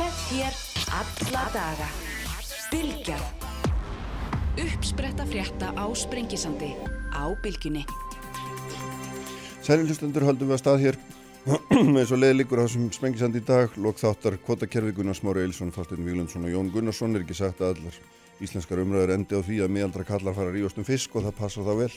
Með þér alla daga. Bilgja. Uppspretta frétta á Sprengisandi. Á Bilginni. Sælilustundur höldum við að stað hér eins og leðlikur á þessum Sprengisandi í dag. Lók þáttar kvotakerfi Gunnar Smári Eilsson, Faltin Víglundsson og Jón Gunnarsson er ekki sagt að allar íslenskar umræður endi á því að miðaldra kallar fara ríðast um fisk og það passar þá vel.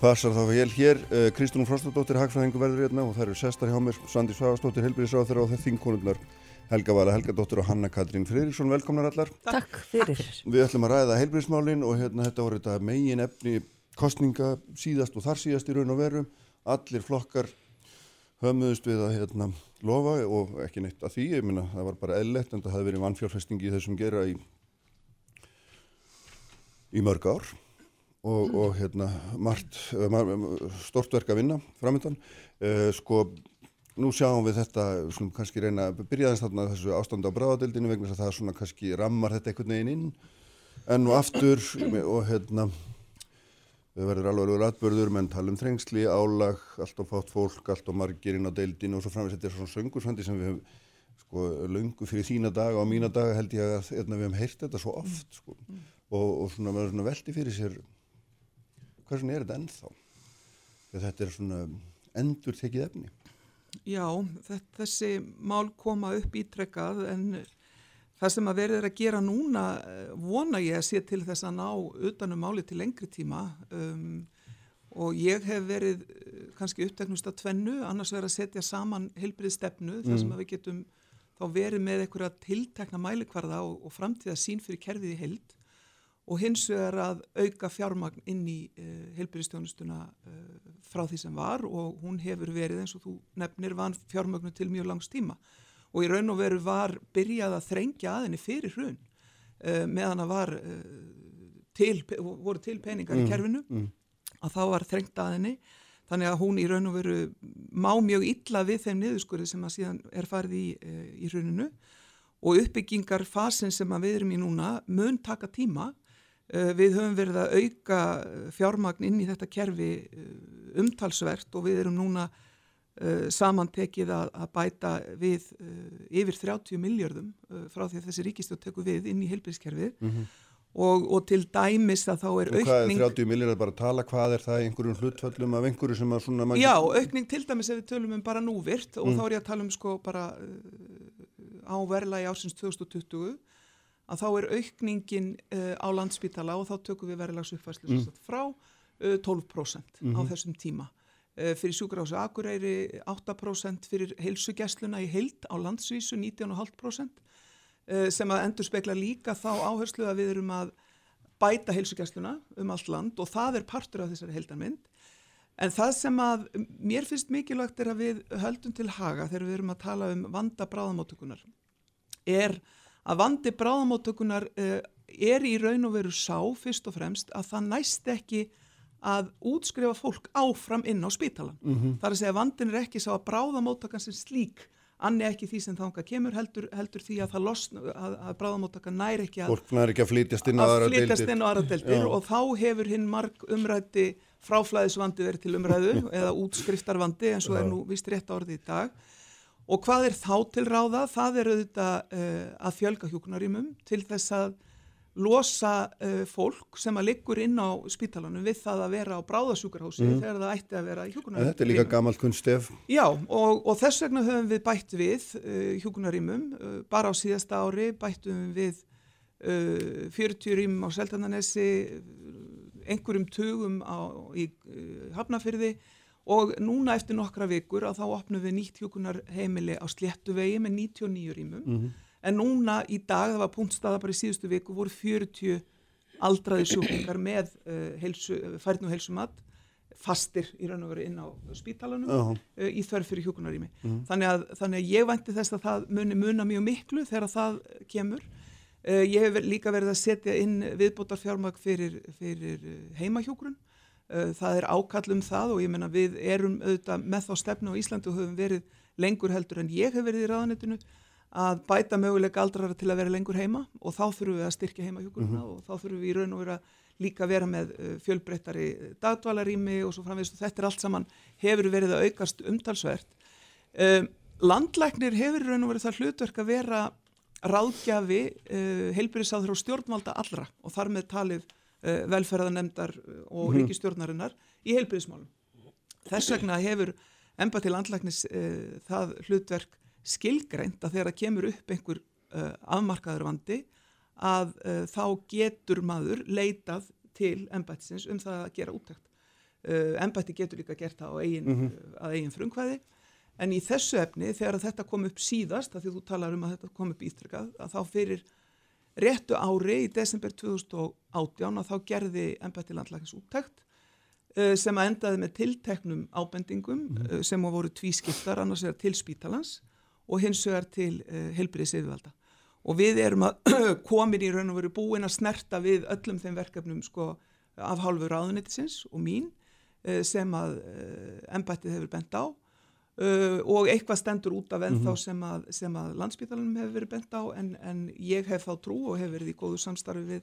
Passar þá vel hér. Uh, Kristún Frostadóttir, Hagfræðingu verður hérna og það eru sestar hjá mér. Sandi Svagastóttir, Helbriðsráð þeirra og þeir þingkonundar Helga Vala Helgadóttir og Hanna Katrín Friðriksson, velkomnar allar. Takk fyrir. Við ætlum að ræða heilbriðsmálinn og hérna þetta voru þetta megin efni kostninga síðast og þar síðast í raun og veru. Allir flokkar höfmuðust við að hérna lofa og ekki neitt að því, ég minna það var bara eðlert en það hefði verið vannfjárfestingi í þessum gera í, í mörg ár og, og hérna margt, stort verk að vinna framöndan. Uh, sko Nú sjáum við þetta, svona kannski reyna að byrja þess þarna þessu ástand á bráðadeildinu vegna þess að það svona kannski rammar þetta einhvern veginn inn enn og aftur og hérna við verður alveg alveg ratbörður menn tala um þrengsli, álag, allt og fátt fólk, allt og margir inn á deildinu og svo framvegst þetta er svona söngursvandi sem við hefum sko lungu fyrir þína daga og mína daga held ég að hérna, við hefum heyrt þetta svo oft sko og, og svona, svona veldi fyrir sér hvað svona er þetta ennþá? Þegar þetta er svona endur tekið efni. Já, þessi mál koma upp ítrekkað en það sem að verður að gera núna vona ég að sé til þess að ná utanum máli til lengri tíma um, og ég hef verið kannski uppteknust að tvennu, annars verður að setja saman heilbrið stefnu mm. þar sem að við getum þá verið með einhverja tiltekna mælikvarða og, og framtíða sín fyrir kerfið í heild og hins vegar að auka fjármagn inn í uh, heilbyrjastjónustuna uh, frá því sem var og hún hefur verið eins og þú nefnir van fjármagnu til mjög langs tíma. Og í raun og veru var byrjað að þrengja að henni fyrir hrun uh, meðan að var til, voru til peningar mm, í kerfinu mm. að þá var þrengt að henni. Þannig að hún í raun og veru má mjög illa við þeim niðurskurði sem að síðan er farið í, í hruninu. Og uppbyggingar fasin sem við erum í núna mun taka tíma Eh, við höfum verið að auka fjármagn inn í þetta kerfi eh, umtalsvert og við erum núna samantekið að, bæta við yfir 30 miljardum frá því að þessi ríkistjótt tekur við inn í heilbíðskerfið mm -hmm. og, og til dæmis að þá er aukning... Hvað er 30 miljardar bara að tala, hvað er það í einhverjum hlutföllum af einhverju sem að svona... Já, aukning til dæmis ef við tölum um bara núvirt og mm. þá er ég að tala um sko bara á verla í ásins 2020 að þá er aukningin uh, á landspítala og þá tökum við veriðlags uppfæslu mm. frá uh, 12% mm -hmm. á mhm. þessum tíma. Uh, fyrir sjúkrásu Akureyri 8%, fyrir heilsugessluna í heild á landsvísu 19,5% sem að endur spekla líka þá áherslu að við erum að bæta heilsugessluna um allt land og það er partur af þessari heildarmynd. En það sem að mér finnst mikilvægt er að við höldum til haga þegar við erum að tala um vanda bráðamótökunar er að vandi bráðamóttökunar uh, er í raun og veru sá fyrst og fremst að það næst ekki að útskrifa fólk áfram inn á spítalan. Mm -hmm. Það er að segja að vandin er ekki sá að bráðamóttakan sem slík annir ekki því sem þánga kemur heldur, heldur því að það losna, að, að bráðamóttakan næri ekki að, ekki að flytjast inn á aðra deildir, deildir og þá hefur hinn marg umrætti fráflæðisvandi verið til umræðu eða útskriftarvandi eins og er nú vist rétt árið í dag Og hvað er þá til ráða? Það er auðvitað uh, að fjölga hjókunarímum til þess að losa uh, fólk sem að liggur inn á spítalanum við það að vera á bráðasjúkarhási mm. þegar það ætti að vera hjókunarímum. Þetta er líka gammalt kunnstef. Já og, og þess vegna höfum við bætt við uh, hjókunarímum. Bara á síðasta ári bættum við 40 rýmum á Seltananesi, einhverjum tugum á, í Hafnafyrði og núna eftir nokkra vikur að þá opnum við nýtt hjókunar heimili á Sléttuvegi með 99 rýmum mm -hmm. en núna í dag, það var punktstaða bara í síðustu viku, voru 40 aldraði sjúklingar með uh, heilsu, færðn og heilsumat fastir í raun og veru inn á spítalanum uh -huh. uh, í þörf fyrir hjókunarými -huh. þannig, að, þannig að ég vænti þess að það muni muna mjög miklu þegar það kemur uh, ég hef líka verið að setja inn viðbótar fjármag fyrir, fyrir uh, Eh, það er ákall um það og ég menna við erum auðvitað með þá stefnu á Íslandi og höfum verið lengur heldur en ég hef verið í ráðanetinu að bæta möguleika aldrara til að vera lengur heima og þá þurfum við að styrkja heimahjókurna mm -hmm. og þá þurfum við í raun og vera líka vera með eh, fjölbreyttari dagdvalarými og svo framvegist og þetta er allt saman hefur verið að aukast umtalsvert. Um, landlæknir hefur í raun og verið það hlutverk að vera ráðgjafi uh, heilbyrðisáður og stjórnvalda allra og þar með talið velferðanemdar og mm. ríkistjórnarinnar í heilbyrðismálum. Þess vegna hefur embati landlæknis uh, það hlutverk skilgreint að þegar það kemur upp einhver uh, afmarkaður vandi að uh, þá getur maður leitað til embatisins um það að gera úttækt. Embati getur líka gert það eigin, mm -hmm. að eigin frumkvæði en í þessu efni þegar þetta kom upp síðast, að því þú talar um að þetta kom upp ítrykkað, að þá fyrir réttu ári í desember 2018 að þá gerði embati landlæknis úttækt sem að endaði með tilteknum ábendingum mm sem voru tvískiptar annars er til spítalans og hins vegar til uh, helbriðis yfirvalda og við erum að komin í raun og veru búin að snerta við öllum þeim verkefnum sko af hálfu ráðunitisins og mín sem að embættið hefur bent á og eitthvað stendur út af ennþá mm -hmm. sem að, sem að landsbítalunum hefur verið bent á en, en ég hef þá trú og hef verið í góðu samstarfi við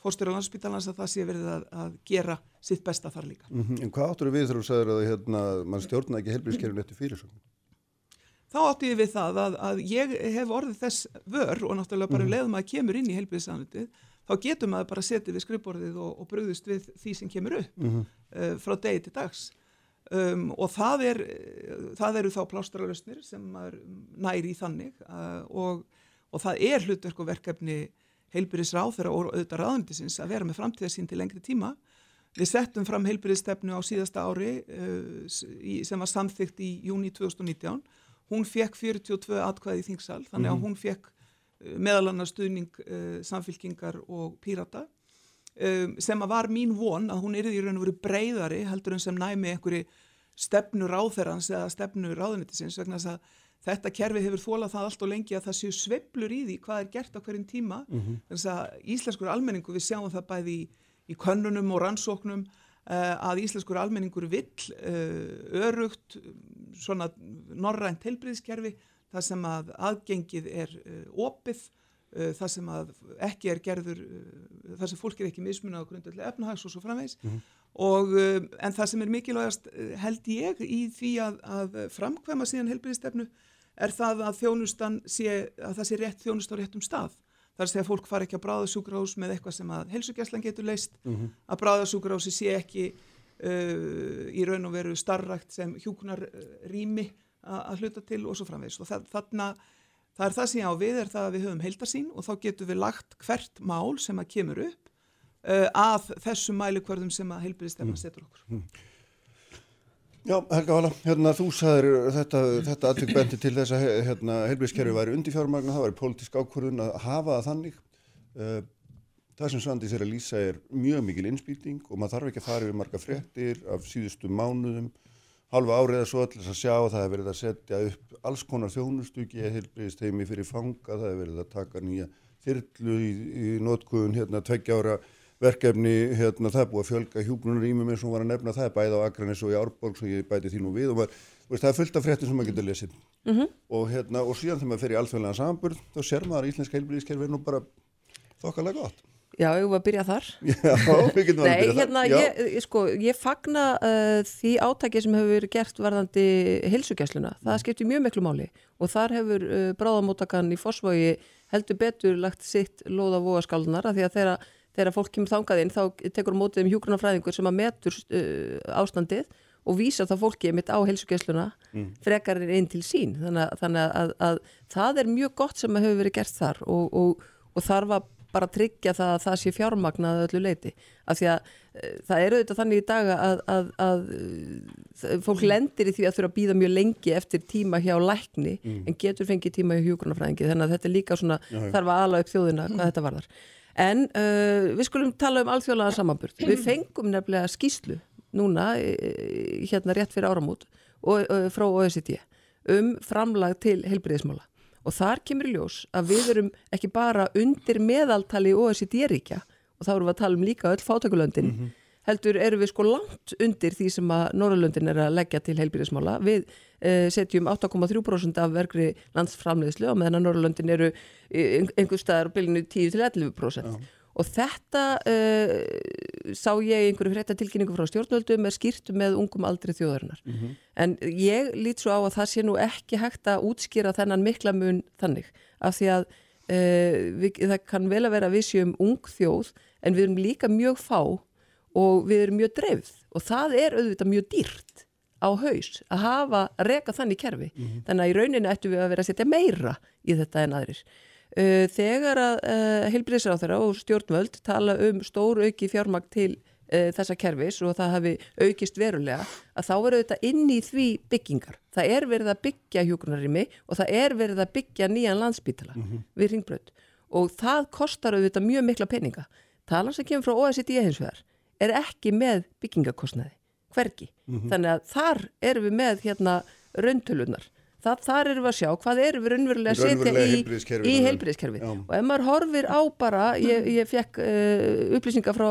fórstur á landsbítalans að það sé verið að, að gera sitt besta þar líka. Mm -hmm. En hvað áttur við þegar þú sagður að hérna, mann stjórna ekki helbriðskerfin eftir fyrirsögnum? þá átti ég við það að, að ég hef orðið þess vör og náttúrulega bara mm. leðum að kemur inn í helbriðsanutið þá getur maður bara setið við skrifborðið og, og bröðust við því sem kemur upp -hmm. uh, frá degi til dags um, og það, er, það eru þá plástrarlausnir sem maður næri í þannig uh, og, og það er hlutverk og verkefni heilbyrðisráð og auðvitað ráðundisins að vera með framtíðasín til lengri tíma Við settum fram heilbyrðistefnu á síðasta ári uh, sem var samþygt í júni 2019 hún fekk 42 atkvæði í þingsal þannig að mhm. hún fekk uh, meðal annars stuðning samfylkingar og pírata um, sem að var mín von að hún erði í raun og veru breyðari heldur en sem næmi einhverju stefnu ráþerans eða stefnu ráðunitisins vegna þess að þetta kerfi hefur þólað það allt og lengi að það séu sveplur í því hvað er gert á hverjum tíma mm -hmm. þess að íslenskur almenningu við sjáum það bæði í, í könnunum og rannsóknum uh, að íslenskur almenningur vill uh, örugt svona norrænt helbriðskerfi það sem að aðgengið er uh, opið, það sem að ekki er gerður, það sem fólk er ekki mismunað á grundallega efnahags og svo framvegs mm -hmm. Og en það sem er mikilvægast held ég í því að, að framkvæma síðan helbriðstefnu er það að þjónustan sé, að það sé rétt þjónust á réttum stað. Það er að segja að fólk far ekki að bráða sjúkrahús með eitthvað sem að helsugjastlan getur leist, mm -hmm. að bráða sjúkrahúsi sé ekki uh, í raun og veru starrakt sem hjúkunar rými að hluta til og svo framvegs og það, þarna, það er það sem ég á við er það að við höfum heildarsýn og þá getum við lagt hvert mál sem að kemur upp uh, að þessum mælikvörðum sem að heilbyrðistemma mm. setur okkur. Mm. Já, Helga Vala, hérna þú sagðir þetta, þetta aðtökbendi til þess að hérna, heilbyrðiskerfi væri undifjármagna, það væri pólitísk ákvörðun að hafa það þannig. Uh, það sem Svandi sér að lýsa er mjög mikil innspýting og maður þarf ekki að fara yfir marga frettir af síðustu mánuðum halva árið að svo allir að sjá það hefur verið að setja upp alls konar þjónustu geða hilbriðist heimi fyrir fanga það hefur verið að taka nýja þyrlu í, í nótkuðun hérna tveggja ára verkefni hérna það er búið að fjölga hjúgrunarýmum eins og var að nefna það er bæði á Akranis og í Árborg svo ég bæti því nú við og maður, veist, það er fullt af fréttin sem maður getur lesið mm -hmm. og, hérna, og síðan þegar maður fer í alþjóðlega samburð þá ser maður að íslenska heilbriðiskerfi nú bara þokkalega gott Já, ég var að byrja þar. Já, við getum að byrja hérna, þar. Ég, sko, ég fagna uh, því átæki sem hefur verið gert varðandi hilsugjæsluna. Það mm. skiptir mjög miklu máli og þar hefur uh, bráðamótakan í Fossvogi heldur betur lagt sitt loða vogaskaldunar að því að þeirra, þeirra fólk kemur þangað inn þá tekur mótið um hjúgrunafræðingur sem að metur uh, ástandið og vísa það fólkið mitt á hilsugjæsluna mm. frekarinn inn til sín. Þannig, þannig að, að, að það er mjög gott sem hefur verið gert þar og, og, og þar var bara tryggja það að það sé fjármagnað öllu leiti af því að e, það eru auðvitað þannig í dag að, að, að e, fólk lendir í því að þurfa að býða mjög lengi eftir tíma hjá lækni mm. en getur fengið tíma hjá hjókunarfræðingi þannig að þetta er líka svona já, já. þarf að ala upp þjóðina hvað mm. þetta varðar en uh, við skulum tala um alþjóðlega samanburð. Við fengum nefnilega skýslu núna hérna rétt fyrir áramút og, og, frá OECD um framlag til heilbriðismála og þar kemur í ljós að við verum ekki bara undir meðaltali OECD-ríkja og þá erum við að tala um líka öll fátakulöndin mm -hmm. Heldur erum við sko langt undir því sem að Norrlöndin er að leggja til heilbyrðismála við eh, setjum 8,3% af verkri landsframleðslu og meðan að Norrlöndin eru einhver staðar á bylinu 10-11% Já. Og þetta uh, sá ég einhverju fréttatilkynningu frá stjórnvöldum er skýrt með ungum aldri þjóðarinnar. Mm -hmm. en ég lít svo á að það sé nú ekki hægt að útskýra þennan mikla mun þannig af því að uh, við, það kann vel að vera að við séum ung þjóð en við erum líka mjög fá og við erum mjög dreifð. Og það er auðvitað mjög dýrt á haus að hafa, reka þannig kerfi. Þannig að í rauninni ættum við að vera að setja meira í þetta en aðrir. Uh, þegar að heilbriðsráþara og stjórnvöld tala um stór auki fjármagn til þessa kerfis og það hafi aukist verulega að þá verður þetta inn í því byggingar. Það er verið að byggja hjúgrunarými og það er verið að byggja nýjan landsbítala við ringbröð og það kostar auðvitað mjög mikla peninga. Talan sem kemur frá OECD hins vegar er ekki með byggingakostnaði hvergi. Þannig að þar erum við með hérna rauntölunar. Það, þar erum við að sjá hvað erum við raunverulega að setja í. Já. Og ef maður horfir á bara, ég, ég fekk uh, upplýsingar frá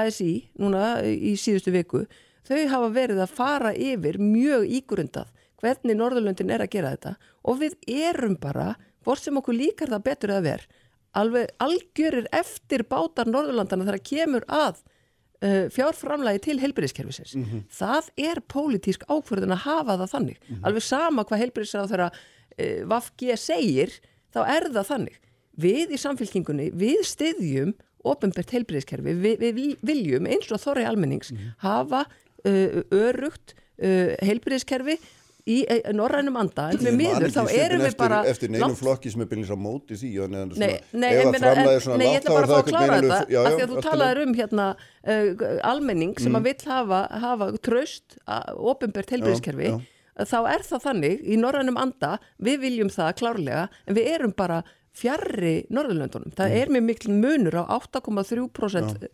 ASI núna í síðustu viku, þau hafa verið að fara yfir mjög ígrundað hvernig Norðurlöndin er að gera þetta og við erum bara, hvort sem okkur líkar það betur að ver, alveg algjörir eftir bátar Norðurlandana þegar kemur að uh, fjárframlægi til heilbyrðiskerfisins. Það er pólitísk ákvörðun að hafa það þannig. Alveg sama hvað heilbyrðisra þeirra uh, Vafge segir, þá er það þannig. Við í samfélkingunni, við styðjum ofinbært heilbyrðiskerfi, við, við viljum eins og þorri almennings hafa uh, örugt uh, heilbyrðiskerfi í norrænum anda, en við miður þá erum við bara eftir neinum flokki sem er byrjins á móti því neðan svona, ef ég að meina, framlagið en, svona ætla þá er það alveg- já, af því að þú lagi. um hérna uh, almenning sem að vill hafa, hafa tröst, ofinbært heilbyrðiskerfi já. þá er það þannig í norrænum anda, við viljum það klárlega, en við erum bara fjarrri Norðurlöndunum. Það er með mikil munur á 8,3% uh,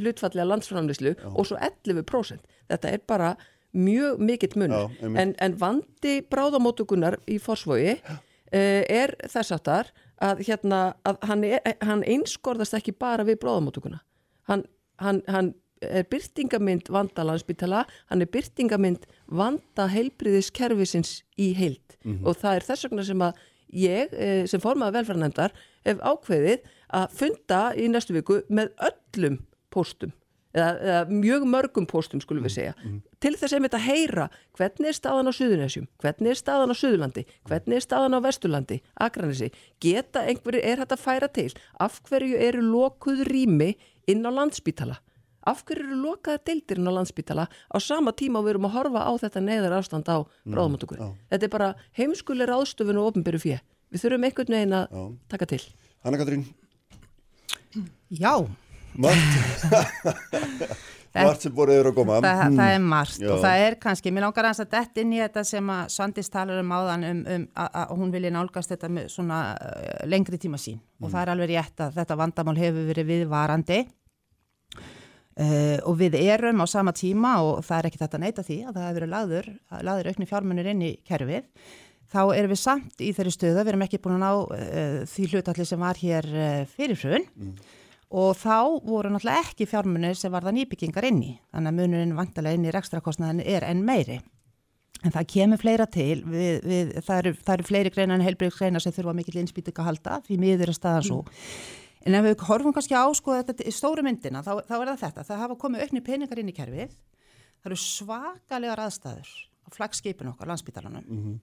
hlutfallega landsframlislu og svo 11%. Þetta er bara mjög mikill munur. En, en vandi bráðamótugunar í Forsvogi uh, er þess aftar að, hérna, að hann, er, hann einskorðast ekki bara við bráðamótuguna. Hann, hann, hann er byrtingamind vanda landsbytala, hann er byrtingamind vanda heilbriðiskerfisins í heild. Og það er þess vegna sem að ég eh, sem formaði velferðarnefndar hef ákveðið að funda í næstu viku með öllum póstum eða, eða mjög mörgum póstum skulum við segja til þess að þetta heyra hvernig er staðan á Suðunesjum, hvernig er staðan á Suðurlandi, hvernig er staðan á Vesturlandi, Akranesi, geta einhverju er þetta að færa til, af hverju eru lokuð rými inn á landsbítala, af hverju eru lokaða deildir inn á landsbítala á sama tíma og við erum að horfa á þetta neðar ástand á bráðmáttöku. Þetta er bara heimskuleg ráðstöfun og ofnbyrju fjö. Við þurfum einhvern veginn að Já. taka til. Hanna Katrín, Já, margt, margt sem voru yfir að koma það, það er margt Já. og það er kannski, mér langar að dett inn í þetta sem að Svandís talar um áðan um, um að hún vilja nálgast þetta með svona uh, lengri tíma sín. Og það er alveg rétt að þetta vandamál hefur verið viðvarandi. Uh, og við erum á sama tíma og það er ekki þetta að neita því að það hefur verið lagður, lagður aukni fjármunir inn í kerfið. Þá erum við samt í þeirri stöðu, við erum ekki búin að ná uh, því hlutalli sem var hér uh, fyrir hrun og þá voru náttúrulega ekki fjármunir sem var það nýbyggingar inn í. Þannig að munurinn vantarlega inn í rekstrakostnaðin er enn meiri. En það kemur fleira til við, við, það, eru, það eru fleiri greina en heilbyrgsgreina sem þurfa mikill innspýting að halda því miður er staðan svo en ef við horfum kannski á sko þetta í stóru myndina þá, þá er það þetta, það hafa komið aukni peningar inn í kerfið. Það eru svakalegar aðstæður á flagskipin okkar, landsbítalanum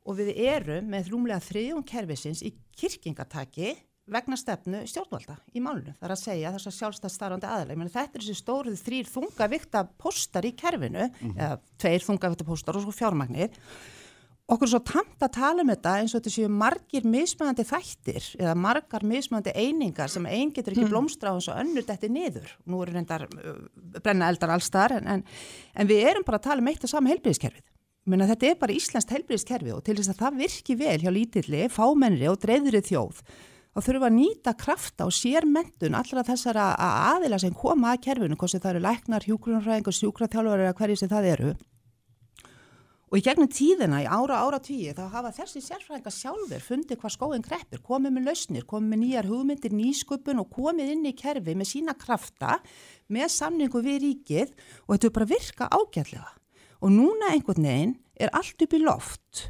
og við erum með rúmlega þriðjum kerfisins í kirkingataki vegna stefnu stjórnvalda í málunum. Það er að segja þess að sjálfstæð starfandi aðalega. Meni, þetta er þessi stóruð þrýr þungavikta postar í kerfinu, eða tveir þungavikta postar og svo fjármagnir. Okkur er svo tamt að tala um þetta eins og þetta séu margir mismöðandi þættir eða margar mismöðandi einingar sem ein getur ekki blómstra á eins og önnur þetta niður. Nú eru reyndar uh, brenna eldar allstar en, en, en við erum bara að tala um eitt og sama heilbríðiskerfið. Menna, þetta er bara íslenskt heilbríðiskerfi og til þess að það virki vel hjá lítilli, fámennri og dreifðri þjóð þá þurfum við að nýta krafta og sérmentun allra þessara aðila sem koma að kerfinu, hvort sem það eru læknar, hjúgrunarfræðingur, sjúkraþjálfur eða hverju sem það eru. Og í gegnum tíðina, í ára ára tíu, þá hafa þessi sérfræðingar sjálfur fundið hvað skóin kreppir, komið með lausnir, komið með nýjar hugmyndir, nýsköpun og komið inn í kerfi með sína krafta, með samningu við ríkið og þetta er bara virka ágætlega. Og núna einhvern veginn er allt upp í loft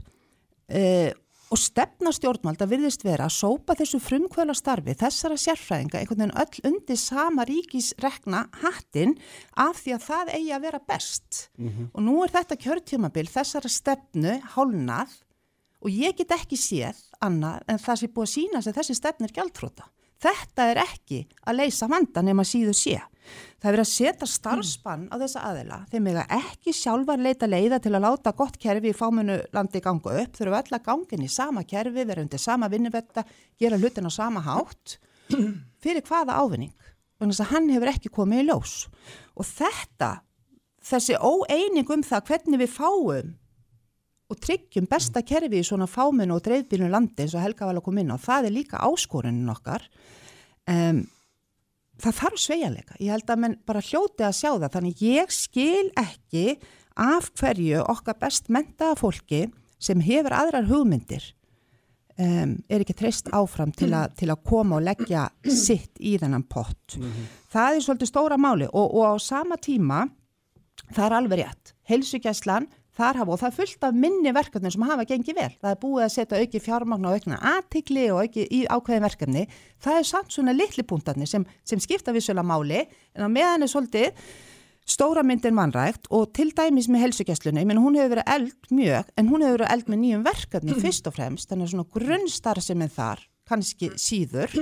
uh, og stefna stjórnvalda virðist vera að sópa þessu frumkvöla starfi þessara sérfræðinga einhvern veginn öll undir sama ríkisrekna hattin af því að það eigi að vera best. Og nú er þetta kjörtjumabil þessara stefnu hálnað og ég get ekki séð annað en það sé búið að sína sem þessi stefn er gjaldfróta. Þetta er ekki að leysa vanda nema síðu sé. Það er verið að setja starfspann á þessa aðila. Þeim eiga ekki sjálfar leita leiða til að láta gott kerfi í fámunu landi ganga upp. Eru öll að gangin í sama kerfi, vera undir sama vinnuvetta, gera hlutin á sama hátt. Fyrir hvaða ávinning? Þannig að hann hefur ekki komið í ljós. Og þetta, þessi óeining um það hvernig við fáum og tryggjum besta kerfi í svona fáminu og dreifbílun landi eins og Helga var að koma inn á. Það er líka áskorunin okkar. Um, það þarf sveigjanleika. Ég held að menn bara hljóti að sjá það. Þannig ég skil ekki af hverju okkar best mentaða fólki sem hefur aðrar hugmyndir um, er ekki treyst áfram til, a, til að koma og leggja sitt í þennan pott. Mm -hmm. Það er svolítið stóra máli og, og á sama tíma það er alveg rétt. Helsugæslan þar hafa og það er fullt af minni verkefni sem hafa gengið vel. Það er búið að setja auki fjármagn og aukna aðtikli og auki í ákveðin verkefni. Það er samt svona litli punktarnir sem, sem skipta vissulega máli en á meðan er svolítið stóra myndin mannrægt og til dæmis með helsugjastlunni, menn hún hefur verið eld mjög en hún hefur verið eld með nýjum verkefni fyrst og fremst, þannig að svona grunnstarf sem er þar kannski síður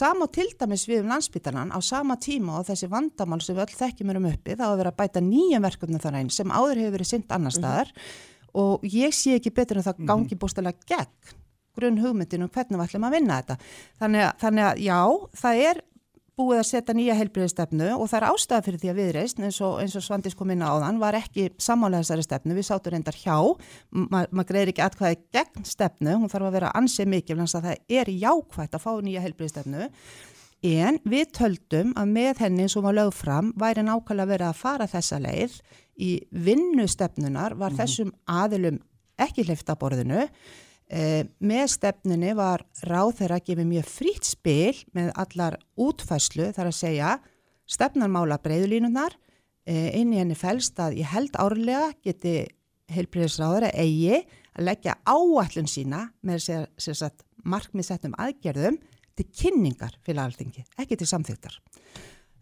sama til dæmis við um landsbytalan á sama tíma og þessi vandamál sem við öll þekkjum erum uppi þá að vera að bæta nýjum verkefnum þar einn sem áður hefur verið synd annar mhm. staðar mm -hmm. og ég sé ekki betur en það mhm. gangi bústilega gegn grunn hugmyndinu um hvernig við ætlum að vinna þetta þannig að, þannig að já, það er búið að setja nýja heilbriðistefnu og það er ástæða fyrir því að viðreist eins og, eins og Svandis kom inn á þann var ekki sammála þessari stefnu, við sátum reyndar hjá. Ma, maður greiðir ekki atkvæði gegn stefnu, hún þarf að vera ansið þannig að það er jákvægt að fá nýja heilbriðistefnu en við töldum að með henni sem var lögð fram væri nákvæmlega verið að fara þessa leið. Í vinnustefnunar var mm -hmm. þessum aðilum ekki hlifta borðinu með stefnunni var ráð þeirra að gefa mjög frýtt spil með allar útfæslu þar að segja stefnarmála breyðulínunar eh, inn í henni fælst að ég held árlega geti heilbríðisráður að eigi að leggja áallun sína með sér satt markmiðsettum aðgerðum til kynningar fyrir alþingi, ekki til samþygtar.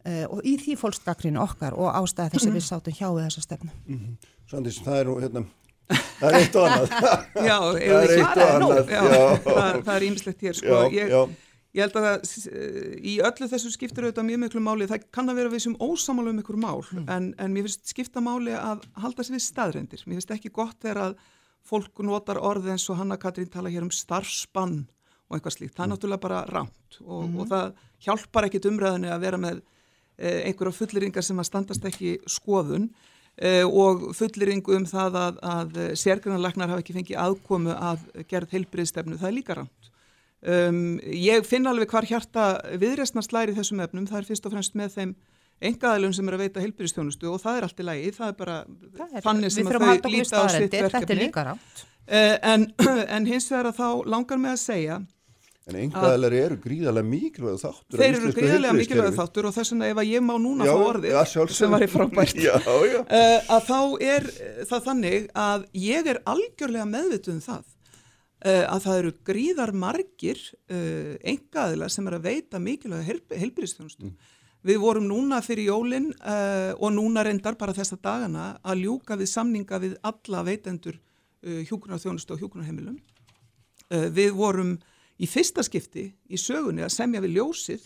Uh, og í því fólkskakrinu okkar og ástæði þess að við sátum hjá þessa stefnu. Mm -hmm. Sandis, það er hérna, það er eitt og annað já, það er eitt og annað já, það, er ímislegt hér sko. já, ég, ég held að það í öllu þessu skiptir auðvitað mjög miklu máli það kann að vera við sem ósamálu um ykkur mál mm. en, en mér finnst skipta máli að halda sér við staðrendir, mér finnst ekki gott þegar að fólk notar orð eins og Hanna Katrín tala hér um starfspann og eitthvað slíkt, það er mm. náttúrulega bara rámt og, mm. og það hjálpar ekkit umræðinu að vera með eh, einhverja fulleringar sem að standast ekki skoðun og fulleringu um það að, að sérgrunarlagnar hafa ekki fengið aðkomu að gerð heilbriðstefnu, það er líka ránt. Um, ég finn alveg hvar hjarta viðresna slæri þessum efnum, það er fyrst og fremst með þeim engaðalum sem er að veita heilbriðstjónustu og það er allt í lagi, það er bara það er, þannig sem að þau líta á sitt verkefni. Þetta er líka ránt. Uh, en, en hins vegar að þá langar mig að segja En einhverjaðlega eru gríðarlega mikilvæg þáttur. Þeir eru gríðarlega mikilvæg þáttur og þess vegna ef að ég má núna já, fá orðið ja, sem var í frábært já, já. Uh, að þá er það þannig að ég er algjörlega meðvituð um það uh, að það eru gríðar margir einhverjaðlega sem er að veita mikilvæg helbyrjastjónustu. Mm. Við vorum núna fyrir jólinn og núna reyndar bara þessa dagana að ljúka við samninga við alla veitendur hjúkunarþjónustu og hjúkunarheimilum. Við vorum í fyrsta skipti í sögunni að semja við ljósið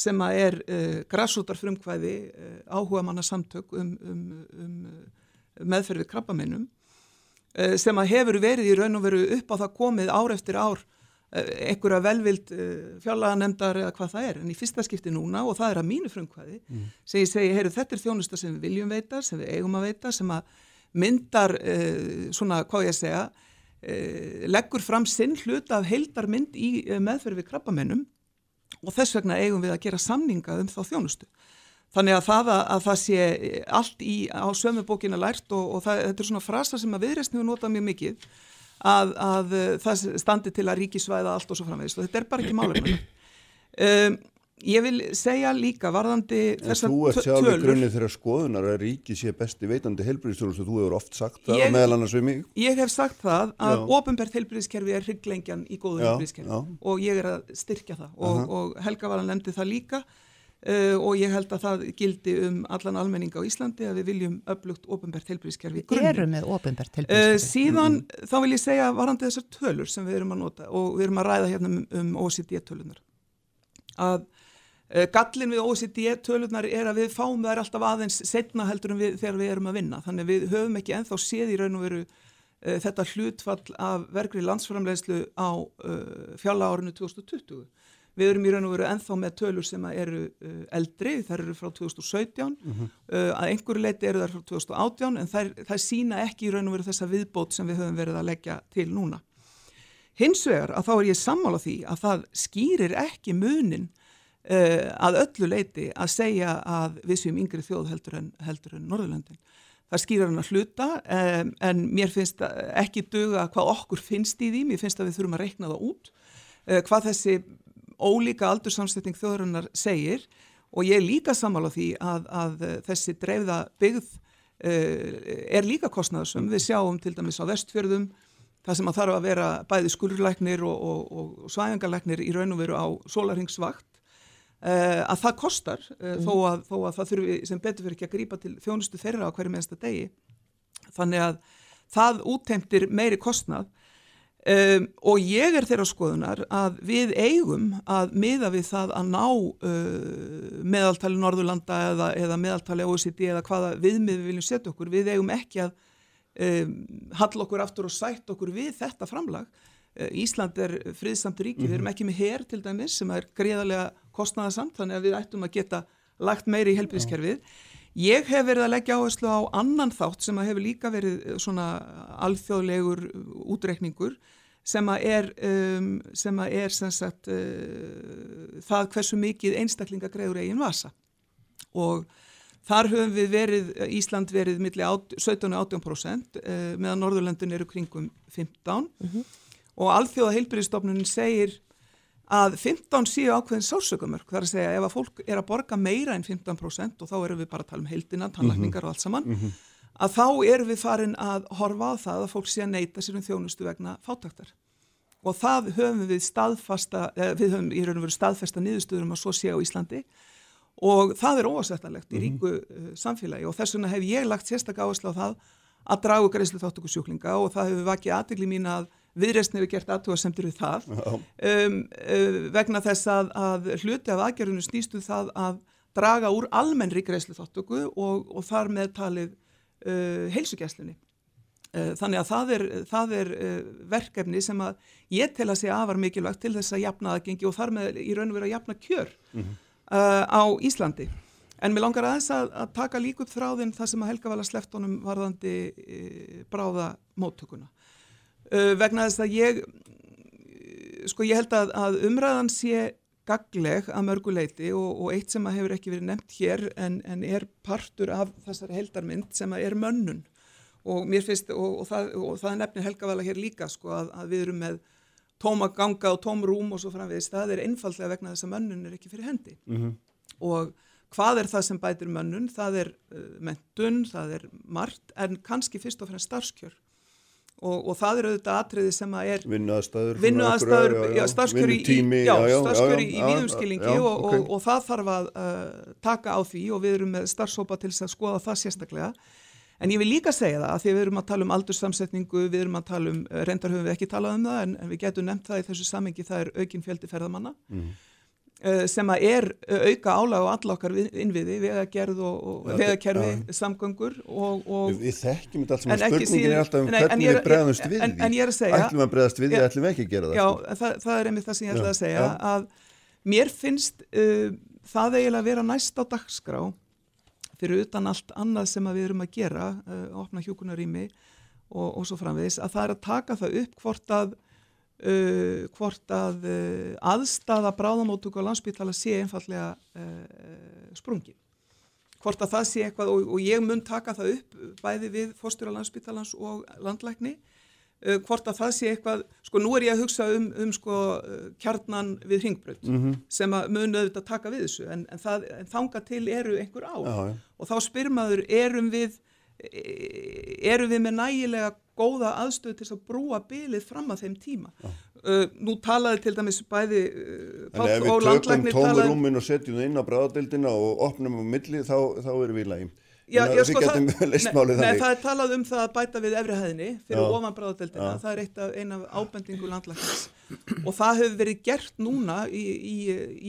sem að er uh, græsútar frumkvæði uh, áhuga manna samtök um, um, um uh, meðferð við krabbamennum uh, sem að hefur verið í raun og veru upp á það komið ár eftir ár einhverja velvild fjárlaganemdar eða hvað það er en í fyrsta skipti núna og það er að mínu frumkvæði mm. sem ég segi, heyru þetta er þjónusta sem við viljum veita, sem við eigum að veita sem að myndar svona, hvað ég segja Eh, leggur fram sinn hlut af heildarmynd í eh, meðferð við krabbamennum og þess vegna eigum við að gera samninga um þá þjónustu. Þannig að það, að, að það sé allt í, á sömu bókina lært og, og það, þetta er svona frasa sem að viðreistni hefur notað mjög mikið að, að eh, það standi til að ríkisvæða allt og svo framvegist og þetta er bara ekki málefnum. Um, Ég vil segja líka varðandi þessar tölur. Þú ert sjálfur grunnið þeirra skoðunar að ríki sé besti veitandi helbriðstjórnus og þú hefur oft sagt það ég, meðal annars við mig. Ég hef sagt það að ofinbært helbriðskerfi er hryggleingjan í góðu helbriðskerfi og ég er að styrkja það. Og, uh -huh. og Helga var að lemdi það líka. Uh, og ég held að það gildi um allan almenning á Íslandi að við viljum öflugt ofinbært helbriðskerfi Við erum með ofinbært Uh, helbriðskerfi. síðan þá vil ég segja varandi þessar tölur sem við erum að gallin við OECD-tölunar er að við fáum þær alltaf aðeins setna heldur en við þegar við erum að vinna. Þannig að við höfum ekki enþá séð í raun og veru uh, þetta hlutfall af vergri landsframlegslu á uh, fjalla árinu 2020 Við erum í raun og veru ennþá með tölur sem eru uh, eldri, þær eru frá 2017, uh, að einhverju leiti eru þær frá 2018 en þær, þær sína ekki í raun og veru þessa viðbót sem við höfum verið að leggja til núna. Hins vegar að þá er ég sammála því að það skýrir ekki munin uh, að öllu leiti að segja að við séum yngri þjóð heldur en, heldur en Norðurlöndin. Það skýrar hann að hluta um, en mér finnst ekki duga hvað okkur finnst í því, mér finnst að við þurfum að reikna það út, uh, hvað þessi ólíka aldursamsetning þjóðurinnar segir og ég er líka sammála því að, að þessi dreifða byggð uh, er líka kostnæðarsum. Við sjáum til dæmis á vestfjörðum það sem að þarf að vera bæði skurrlæknir og, og, og svæðingarlæknir í raun og veru á sólaringsvakt uh, að það kostar uh, þó, að, þó að það þurfi sem betur fyrir ekki að grípa til þjónustu þeirra á hverju meðasta degi. Þannig að það útteimtir meiri kostnað Um, og ég er þeirra skoðunar að við eigum að miða við það að ná uh, meðaltali Norðurlanda eða, eða meðaltali OECD eða hvaða viðmið við viljum setja okkur. Við eigum ekki að um, halla okkur aftur og sætt okkur við þetta framlag. Ísland er friðsamt ríki, við erum ekki með hér til dæmis sem er greiðarlega kostnaðasamt þannig að við ættum að geta lagt meiri í helbriðskerfið. Ég hef verið að leggja áherslu á annan þátt sem að hefur líka verið svona alþjóðlegur útreikningur sem að er, um, sem að er sem sagt, uh, það hversu mikið einstaklinga greiður eigin vasa. Og þar höfum við verið, Ísland verið milli 17-18% uh, meðan Norðurlöndin eru kringum 15 og alþjóða heilbyrðistofnunin segir að 15 séu ákveðin sásökumörk, þar að segja ef að fólk er að borga meira en 15% og þá erum við bara að tala um heildina, tannlækningar og allt saman, að þá erum við farin að horfa á það að fólk sé að neyta sér um þjónustu vegna fátaktar. Og það höfum við staðfasta, eh, við höfum í raun og veru staðfesta niðurstöðum að svo sé á Íslandi. Og það er óasettanlegt í ríku uh, samfélagi. Og þess vegna hef ég lagt sérstaklega áherslu á það að dragu greiðslu þáttöku sjúklinga og það hefur vakið aðdegli mín að viðreysn hefur gert aðtúarsemtir við það um, uh, vegna þess að, að hluti af aðgerðinu snýstu það að draga úr almennri greiðslu þáttöku og, og þar með talið uh, heilsugjæslinni. Uh, þannig að það er, það er uh, verkefni sem að ég tel að segja afar mikilvægt til þess að jafna aðgengi og þar með í raun og vera að jafna kjör uh, á Íslandi. En mér langar aðeins að, að taka líka upp þráðinn það sem að Helga vala sleftónum varðandi uh, bráða móttökuna. Uh, vegna þess að ég, uh, sko ég held að, að umræðan sé gagleg að mörguleiti og, og eitt sem að hefur ekki verið nefnt hér en, en er partur af þessari heldarmynd sem að er mönnun. Og mér finnst, og, og, það, og það nefnir Helga vala hér líka sko að, að við erum með tóma ganga og tóm rúm og svo framvegist, það er einfallega vegna þess að mönnun er ekki fyrir hendi. Og hvað er það sem bætir mönnun, það er uh, mentun, það er margt en kannski fyrst og fremst starfskjör og, og það er auðvitað atriði sem að er vinnuaðstæður vinnuaðstæður, já, starfskjör í, í, já, og, ok. og, og það þarf að uh, taka á því og við erum með starfsópa til að skoða það sérstaklega en ég vil líka segja það að því við erum að tala um aldursamsetningu, við erum að tala um uh, reyndar höfum við ekki talað um það en, en við getum nefnt það í þessu samengi, það er aukin fjöldi ferðamanna Mhm. Uh, sem að er uh, auka álag á alla okkar við- innviði, vegagerð og, vegakerfi, já. samgöngur og, og Við, þekkjum þetta allt En ekki spurningin er alltaf um Nei, hvernig er- við bregðumst við en- því. en ég er að segja- Ætlum að bregðast við því, ætlum við ekki að gera það. Já, sko. það, það er einmitt það sem ég ætlaði að segja já. að mér finnst uh, það eiginlega að vera næst á dagskrá fyrir utan allt annað sem að við erum að gera uh, opna hjúkunarými og, og svo framvegis að það er að taka það upp hvort að uh, hvort að uh, aðstaða bráðamóttöku á landsbytala sé einfallega uh, sprungi hvort að það sé eitthvað og, og ég mun taka það upp bæði við fórstjóra landsbytalans og landlækni uh, hvort að það sé eitthvað, sko nú er ég að hugsa um, um sko uh, kjarnan við hringbrönd Mhm. sem að mun auðvitað taka við þessu en, en, það, en þanga til eru einhver já. og þá spyr maður erum við e- erum við með nægilega góða aðstöð til að brúa bylið fram að þeim tíma. Uh, nú talaði til dæmis bæði uh, Þannig ef Páll við og tökum landlæknir tómur talaði rúmin og setjum það inn á bráðadeildina og opnum á milli þá, þá erum við í lagi. Já, Þannig já, að sko, við það, nei, nei, þannig. það er talað um það að bæta við efrihæðinni fyrir Já. ofan bráðadeldina, Já. það er eitt af, ein af ábendingu landlæknis og það hefur verið gert núna í, í,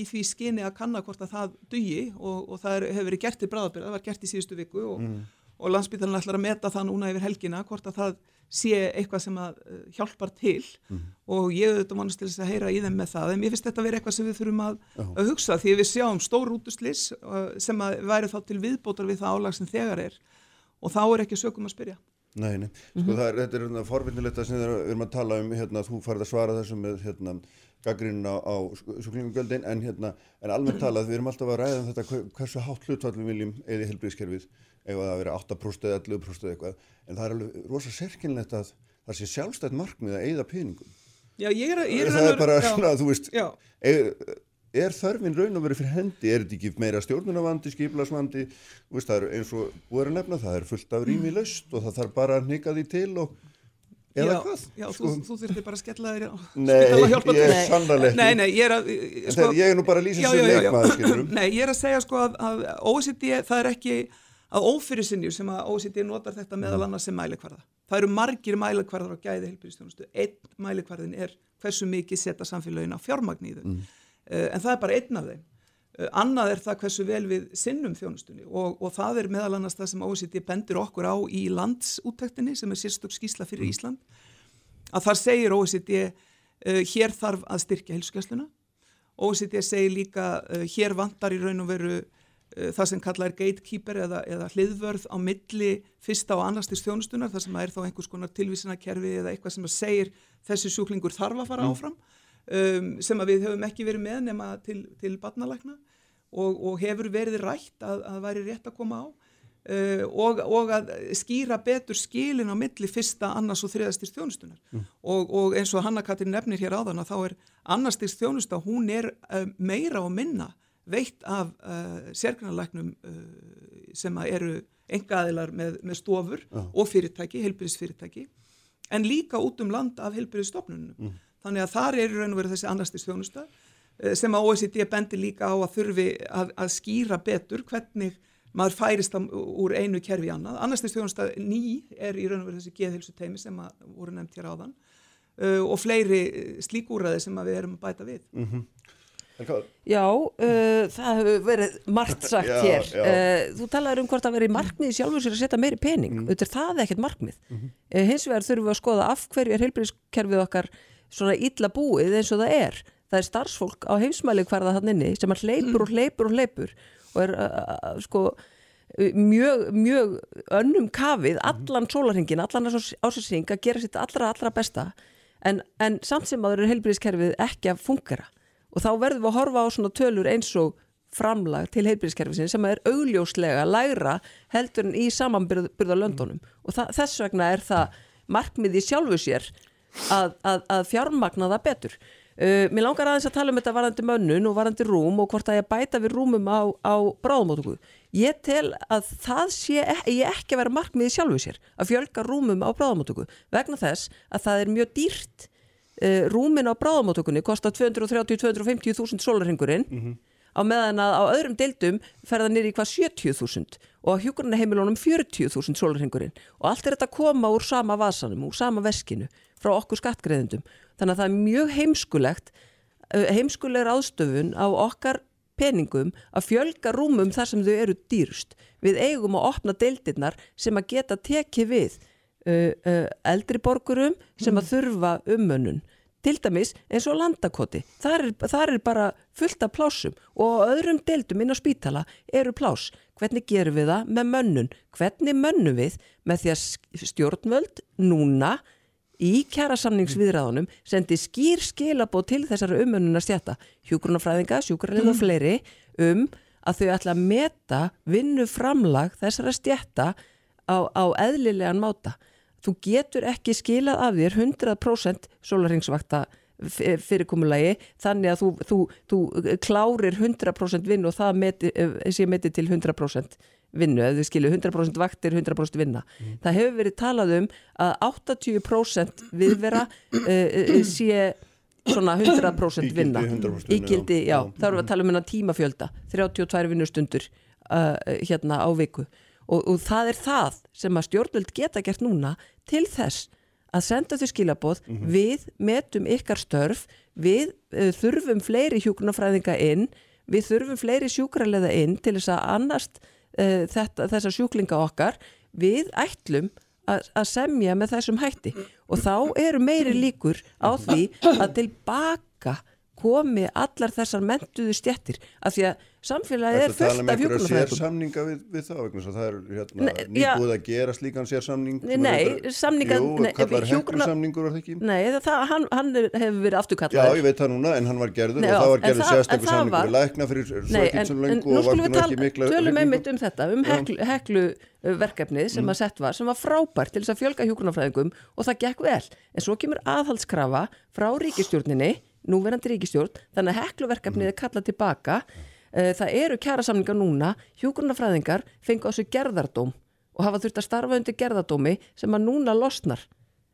í því skyni að kanna hvort að það dugi og, og það er, hefur verið gert í bráðabyrða, það var gert í síðustu viku og, Mm. og landsbytarinn ætlar að meta það núna yfir helgina hvort að það sé eitthvað sem að uh, hjálpar til Mm. og ég auðvitað vonast til þess að heyra í þeim með það. En mér finnst þetta að vera eitthvað sem við þurfum að, að hugsa því við sjáum stór útuslis uh, sem að væri þá til viðbótar við það álag sem þegar er og þá er ekki sögum að spyrja. Nei, nei, sko það er, þetta er hérna forvinnilegt að sem við erum að tala um, hérna, þú farið að svara þessu með, hérna, gaggrinn á, sjúklingugjöldin, en hérna, en almennt talað, við erum alltaf að ræða um þetta, hver- hversu hátt hlutfall við viljum eða helbriðskerfið, ef það vera 8% eða 11% eða eitthvað, en það er alveg rosa sérkynlegt að það sé sjálfstætt markmið að eigða peningum. Já, ég er, ég er, það er bara já, svona, þú veist, er, er þörfin raun og verið fyrir hendi, er þetta ekki meira stjórnunavandi, skiplasvandi, þú veist, það er eins og búið er að nefna, það er fullt af rými laust og það þarf bara að hnika því til og eða já, hvað? Já, Sko, þú, þú þurftir bara að skella þér á Nei, að ég er sannarlega ekki. Nei, nei, ég er að En þegar ég er nú bara að lýsa já. leikmaður, skilurum. Nei, ég er að segja sko að, að Að ófyrirsinju sem að OECD notar þetta Mm. meðal annars sem mælikvarða. Það eru margir mælikvarðar á gæði heilbyrðistjónustu. Einn mælikvarðin er hversu mikið setja samfélagin á fjármagn í þau. Mm. Uh, en það er bara einn af þeim. Uh, annað er það hversu vel við sinnum þjónustunni og, og það er meðal annars það sem OECD bendir okkur á í landsúttektinni sem er sérstök skísla fyrir Ísland að þar segir OECD uh, hér þarf að styrkja heilsugjastluna OECD segir líka hér vantar í raun og veru það sem kallað er gatekeeper eða, eða hliðvörð á milli fyrsta og annarstist þjónustunar þar sem að er þá einhvers konar tilvísinakerfi eða eitthvað sem að segir þessi sjúklingur þarf að fara áfram um, sem að við höfum ekki verið með nema til, til barnalækna og, og hefur verið rætt að, að væri rétt að koma á uh, og, og að skýra betur skilin á milli fyrsta, annars og þriðastist þjónustunar og, og eins og Hanna Katrin nefnir hér áðan að þá er annarstist þjónusta, hún er uh, meira og minna veitt af uh, sérgrannalæknum uh, sem að eru engaðilar með, með stofur og fyrirtæki, heilbyrðisfyrirtæki en líka út um land af heilbyrðisstofnunum. Þannig að þar er í raun og verið þessi annarstist þjónusta eh, sem að OECD bendir líka á að þurfi að, að skýra betur hvernig maður færist úr einu kerfi í annað. Annarstist þjónusta ný er í raun og verið þessi geðhilsu teimi sem að voru nefnt hér áðan uh, og fleiri slíkúræði sem við erum að bæta við. En hvað- Já, uh, það hefur verið margt sagt Já, hér. já. Uh, þú talaður um hvort það verið markmið sjálfur sér að setja meiri pening. Mm. Er það ekkert markmið. Mhm. uh, hins vegar þurfum við að skoða af hverju er heilbyrðiskerfið okkar svona illa búið eins og það er. Það er starfsfólk á heimsmæli hverða hann inni sem að hleypur og hleypur og hleypur og er uh, uh, sko mjög, mjög önnum kafið allan sólarhingin, allan ásessing að gera sitt allra, allra besta en, en samt sem að það eru heilbyrðiskerfið ekki að fungera og þá verðum við að horfa á svona tölur eins og framlag til heilbyrðiskerfisins sem er augljóslega lægra heldur en í samanbyrða löndunum og þess vegna er það markmiði sjálfu sér að, að, að fjármagna það betur. Uh, mér langar aðeins að tala um þetta varandi mönnun og varandi rúm og hvort að ég bæta við rúmum á, á bráðumótöku. Ég tel að það sé ég ekki að vera markmiði sjálfu sér að fjölga rúmum á bráðumótöku vegna þess að það er mjög dýrt rúmin á bráðumótökunni kostar 230-250 þúsund sólarhingurinn á meðan að á öðrum deildum ferða nýri hvað 70.000 og á hjúgrunarheimilunum 40.000 sólarhingurinn og allt er þetta að koma úr sama vasanum, úr sama veskinu frá okkur skattgreðendum. Þannig að það er mjög heimskulegt, uh, heimskulegur aðstöfun á okkar peningum að fjölga rúmum þar sem þau eru dýrust. Við eigum að opna deildirnar sem að geta tekið við uh, uh, eldri borgurum sem að þurfa umönnun til dæmis eins og landakoti þar er, þar er bara fullt af plásum og öðrum deildum inn á spítala eru plás. Hvernig gerum við það með mönnun? Hvernig mönnum við með því að stjórnvöld núna í kjærasamningsviðræðunum sendi skýr skilabóð til þessara umönnuna stjæta, hjúgrunafræðinga, sjúkrarlið og fleiri um að þau ætla að meta vinnu framlag þessara stjæta á, á eðlilegan máta þú getur ekki skilað af þér 100% sólaringsvakta fyrirkomulagi þannig að þú, þú, þú klárir 100% vinn og það meti, sé metið til 100% vinnu, ef þið skilju 100% vaktir, 100% vinna. Það hefur verið talað um að 80% viðvera uh, sé svona 100% vinna. Ígildi 100% vinnu, Ígildi, já. já. Það erum við að tala um hennar tímafjölda, 32 vinnustundur uh, hérna á viku. Og, og það er það sem að stjórnvöld geta gert núna til þess að senda þau skilaboð, við metum ykkar störf, við uh, þurfum fleiri hjúknarfræðinga inn, við þurfum fleiri sjúkrarleða inn til þess að annast uh, þetta, þessa sjúklinga okkar, við ætlum að að semja með þessum hætti. Og þá eru meiri líkur á því að tilbaka komi allar þessar mentuðu stjettir af því að samfélagið er fullt um af einhverja hjúkrunarfræðingum sérsamninga við, við það vegna það er hérna, já. nýbúið að gera slíkan sérsamning er Nei, samninga- heklusamningur var það ekki? Nei, það, hann, hann hefur verið Já, afturkallaður ég veit það núna, en hann var gerður og já, það var gerður það- það samningur var- við lækna fyrir en, sem nú og skulum við nú tala, ekki mikla tölum hrifningu. einmitt um þetta, um Já. heklu, uh, verkefnið sem að sett var, sem var frábært til þess að fjölga hjúkunarfræðingum og það gekk vel. En svo kemur aðhaldskrafa frá ríkistjórninni, núverandi ríkistjórn, þannig að hekluverkefnið er kallað tilbaka. Uh, Það eru kjærasamningar núna, hjúkunarfræðingar fengu á sig gerðardóm og hafa þurft að starfa undir gerðardómi sem að núna losnar,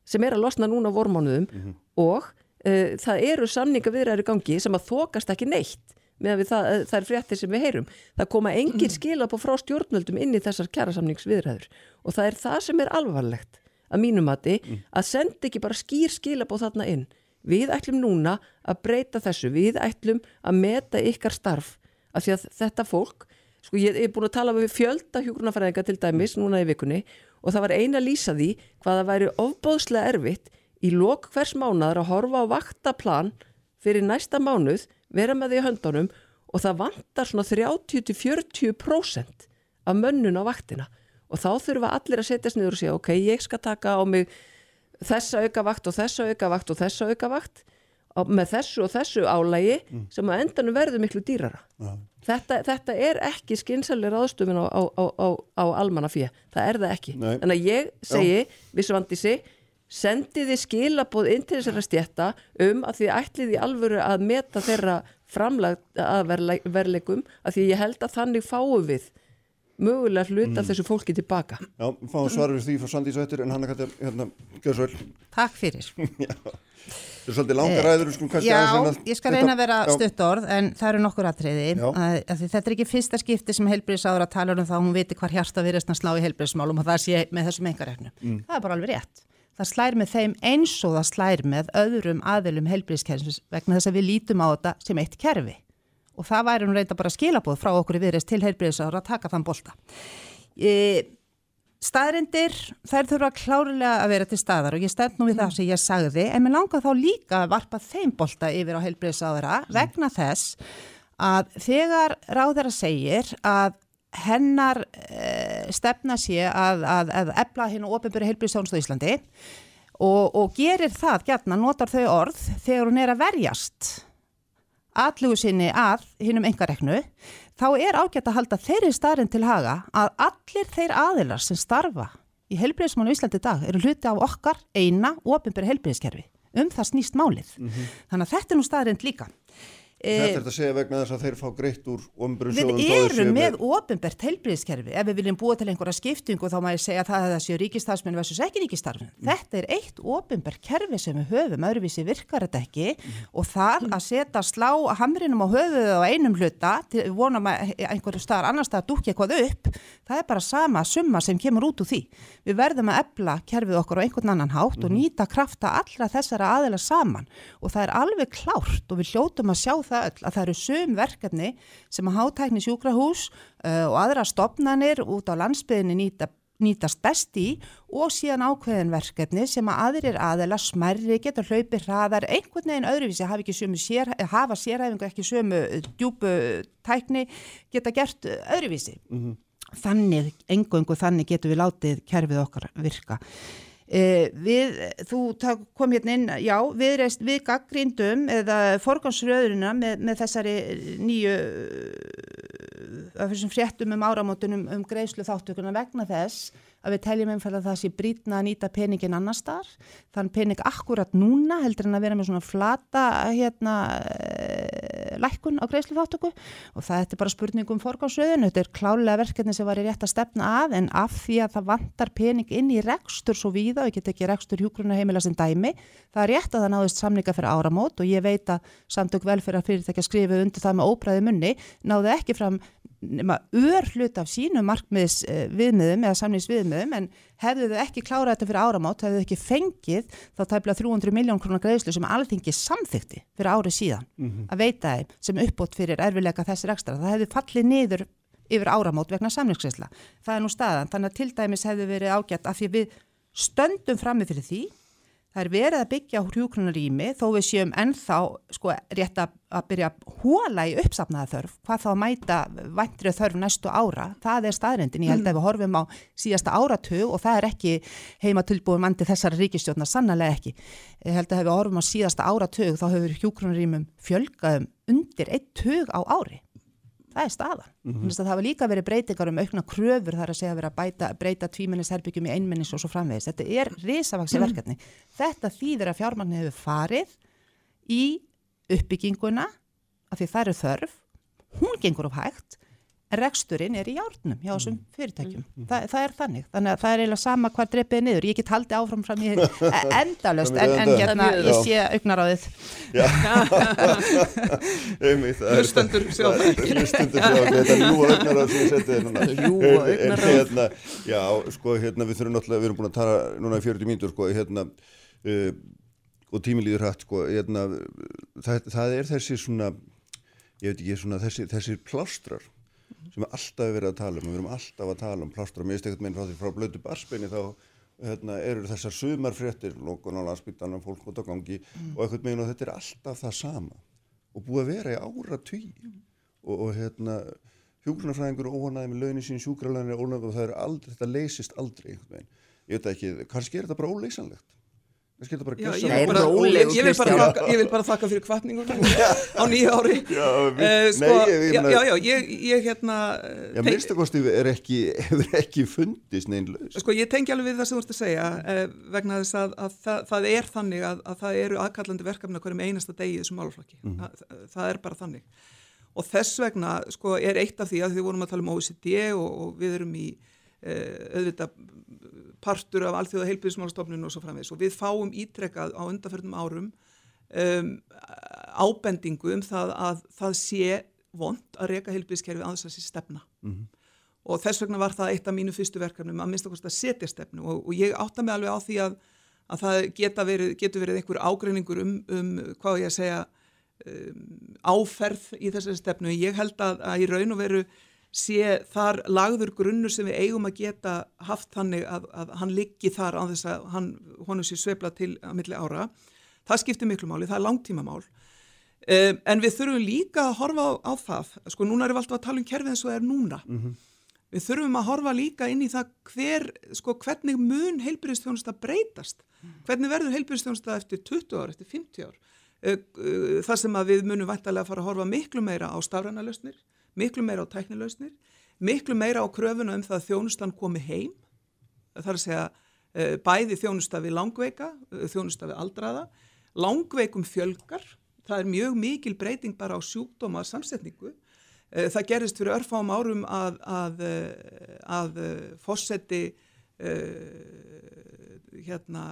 sem er að losna núna vormánuðum. Og uh, það eru samninga viðræður í gangi sem að þokast ekki neitt með við það, það er fréttir sem við heyrum. Það koma engin skila på frá stjórnvöldum inn í þessar kjærasamningsviðræður og það er það sem er alvarlegt að mínum mati að senda ekki bara skýr skila på þarna inn. Við ætlum núna að breyta þessu. Við ætlum að meta ykkar starf af því að þetta fólk sko ég er búin að tala við fjölda hjúgrunafræðinga til dæmis núna í vikunni og það var eina að lýsa því hvað það væri ofbóðslega erfitt í lok hvers mánaður að horfa á vaktaplan fyrir næsta mánuð, vera með því höndunum og það vantar svona 30-40% af mönnun á vaktina. Og þá þurfa allir að setjast niður og segja ok, ég skal taka á mig þessa auka vakt og þessa auka vakt og þessa auka vakt og með þessu og þessu álægi sem að endanum verður miklu dýrara. Þetta, þetta er ekki skynsælir ráðstöfun á, á, á, á, á almannafíð, það er það ekki. Nei. Þannig að ég segi, vissu vandi sig, sendiði skilaboð inn til þessara stjætta um að því ætlið í alvöru að meta þeirra framlag að verle- verleikum að því ég held að þannig fáum við mögulega hlut af þessu fólki tilbaka. Já, fáum svar við því frá Sandís Öttir en hann er hægt hérna, gjör svo vel. Takk fyrir. Það er svolítið langa ræður, við skulum kannski Já, reyna ég skal reyna að vera stutt orð en það eru nokkur atriði Já. að, að því þetta er ekki fyrsta skipti sem heilbriðsáður að tala um það að hún viti hvar hjarta virðist að slá í heilbriðsmálum og það sé með þessum engareknu. Mm. Það er bara alveg rétt. Það slær með þeim eins og það slær með öðrum aðilum heilbriðskerfis vegna þess að við lítum á þetta sem eitt kerfi og það væri hún reynda bara skilabóð frá okkur í viðreist til heilbriðsáður að taka þann bolta. E, staðrindir, þær þurfa klárlega að vera til staðar og ég stend nú við það sem ég sagði en mér langar þá líka að varpa þeim bolta yfir á heilbreyðsáðara vegna þess að þegar ráðara segir að hennar e, stefna sé að, að, að ebla hinn og ofinbyrja heilbreyðsjónust á Íslandi og, og gerir það gætna, notar þau orð þegar hún er að verjast allugu sinni að hinnum engareknu, þá er ágætt að halda þeirri starinn til haga að allir þeir aðilar sem starfa í helbriðismánu í Íslandi dag eru hluti af okkar eina ofinbæri helbriðiskerfi. Um það snýst málið. Þannig að þetta er nú staðrind líka. Þetta er þetta að segja vegna þess að þeir fá greitt úr ombrum Við erum með ofinbært heilbriðiskerfi. Ef við viljum búa til einhverja skiptingu þá má ég segja það að það séu ríkistarfsmenn versus ekki ríkistarfsmenn. Þetta er eitt ofinbært kerfi sem við höfum, öðruvísi virkar þetta ekki og það að setja slá hamrinum á höfuðu á einum hluta til vonum að einhverju staðar annar staðar dúkja eitthvað upp, það er bara sama summa sem kemur út úr því. Við verðum að ebla kerfið okkur á einhvern annan hátt og nýta krafta allra þessara aðila saman og það er alveg klárt og við hljótum að sjá það öll að það eru sum verkefni sem að hátækni sjúkrahús uh, og aðra stopnanir út á landsbyðinni nýta nýtast best í og síðan ákveðin verkefni sem að aðrir aðeila smerri getur hlaupið hraðar einhvern veginn öðruvísi hafa, sér, hafa sérhæfingu ekki sömu djúbu tækni geta gert öðruvísi. Þannig, engöngu þannig getur við látið kerfið okkar virka við, þú kom hérna inn, já, við, við gaggrindum eða forgansröðurina með, með þessari nýju af þessum fréttum um áramótunum um greiðslu þáttökuna vegna þess að við teljum einfalda að það sé brýtna að nýta peningin annars þar, þann pening akkurat núna heldur en að vera með svona flata hérna lækkun á greiðsluþáttöku og það er bara spurningum forgámsröðun, þetta er klálega verkefni sem var í rétt að stefna að en af því að það vantar pening inn í rekstur svo víða og ég get ekki rekstur hjúgrunaheimila sem dæmi, það er rétt að það náðist samninga fyrir áramót og ég veit að samtök velferðar fyrirtækja skrifið undir það með óbræði munni, náðu ekki fram nema ör hlut af sínu markmiðs uh, viðmiðum eða samnýs viðmiðum en hefðu þau ekki klárað þetta fyrir áramót, hefðu þau ekki fengið þá tæplega 300 miljón krónar greiðslu sem alþingi samþykti fyrir árið síðan mm -hmm. að veita þeim sem uppbót fyrir erfilega þessir ekstra. Það hefðu fallið niður yfir áramót vegna samnýsgreðsla. Það er nú staðan, þannig að til dæmis hefðu verið ágætt af því við stöndum frammi fyrir því Það er verið að byggja hrjúkrunarími þó við séum ennþá sko, rétt að, að byrja að hóla í uppsafnaða þörf, hvað þá að mæta væntrið þörf næstu ára, það er staðrindin, ég held að við horfum á síðasta áratug og það er ekki heima tilbúið mandi þessari ríkistjórnar, sannlega ekki. Ég held að við horfum á síðasta áratug þá hefur hrjúkrunarímum fjölgaðum undir eitt tug á ári það er staðan. Mm -hmm. Það hafa líka verið breytingar um aukna kröfur þar að segja að vera að bæta, breyta tvímennisherbyggjum í einmennis og svo framvegis. Þetta er risavaksi verkefni. Mm -hmm. Þetta þýðir að fjármagnir hefur farið í uppbygginguna af því það eru þörf, hún gengur á hægt reksturinn er í járnum hjá þessum mm. fyrirtækjum. Mm. Þa, það er þannig. Þannig að það er eiginlega sama hvað dreipið niður. Ég get haldið áfram fram í endalust en, en hérna ég sé augnaráðið. Hlustendur sjá það. Hlustendur sjá það. Þetta er ljúa augnaráð sem ég seti hérna. Ljúa augnaráð. Hérna, já, sko, hérna við þurfum náttúrulega, við erum búin að tala núna í 40 mínutur, sko, hérna uh, og tímilíður hægt, sko, hérna það, það er þessi svona, ég veit ekki, svona þessi, þessi plástrar sem við alltaf verið að tala um við erum alltaf að tala um plástur og veist ekkert meina frá því frá blödu barsbeini þá hérna, eru þessar sumarfréttir lókun á landsbyttanum, fólk út á gangi mm. og ekkert meina og þetta er alltaf það sama og búið að vera í ára tí mm. og, og hérna hjúgrunarfræðingur óhanaði með launin sín sjúkralænir óhanaði og það er aldrei, þetta leysist aldrei ég veit ekki, kannski er þetta bara óleysanlegt Já, ég, vil bara, ég, vil þakka, ég vil bara þakka fyrir kvartningur á nýja ári. Já, uh, sko, nei, ég, já, já, ég, ég hérna Já, minnstakosti er ekki hefur ekki fundist neinlega Sko, ég tengi alveg við það sem þú ert að segja uh, vegna þess að, að það, það er þannig að, að það eru aðkallandi verkefni hverjum einasta degi í þessum málflokki mm. það, það er bara þannig. Og þess vegna, sko, er eitt af því að við vorum að tala um OECD og, og við erum í auðvitað partur af alþjóða heilbíðismálastofnun og svo framvegs og við fáum ítrekkað á undarferðum árum um, ábendingu um það að það sé vond að reyka heilbíðiskerfi að þess að sé stefna. Mm -hmm. og þess vegna var það eitt af mínu fyrstu verkefnum að minnst að setja stefnu. Og, og ég átta mig alveg á því að, að það verið, getur verið einhver ágreiningur um, um hvað ég að segja um, áferð í þessari stefnu. Ég held að, að í raun og veru sé þar lagður grunnur sem við eigum að geta haft þannig að, að hann liggi þar á þess að hann, honum sé sveifla til að milli ára. Það skiptir miklu máli, það er langtímamál. Um, en við þurfum líka að horfa á, á það, sko núna erum við alltaf að tala um kerfið eins og það er núna. Mm -hmm. Við þurfum að horfa líka inn í það hver, sko hvernig mun heilbyrjastjónusta breytast, hvernig verður heilbyrjastjónusta eftir 20 ár, eftir 50 ár. Uh, uh, það sem að við munum vættalega að fara að horfa miklu meira á stafræna lausnir miklu meira á tæknilausnir, miklu meira á kröfuna um það að þjónustan komi heim, það er að segja eh, bæði þjónusta við langveika, eh, þjónusta við aldraða, langveikum fjölgar, það er mjög mikil breyting bara á sjúkdóma samsetningu, eh, það gerist fyrir örfám árum að, að, að fósetti hérna,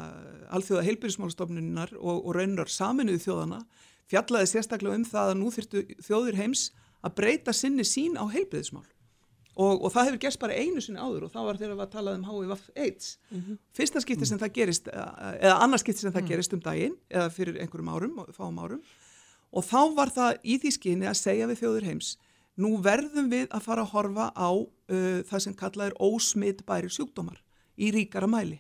alþjóða heilbyrjusmálastofnunar og, og raunar saminuðu þjóðana fjallaði sérstaklega um það að nú þyrtu þjóðir heims að breyta sinni sín á heilbreyðismál og, og það hefur gerst bara einu sinni áður og þá var þegar við að tala um HIV AIDS mm -hmm. fyrsta skipti sem það gerist eða annars skipti sem það mm. gerist um daginn eða fyrir einhverjum árum, fáum árum og þá var það í því skinni að segja við þjóður heims nú verðum við að fara að horfa á uh, það sem kallað er ósmittbæri sjúkdómar í ríkara mæli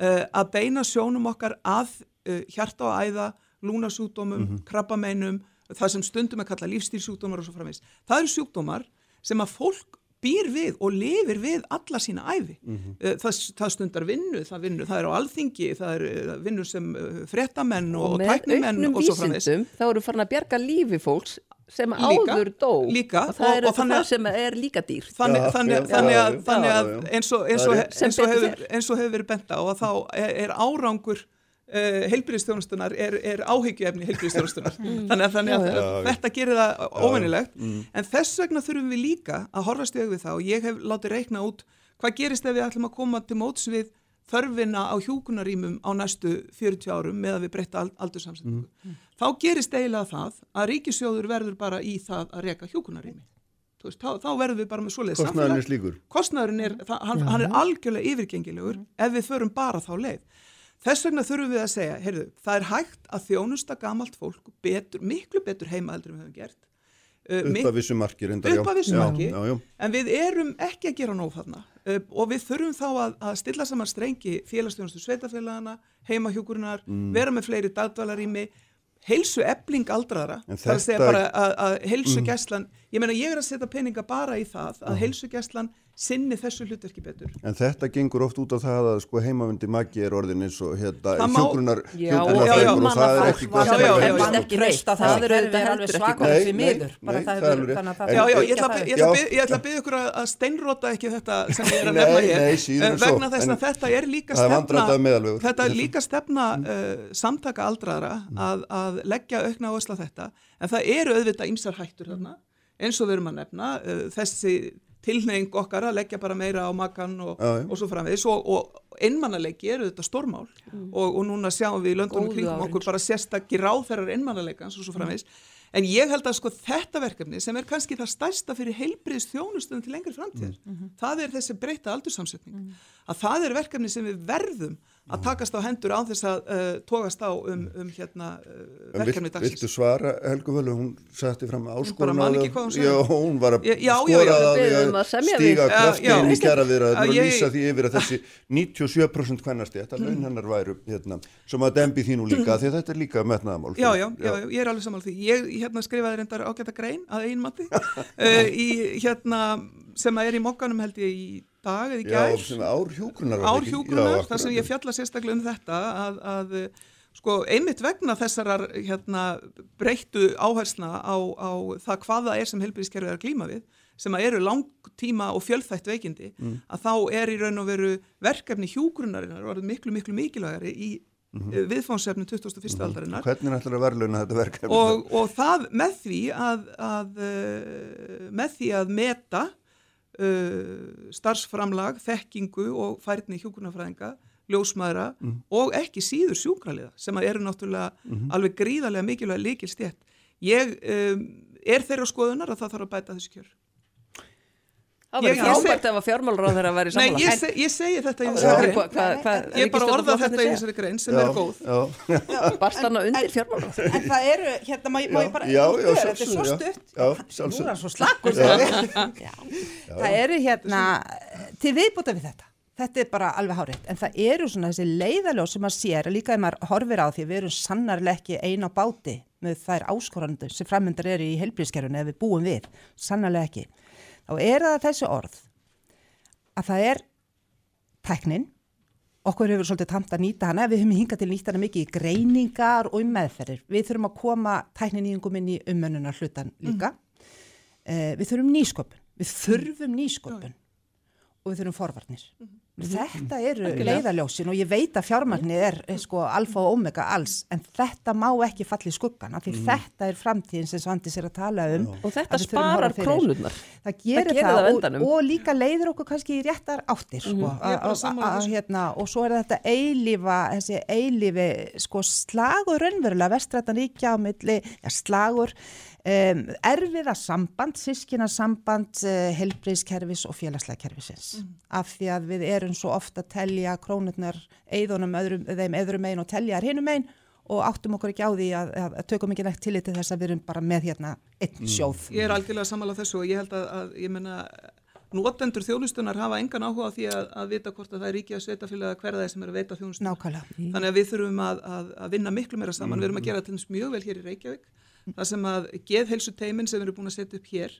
uh, að beina sjónum okkar að uh, hjarta og æða, lúnasjúkdómum, mm -hmm. krabbameinum það sem stundum að kalla lífstílsjúkdómar og svo framvegs. Það eru sjúkdómar sem að fólk býr við og lifir við alla sína æfi. Mm -hmm. það, það stundar vinnu, það vinnu, það er á alþingi, það er eh, vinnu sem eh, frettamenn og, og tæknimenn og svo framvegs. Og með auknum vísindum þá eru farin að bjerga lífi fólks sem líka, áður dó líka, og það og, er og það sem er líka dýr þannig, já, þannig, já, þannig að, já, að eins og, eins og, eins og hefur, hefur verið bent á að þá er, er árangur uh, heilbyrðistjónustunar er, er áhyggjuefni heilbyrðistjónustunar þannig að, þannig að Já, já. þetta gerir það óvinnilegt en þess vegna þurfum við líka að horfast við það og ég hef látið reikna út hvað gerist ef við ætlum að koma til móts við þörfina á hjúkunarímum á næstu 40 árum með að við breytta aldursamsetningu. Þá gerist eiginlega það að ríkisjóður verður bara í það að reka hjúkunarími. Veist, þá, þá verðum við bara með svoleiðis Kostnaðurinn er slíkur. kostnæðurinn er, það, hann, hann er algjörlega yfirgengilegur ef við förum bara þá leið. Þess vegna þurfum við að segja, heyrðu, það er hægt að þjónusta gamalt fólk betur, miklu betur heima heldur en við höfum gert. Uh, Upp mik- að vissu marki reyndar, já. upp að vissu Já, marki, Já, já. en við erum ekki að gera nóg þarna uh, og við þurfum þá að, að stilla saman strengi félagsstjónustu sveitafélagana, heimahjúkurinnar, Mm. vera með fleiri dagdvalarými, heilsu ebling aldraðra, það er að segja Mm. bara að, að heilsugæslan, ég meina ég er að setja peninga bara í það að heilsugæslan sinni þessu hlutverki betur. En þetta gengur oft út á það að sko heimavundi magi er orðin eins og hérna hjúgrunar Já, og- og það er ekki gott. Já, já, að já, ekki það er alveg ekki svakar miður. Bara nei, það er hefur- alveg að það En- Já, já, ég ætla, að að- það- ég ætla, að Já. bið- ég ætla að byggja ykkur að, að steinrota ekki þetta sem ég er að nefna hér. nei, síður en Eh, svo, vegna þess að þetta er líka stefna þetta er líka stefna uh, samtaka aldraðra að, að leggja aukna áherslu á þetta. En það eru auðvitað ýmsar hættur þarna eins og við erum að nefna uh, þessi tilneying okkar að leggja bara meira á makan og, og svo framvegis. Og, og einmannalegi eru þetta stórmál. Og, og núna sjáum við í löndunum kringum okkur bara sérstakki ráðherrar einmannalegans og svo framvegis. En ég held að sko þetta verkefni sem er kannski það stærsta fyrir heilbriðs þjónustunum til lengri framtíðar það er þessi breyta aldursamsetning að það er verkefni sem við verðum að takast á hendur á þess að uh, tókast á um, um hérna uh, verkefni dagsins viltu svara Helgu Völu, hún sætti fram áskorun á sagði. Já, hún var að skora það að að semja stíga við. krafti Já, inn í já. kjara við Já, og lýsa því yfir að þessi 97% kvennasti, þetta laun hennar væru hérna, sem að dembi þínu líka því að þetta er líka metnaðamál. Já, já, ég er alveg saman því. Ég hérna skrifaði reyndar ágæta grein að einmatti uh, í hérna sem er í mokkanum held ég í dag eða í Já, gær. sem ár hjúkrunar. var það ekki? árhjúkunar, Já, þar sem ég fjalla sérstaklega um þetta að, að sko einmitt vegna þessarar hérna breyttu áhersna á, á það hvað það er sem helbriðskerfið er að glíma við sem að eru langtíma og fjölþætt veikindi Mm. að þá er í raun og veru verkefni hjúgrunarinnar orðið miklu miklu mikilvægari í mm. -hmm. viðfánsefnum 21. aldarinnar Hvernig ætlar að verðlauna þetta verkefni? og, og það með því að, að uh, með því að meta uh, starfsframlag, þekkingu og færni hjúkunarfræðinga, ljósmaðra og ekki síður sjúkraliða sem eru náttúrulega alveg gríðarlega mikilvæg líkil stjætt. Ég um, er þeirra skoðunar að það þarf að bæta þessu kjör. Það var frábært ef að fjármálur á þeirra væri Nei, sammála. ég, se, ég segi þetta í þessari grein. Hvað- hvað- hvað Ég bara orða þetta í þessari grein sem já, er góð. Já, Barst hann undir fjármálur? En það eru, hérna, má, ég- bara, Já, já, þetta er svo já. stutt. Já, Nú sjálfsögðu. er hann svo slakur. Já. Það eru hérna, til viðbúta við þetta. Þetta er bara alveg hárétt. En það eru svona þessi leiðaljó sem maður sér, líka ef maður horfir á því að við erum sannarlega ekki eina á báti með þær áskorandu sem framöndar eru í helbriðskerfunu ef við búum við. Sannarlega ekki. Þá er það þessi orð að það er tæknin okkur hefur svolítið tamt að nýta hana, við höfum hingað til nýta hana mikið í greiningar og um meðferðir. Við þurfum að koma tækninýjungum inn í umönnunar hlutan líka. Eh, við þurfum nýsköpun, við þurfum nýsköpun og við þurfum forvarnir. Þetta eru leiðaljósin og ég veit að fjármagnir er eh, sko alfa og omega alls en þetta má ekki falla í skuggan af því þetta er framtíðin sem Svandis er að tala um. Og þetta sparar krónurnar. Það gerir gerir það, það á og, endanum. og líka leiðir okkur kannski í réttar áttir sko, að- sammála að- þessu. hérna, og svo er þetta eilífa þessi eilífi sko, slagur raunverulega vestrættan ríkja á milli ja, slagur um, erfiða samband, sískina samband uh, helbriðskerfis og félagslega kerfisins af því að við erum svo ofta að telja krónurnar eðunum öðrum, þeim öðrum megin og telja hinum megin og áttum okkur ekki á því að, að, að tökum ekki nekt til þess að við erum bara með hérna einn sjóð. Ég er algjörlega sammála þessu og ég held að, að ég menna, notendur þjónustunar hafa engan áhuga á því að, að vita hvort að það er ríki að sveitafélaga hverða þeir sem er að veita þjónustunar. Nákvæmlega. Þannig að við þurfum að, að, að vinna miklu meira saman. Við erum að gera til þess mjög vel hér í Reykjavík. Það sem að geðheilsu teimin sem erum búin að setja upp hér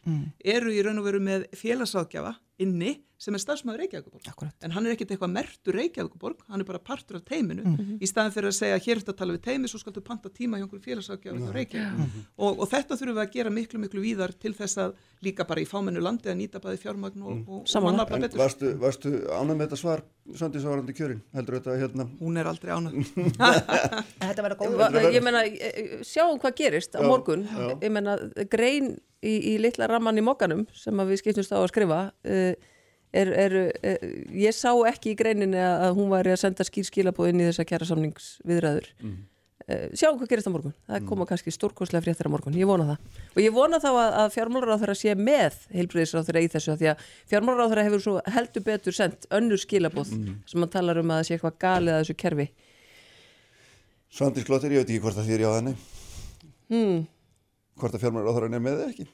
eru í raun og veru með félagsráðgjafa inni sem er starfsmæður Reykjavíkuborg. Akkurat. En hann er ekkert eitthvað mertur Reykjavíkuborg, hann er bara partur af teiminu Mhm. í staðan fyrir að segja hér er þetta að tala við teimi, svo skaltu panta tíma hjá einhverjum félagsafgjafur hjá Reykjavík. Og, og þetta þurfum við að gera miklu, miklu víðar til þess að líka bara í fámennu landi að nýta bæði fjármagn og, og, og mannafla En betur. varstu, varstu ánægð með þetta svar, Svandi Sávarandi kjörin? Heldur þetta hérna? Hún er aldrei ánað. Þetta verður góð. Ég meina, e- e- sjáum hvað gerist á Já, morgun. já. Ég meina, grein í, í litla ramman í mokkanum sem að við skiptumst á að skrifa uh, er, er, er, ég sá ekki í greininni að að hún væri að senda skýr skilabóð inn í þessa kjæra samningsviðræður. Mm. sjáum hvað gerist á morgun. Það koma kannski stórkoslega fréttir á morgun. Ég vona það. Og ég vona þá að, að fjármálaráþara sé með heilbriðisráþara í þessu af því að fjármálaráþara hefur svo heldur betur sendt önnur skilabóð sem hann talar um að það sé eitthvað galið að þessu kerfi. Svandi Slóttir, ég veit ekki hvort það þýr já þenni. Hmm. Hvort að fjármæður áþarann er með eða ekki?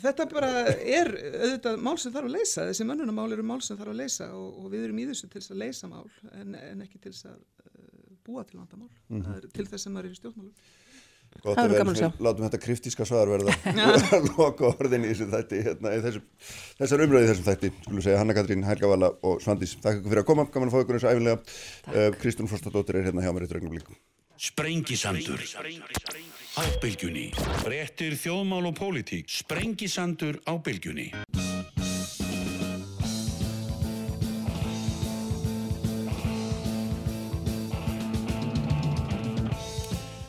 Þetta bara er auðvitað mál sem þarf að leysa, þessi mönnunamál eru mál sem þarf að leysa og, og við erum í þessu til þess að leysa mál en, en ekki til þess að uh, búa til vandamál, það er til þess að maður er í stjórnmálum. Gott Það að verður vel, gaman að sjá. við látum þetta kryptíska svar verða loka orðin í þessu þætti hérna, í þessu, þessar umröði í þessum þætti skulum segja Hanna Katrín, Helga Vala og Svandís. Takk ykkur fyrir að koma, gaman að fá ykkur eins og æfinlega uh, Kristún Frostadóttir er hérna hjá mér eitt raugnum líka. Sprengisandur á bylgjunni Frettir þjóðmál og pólitík. Sprengisandur á bylgjunni.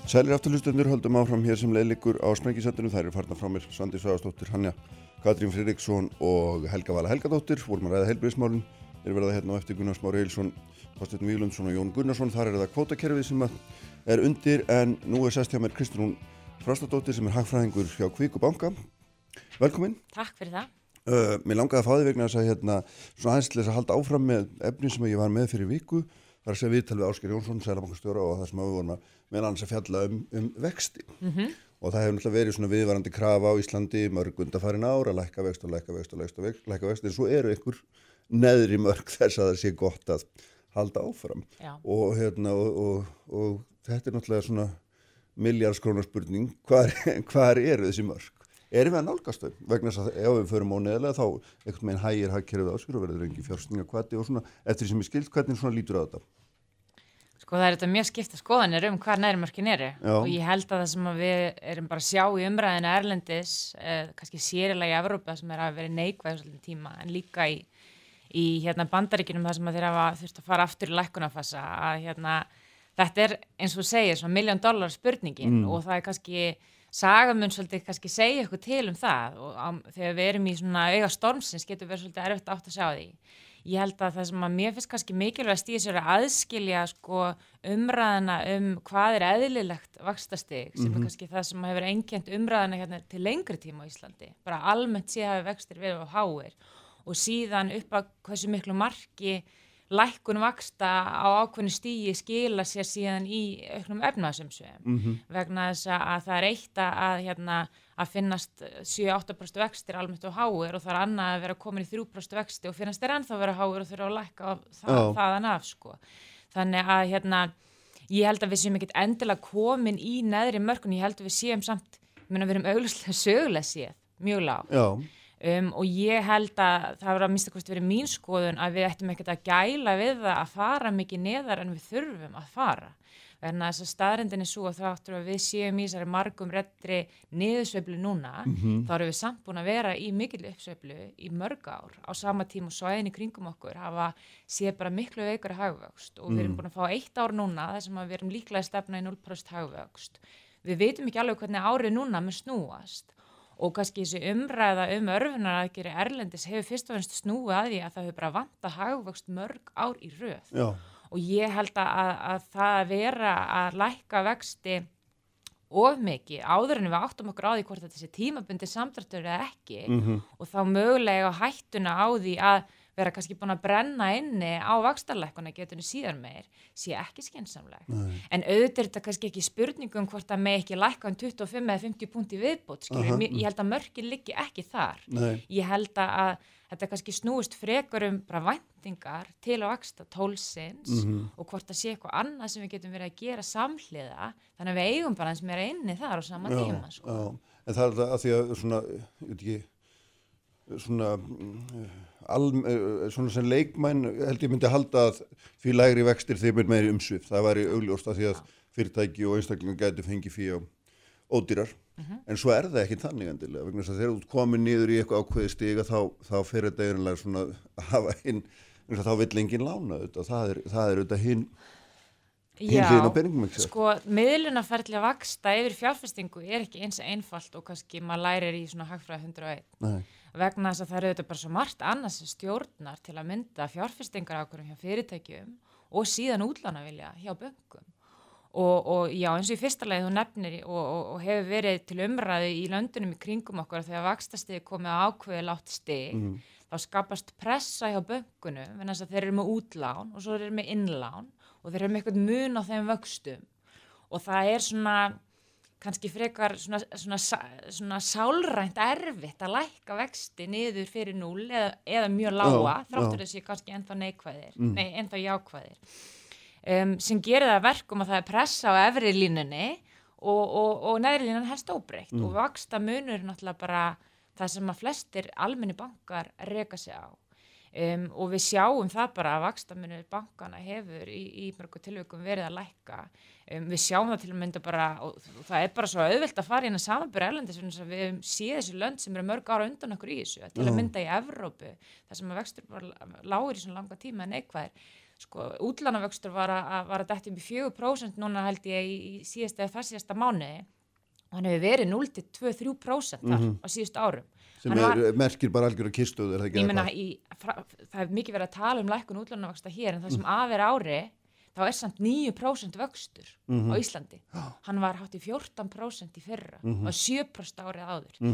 Sælir afturlustundur höldum áfram hér sem leiðlikur á Sprengisandinu, þær eru farnar frá mér Svandís Svagastóttir, Hanja Katrín Fridriksson og Helga Vala Helgadóttir. Vorum að ræða heilbriðismálin, er verða hérna á eftir Gunnar Smári Eilsson, Þorsteinn Vílundsson og Jón Gunnarsson, þar er það kvótakerfið sem að er undir en nú er sest hjá mér Kristrún Frostadóttir sem er hagfræðingur hjá Kvík og Banka. Velkomin. Takk fyrir það. Uh, mér langaði að fá því vegna þess að hérna, svona aðeins til þess að halda áfram með efni sem ég var með fyrir viku. Þar að segja viðtal við Ásker Jónsson, sælabankastjóra og það sem vorum að meðan hans að fjalla um, um vexti. Og það hefur náttúrulega verið svona viðvarandi krafa á Íslandi mörg undarfærin ár að lækka vext og lækka vext og lækka vext en svo eru einhver neðri mörg þess að það sé gott að halda áfram. Og, hérna, og, og, og þetta er náttúrulega svona miljardskrónar spurning hvar, hvar eru þessi mörg erum við að nálgast þau? Vegna þess að ef við förum á neðlega þá einhvern veginn hægir hagkerfið á sér og verður engi fjárstingakvati og svona eftir því sem ég skilt hvernig svona lítur á þetta? Sko það er þetta mjög skipta skoðanir um hvað nærmörkin eru. Já. og ég held að það sem að við erum bara að sjá í umræðinu Erlendis, eh, kannski sérilega í Evrópa sem er að vera neikvæð svolítið tíma en líka í, í hérna, bandaríkinum þar sem að þeir hafa þurft að fara aftur í lækkunafassa að hérna, þetta er eins og segir miljón dólar spurningin og það er kannski sagamun svolítið kannski segja eitthvað til um það og á, þegar við erum í svona auga stormsins getur verið svolítið erfitt átt að sjá því. Ég held að það sem að mér finnst kannski mikilvægt í þessu er að aðskilja sko umræðina um hvað er eðlilegt vakstastig sem er kannski það sem hefur einkent umræðina hérna til lengri tíma á Íslandi. Bara almennt sé hafi vextir verið á háir og síðan upp að hversu miklu marki lækkun vaksta á ákveðinu stígi skila sér síðan í auknum efnaðsumsveðum vegna þess að það er eitt að, hérna, að finnast 7-8% vextir almennt og háir og það er annað að vera komin í 3% vexti og finnast þeir ennþá vera háir og þurfa að lækka á það, Já. þaðan af sko. þannig að hérna ég held að við séum ekkert endilega komin í neðri mörkun, ég held að við séum samt ég meina við erum auglustlega sögulega séð mjög lág. Já, Um, og ég held að það verður að mista hvort verið mín skoðun að við ættum ekkert að gæla við það að fara mikið neðar en við þurfum að fara. Verðan að þess að staðrindin er svo að þáttur að við séum í þessari margum rettri niðursveiflu núna, þá erum við samt búin að vera í mikil uppsveiflu í mörg ár á sama tíma og svæðin í kringum okkur hafa séð bara miklu veikara hagvöxt og við erum búin að fá eitt ár núna sem að við erum líklega stefna í 0% hagvöxt. Við veitum ekki alveg hvernig árið núna mun snúast og kannski þessi umræða um örfunaraðgeri Erlendis hefur fyrst og finnst snúið að því að það hefur bara vanta hagvöxt mörg ár í röð. Já, og ég held að, að, að það að vera að lækka vexti of mikið áður en við áttum okkur á því hvort þetta sé tímabundi samdráttur eða ekki og þá mögulega hættuna á því að vera kannski búin að brenna inni á vakstarleikuna getunni síðan meir sé ekki skinsamleg. En auðvitað er þetta kannski ekki spurningum hvort að með ekki lækka um 25 eða 50 punkt í viðbót, skilur, uh ég held að mörkin liggi ekki þar. Nei. Ég held að þetta kannski snúist frekar um bara væntingar til að vaksta tólsins og hvort það sé eitthvað annað sem við getum verið að gera samhliða, þannig að við eigum bara eins meira inni þar á sama tíma, sko. já. En það er það að því að svona, ég veit ekki, svona, mm, al, eh, svona sem leikmæn held ég myndi halda að því lægri vextir þeir myndi meiri umsvið. Það væri augljóst að því að fyrirtæki og einstaklingar gæti fengið fyrir ódýrar. En svo er það ekki þannig endilega vegna þess að þegar þú ert komin niður í eitthvað ákveði stiga þá, þá fyrir þetta eiginlega svona að hafa hinn, þá vill enginn lána þetta. Það er, það er auðvitað hinn hinn hliðin á peningum ekki. sko, miðlunarferðli að vaksta yfir fjárfestingu er ekki eins einfalt og kannski maður lærir í svona hagfræði 101 Nei. Vegna þess að það eru þetta bara svo margt annars stjórnar til að mynda fjárfestingar ákvörum hjá fyrirtækjum og síðan útlána vilja hjá böngum og, og já eins og í fyrsta lagi þú nefnir og, og, og hefur verið til umræðu í löndunum í kringum okkur að þegar vakstastigi komið á ákveði látt stig þá skapast pressa hjá böngunum vegna þess að þeir eru með útlán og svo eru með innlán og þeir eru með eitthvað mun á þeim vöxtum. Og það er svona kannski frekar svona, svona, svona, sálrænt erfitt að lækka vexti niður fyrir núl eða, eða mjög lága, Já, þráttur þessi kannski ennþá neikvæðir, nei, ennþá jákvæðir. Um, sem gerir það að verkum að það er pressa á efri línunni og, og, og neðri línan helst óbreykt og vaksta munur náttúrulega bara það sem að flestir almenni bankar reka sig á. Um, og við sjáum það bara að vakstamunir bankana hefur í, í mörgu tilvægum verið að lækka um, við sjáum það til að mynda bara og, það er bara svo auðvelt að fara í hennar samanbyrja erlendis við séð þessi lönd sem eru mörg ára undan okkur í þessu til að mynda í Evrópu þar sem að vextur bara lágur í svona langa tíma en neikvæðir sko, útlánavöxtur var að, að, var dætti um í 4% núna held ég í, síðasta eða þar síðasta mánuði. Og hann hefur verið 0-2-3% þar á síðustu árum. Sem er, merkir bara algjör að kistuð er það það er mikið verið að tala um lækkun útlánavöxta hér en það sem af er ári þá er samt 9% vöxtur á Íslandi. Hann var hátt í 14% í fyrra og 7% árið áður. Mm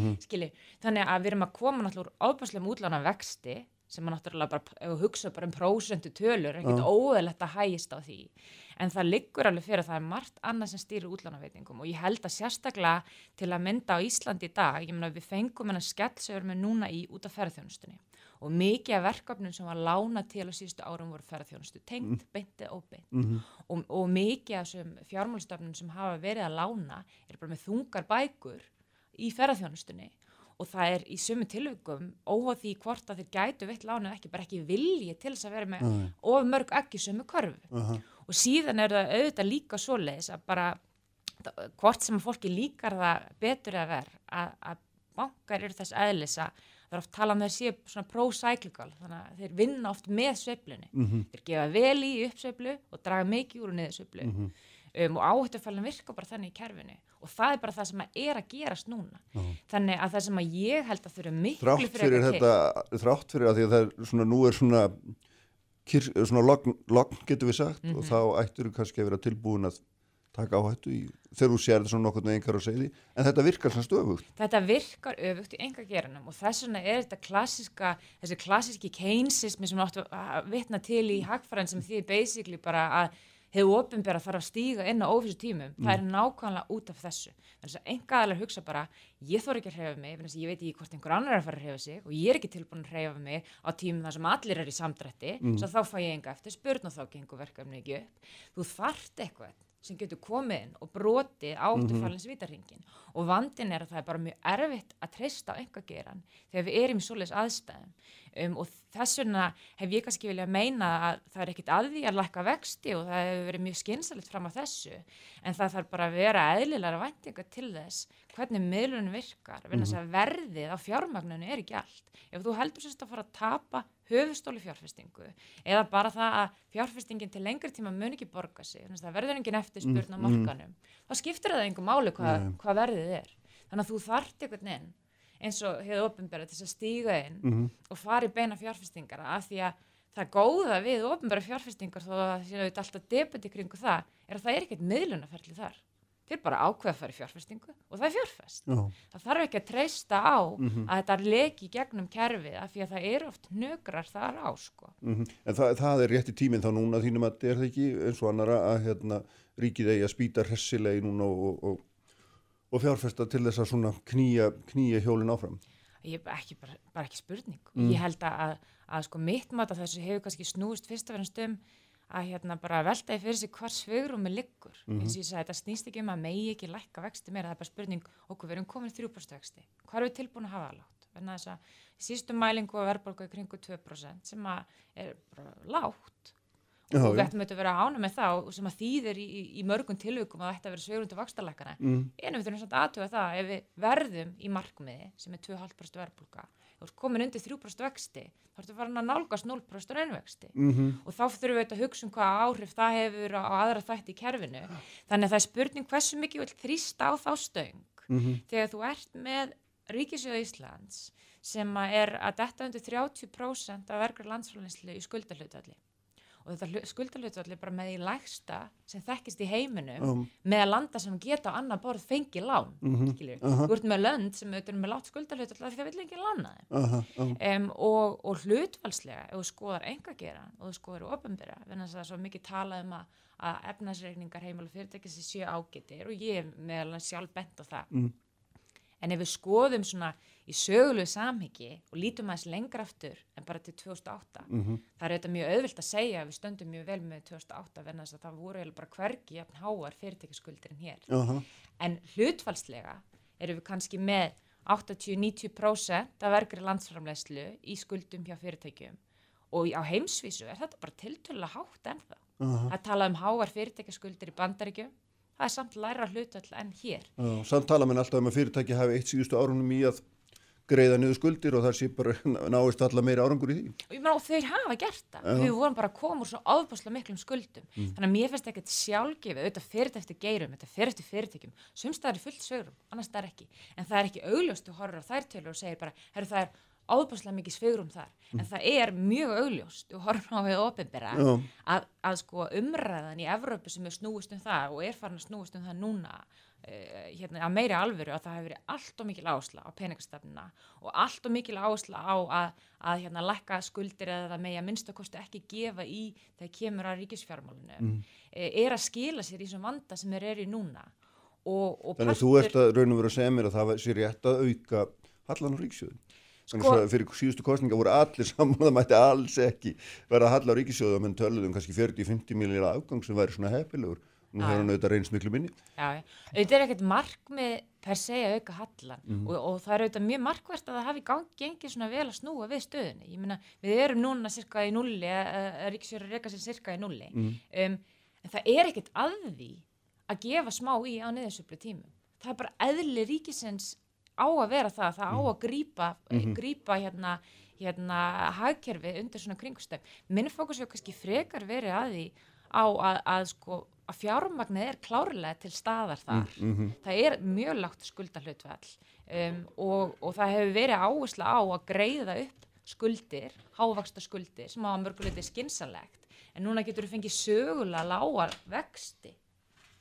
þannig að við erum að koma náttúrulega ábærslega útlánavexti sem er náttúrulega bara, hugsa bara um prósentu tölur, ekkert óeðlegt að hægist á því. En það liggur alveg fyrir að það er margt annað sem stýrir útlánaveitingum og ég held að sérstaklega til að mynda á Íslandi í dag, ég meina við fengum hennar skell sem við erum með núna í út af ferðþjónustunni og mikið af verkefnum sem var lána til á síðustu árum voru ferðþjónustu tengt, beint eða óbeint. Og, og mikið af þessum fjármálstofnum sem hafa verið að lána er bara með þungar bækur í ferðarþjónustunni og það er í sumu tilvikum óháð því hvort að þeir gætu veitt lánu ekki bara ekki vilji til þess að vera með of mörg ekki sumu körfu. Og síðan er það auðvitað líka svoleiðis að bara hvort sem að fólki líkar það betur eða verð að, að bankar eru þess eðlis að það er oft talað um þeir séu svona pro-cyclical þannig að þeir vinna oft með sveiflunni. Þeir gefa vel í uppsveiflu og draga mikið úr niður sveiflu um, og áhættufælun virka bara þannig í kerfinu. Og það er bara það sem að er að gerast núna. Þannig að það sem að ég held að þurfa miklu þrátt fyrir þetta þrátt fyrir að því að það er svona nú er svona kyr, svona logn, logn getur við sagt Mhm. og þá ættur þú kannski að vera tilbúin að taka áhættu í, þegar þú sér þetta svona nokkurnu einhver og segði en þetta virkar svona stöfugt þetta virkar öfugt í enga geranum og þess vegna er þetta klassiska þessi klassiski keinsismi sem áttu að vitna til í hagfræðin sem því basically bara að hefur ofinbera þarf að stíga inn á ófissu tímum. Það er nákvæmlega út af þessu. Þannig að enga aðlar hugsa bara ég þór ekki að hreyfa mig, ég veit ekki hvort einhver annar er að fara að hreyfa sig og ég er ekki tilbúin að hreyfa mig á tímum þar sem allir er í samdrætti. Mm. svo þá fæ ég enga eftir spurn og þá gengur verkefni ekki upp. Þú þarft eitthvað sem getur komið inn og brotið áttufallins vítarringin og vandin er að það er bara mjög erfitt að treysta á einhver geran þegar við erum í svoleiðis aðstæðum. Um, og þess vegna hef ég kannski vilja meina að það er ekkit að því að lækka vexti og það hefur verið mjög skynsalegt fram á þessu. En það þarf bara að vera eðlilega væntinga til þess hvernig miðlunum virkar mm -hmm. verðið á fjármagninu er ekki allt. Ef þú heldur sérst að fara að tapa höfustóli fjárfestingu eða bara það að fjárfestingin til lengri tíma mun ekki borga sig, þannig að það verður engin eftirspurn á markanum, þá skiptir það einhver máli hvað, hvað verðið er. Þannig að þú þart einhvern veginn eins og hefur ofinbæra til að stíga inn og fara í beina fjárfestingar af því að það góða við ofinbæra fjárfestingar þó að það séu alltaf debeti kringu það er að það er ekkert miðlunaferli þar þeir bara ákveða að fara í fjárfestingu og það er fjárfest Já. það þarf ekki að treysta á að þetta leki gegnum kerfið af því að það eru oft nögrar þar á sko. mm en það, það er rétti tíminn þá núna þínum að er það ekki eins og annara að hérna, ríkið eigi að spýta hressilegi núna og, og, og, og fjárfesta til þess að svona knýja, knýja hjólinn áfram ég er ekki, bara, bara ekki spurning mm. ég held að, að, að sko mitt mat að þessu hefur kannski snúist fyrst og verðast um að hérna bara veltaði fyrir sig hvar svegrumi liggur. Eins og ég sagði þetta snýst ekki um að megi ekki lækka vexti meira það er bara spurning okkur við erum komin 3% vexti. Hvað er við tilbúin að hafa látt en þess að sístu mælingu og verðbólgu í kringu 2% sem að er bara lágt. Já, og við ættum auðvitað að vera ána með það og sem að þýðir í, í, mörgum tilvikum að að vera sveigrum til vakstarlækana Mm. en við þurfum samt aðtuga það ef við verðum í markmiði sem er 2,5% verðbólga og ert komin undir 3% vexti. Þá ertu farin að nálgast 0% raunvexti. Mhm. og þá þurfum við að hugsa um hvaða áhrif það hefur á, aðra þætti í kerfinu. Þannig að það er spurning hversu mikið vil þrýsta á þá stöng. Mhm. þegar þú ert með Ríkisjóð Íslands sem er að detta undir 30% af verkar landsfrálinslu í skuldahlutalli og þetta skuldahlutalli er bara með í lægsta sem þekkist í heiminum Um, með að landa sem geta á annar borð fengi lán Mhm. skilur, Aha. þú ert með lönd sem auðvitað með látt skuldahlutalli því það vil ekki lána þeim aha, aha. um, og, og hlutvalslega ef þú skoðar engageran og þú skoðar ofinbera þannig að það er svo mikið talað um að, að efnasreikningar heimil og fyrirtæki sem séu ágætir og ég er meðal sjálf bent á það Mm. en ef við skoðum svona í sögulegu samhengi og lítum aðeins lengra aftur en bara til 2008 Mhm. það er auðvitað mjög auðvilt að segja að við stöndum mjög vel með 2008 verðan þess að það voru eiginlega bara hvergi jafn háar fyrirtækiskuldir en hér Aha. en hlutfalslega erum við kannski með 80-90% af verkri landsframlegslu í skuldum hjá fyrirtækjum og á heimsvísu er þetta bara tiltölulega hátt ennþá. Aha. Það tala um háar fyrirtækjaskuldir í bandaríkjum, það er samt læra hlutfall en hér. Já, samt tala menn alltaf um að fyrirtæki hafi eitt síðustu árunum í að greiða niður skuldir og það sé bara náist alla meiri árangur í því. Og ég meina og þeir hafa gert það. Við vorum bara að koma úr svo áðbáslega miklum skuldum. Þannig að mér finnst ekkert sjálfgefið, auðvitað fyrir eftir geirum, þetta fyrir eftir fyrirtækjum. Sums það er fullt svegrum, annars það er ekki. En það er ekki augljóst, þú horfir á þær tölur og segir bara, herru það er áðbáslega mikið svegrum þar. En það er mjög augljóst, þú horfir á við ofinbera, að, að sko umræðan í Evrópu sem er snúist um það og er farin að snúist um það núna uh, hérna, að meiri alvöru að það hefur verið allt og mikil áhersla á peningastefnuna og allt og mikil áhersla á að, að hérna, lækka skuldir eða að minnstakosti ekki gefa í þegar kemur að ríkisfjármálinu mm. er að skila sér í þessum vanda sem þeir eru í núna og, og Þannig að þú ert að raun og vera að segja mér að það sé rétt að auka hallan á ríkisjóðin. Þannig Sko- að fyrir síðustu kostninga voru allir saman að það mætti alls ekki vera hall á ríkisjóðu og menn töluðum kannski 40-50 miljóra afgang sem væri svona heppilegur. Nú hefur hann auðvitað reynst miklu minni. Já, auðvitað er ekkert markmið per se að auka hallan Mhm. og, og það er auðvitað mjög markvert að það hafi gengið svona vel að snúa við stöðunni. Ég meina, við erum núna cirka í nulli, að ríkisjóri reyka sér cirka í nulli. Mhm. Um, en það er ekkert að því að gefa smá í á niðursöflu tímum. Það er bara eðli ríkisins á að vera það, það á að grípa, Mhm. grípa hérna, hérna hagkerfi undir svona kringustöf. Minn fókus hefur kannski frekar verið að því á að, að sko að fjármagnið er klárlega til staðar þar. Mhm. Það er mjög lágt skuldahlutfall um, og, og það hefur verið áhersla á að greiða upp skuldir, hávaksta skuldir sem á að mörguleiti skinsalegt en núna getur þú fengið sögulega lágar vexti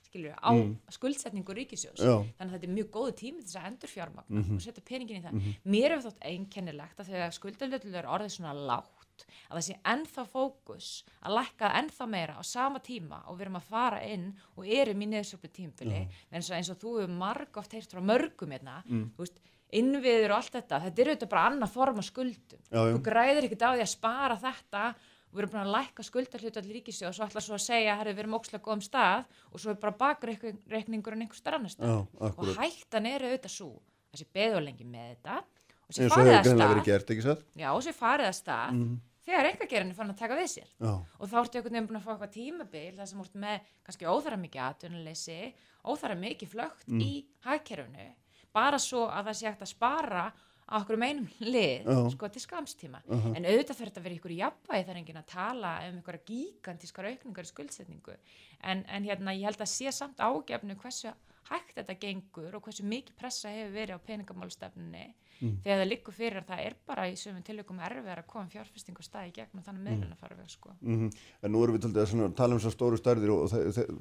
skilur á skuldsetningu ríkisjós Já. þannig að þetta er mjög góðu tími þess að endur fjármagna og setja peningin í það mér hefur þótt einkennilegt að þegar skuldalöflu er orðið svona lágt að það sé ennþá fókus að lækka ennþá meira á sama tíma og við erum að fara inn og erum í neðsöflu tímbili eins og, eins og þú hefur marg oft heyrt frá mörgum hérna, þú veist innviður og allt þetta, þetta er auðvitað bara annað form af skuldum, Já, já. þú græðir ekkert á því að spara þetta og við erum búin að lækka skuldahlutal ríkisjóð og svo ætla svo að segja að við erum ókslega góðum stað og svo er bara bakreikningurinn einhver starf annar stað og hættan er auðvitað svo að sé beður lengi með þetta og sé Eins og farið að stað. verið gert, já, og sé farið að stað þegar eitthvað er fann að taka við sér. Já. og þá ertu einhvern veginn búin að fá eitthvað tímabil þar sem ert með kannski óþara mikið atvinnuleysi, óþara mikið flögt í hagkerfunu bara svo að það sé hægt að spara á okkur einum lið, Já. sko til skamstíma en auðvitað fyrir þetta að vera ykkur jafnvægi það er enginn að tala um ykkur gigantískar aukningar í skuldsetningu. En, en hérna ég held að sé samt ágefnu hversu hægt þetta gengur og hversu mikið pressa hefur verið á peningamálstefnunni þegar það liggur fyrir að það er bara í sömum tilökum erfið að koma fjárfestingu stað í gegnum þannig meðlun að fara við sko. Mm En nú erum við taldið að tala um svo stóru stærðir og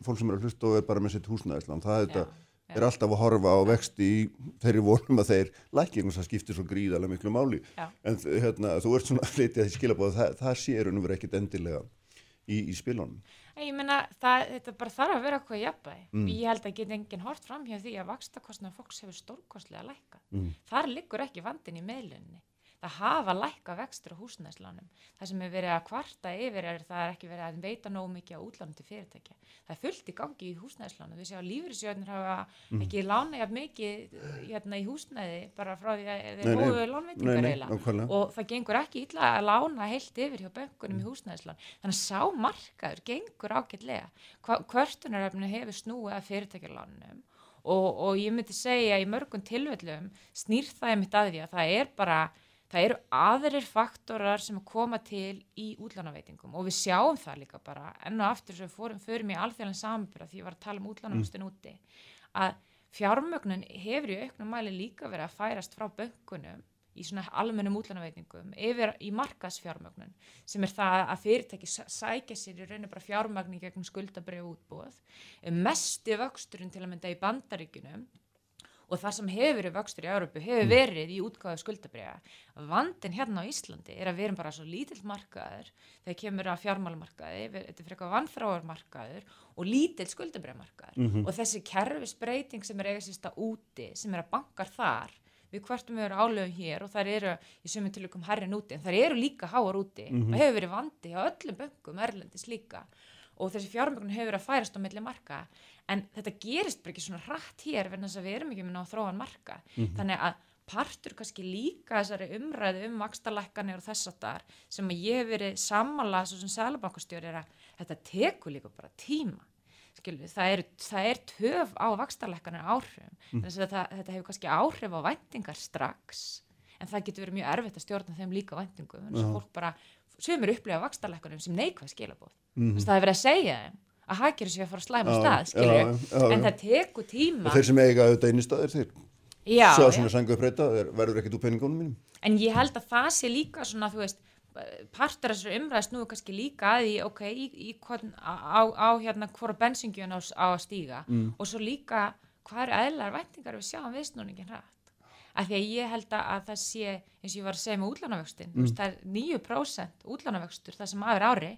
fólk sem er að hlusta og er bara með sitt húsnæðislan. Það þetta, Já, er alltaf að horfa á vexti í þeirri vonum að þeir lækki einhvers að skiptir svo gríðarlega miklu máli. Já. En hérna, þú ert svona að flytja því skilabóð það, það sé og í, í ég meina, það, þetta bara þarf að vera eitthvað jafnvægi. Mm. Ég held að geta enginn hort fram hjá því að vakstakostnaður fólks hefur stórkostlega lækkað. Mm. Þar liggur ekki vandin í meðlunni. Það hafa lækka vextur á húsnæðislánum. Það sem er verið að kvarta yfir er það er ekki verið að veita nógu mikið á útlánum til fyrirtækja. Það er fullt í gangi í húsnæðislánum. Við séum að lífyrirsjöðnir hafa Mm. ekki lána jafn mikið hérna, í húsnæði bara frá því að þeir hóðu lánveitingar nákvæmlega. og það gengur ekki illa að lána heilt yfir hjá bönkunum í húsnæðislán þannig að sá markaður gengur ágætlega kvörtunaröfnu hefur snúið að fyrirtækjarlánunum og, og ég myndi segja í mörgum tilfellum snýr það einmitt að því að það er bara það eru aðrir faktorar sem koma til í útlánaveitingum og við sjáum það líka bara enn og aftur sem fórum, förum í alþjóðan samanbyrða því ég var að tala um útlánavöxtin úti að fjármögnun hefur í auknum mæli líka verið að færast frá bönkunum í svona almennum útlánaveitingum yfir í markasfjármögnun sem er það að fyrirtæki sæ- sækja sér í rauninu bara fjármögnin gegnum skuldabrið útbúð mesti vöxturinn til að mynda í bandaríkunum og það sem hefur verið vöxtur í Európu hefur verið í útgáðu skuldabriða vandin hérna á Íslandi er að við erum bara svo lítill markaður þegar kemur að fjármálamarkaði við- þetta er frekar vannþráar markaður og lítill skuldabriða markaður og þessi kerfisbreyting sem er eiga sérsta úti sem er að bankar þar við hvertum við eru álöfum hér og þær eru í sömum tilökum herrin úti en þær eru líka háar úti. Og hefur verið vandi á öllum böngum erlendis líka. Og þessi fjármögnun hefur verið að færast á milli marka en þetta gerist bara ekki svona hratt hér verðan þess að við erum ekki með ná þróan marka þannig að partur kannski líka þessari umræðu um vakstarlækkanir og þess að þar sem að ég hef verið sammála svo sem sælabankastjóri er að þetta tekur líka bara tíma. Skilur, það er, það er töf á vakstarlækkanir áhrifum. Mm. þess að þetta, þetta hefur kannski áhrif á væntingar strax en það getur verið mjög erfitt að stjórna þeim líka væntingum. En svo fólk bara, sömur upplifa vakstarlækkanum sem neikvæð skilabóð mm. það er verið að segja þeim að haggjur sér að fara að slæma Já, stað já. en það tekur tíma Og þeir sem eiga auðvitað inn í staðir, þeir já, sjá já. svona sængu upp reyta, þeir verður ekkit úr peningunum mínum. en ég held að það sé líka svona, þú veist, partur af þessar umræðis nú kannski líka að því, ok, í, í hvern, á, á hérna hvora bensingjön á, á að stíga Mm. og svo líka hvað eru eðlar væntingar við sjáum viðsnúningin hratt af því að ég held að að það sé eins og ég var að segja með útlánavöxtin Mm. það er 9% útlánavöxtur það sem aður ári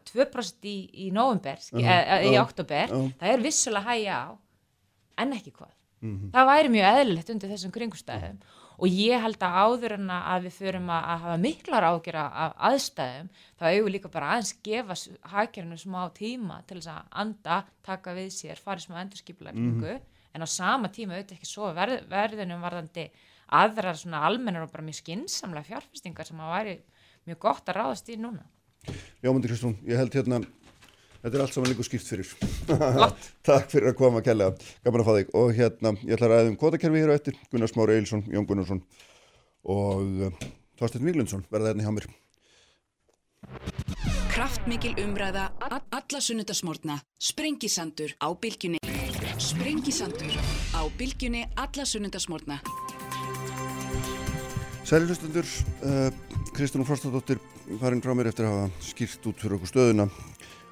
2% í, í november uh Mhm. -huh. í Já, oktober, já. það er vissulega hægja á en ekki hvað Mhm. það væri mjög eðlilegt undir þessum kringustæðum og ég held að áður en að við förum að, að hafa miklar ágjör af- aðstæðum þá eigum við líka bara aðeins gefa hagkerinu smá tíma til þess að anda, taka við sér, fara í smá endurskipulegningu en á sama tíma auðvitað ekki svo verð, verðinum varðandi aðrar svona almennar og bara mjög skinsamlega fjárfestingar sem að væri mjög gott að ráðast í núna. Jómundi Kristún, ég held hérna, þetta er allt saman líka skýrt fyrir. Takk fyrir að koma að kella, gaman að fá þig. Og hérna, ég ætla að ræða um kvotakerfi hér á eftir, Gunnar Smári Eilsson, Jón Gunnarsson og uh, Þorstein Víglundsson verða hérna hjá mér. Kraftmikil umræða, a- alla sunnudasmórna, Sprengisandur á bylgjunni. Sprengisandur á bylgjunni, alla sunnudasmórna. Sæli hlustundur, uh, Kristján Frostadóttir farin frá mér eftir að hafa skýrt út fyrir okkur stöðuna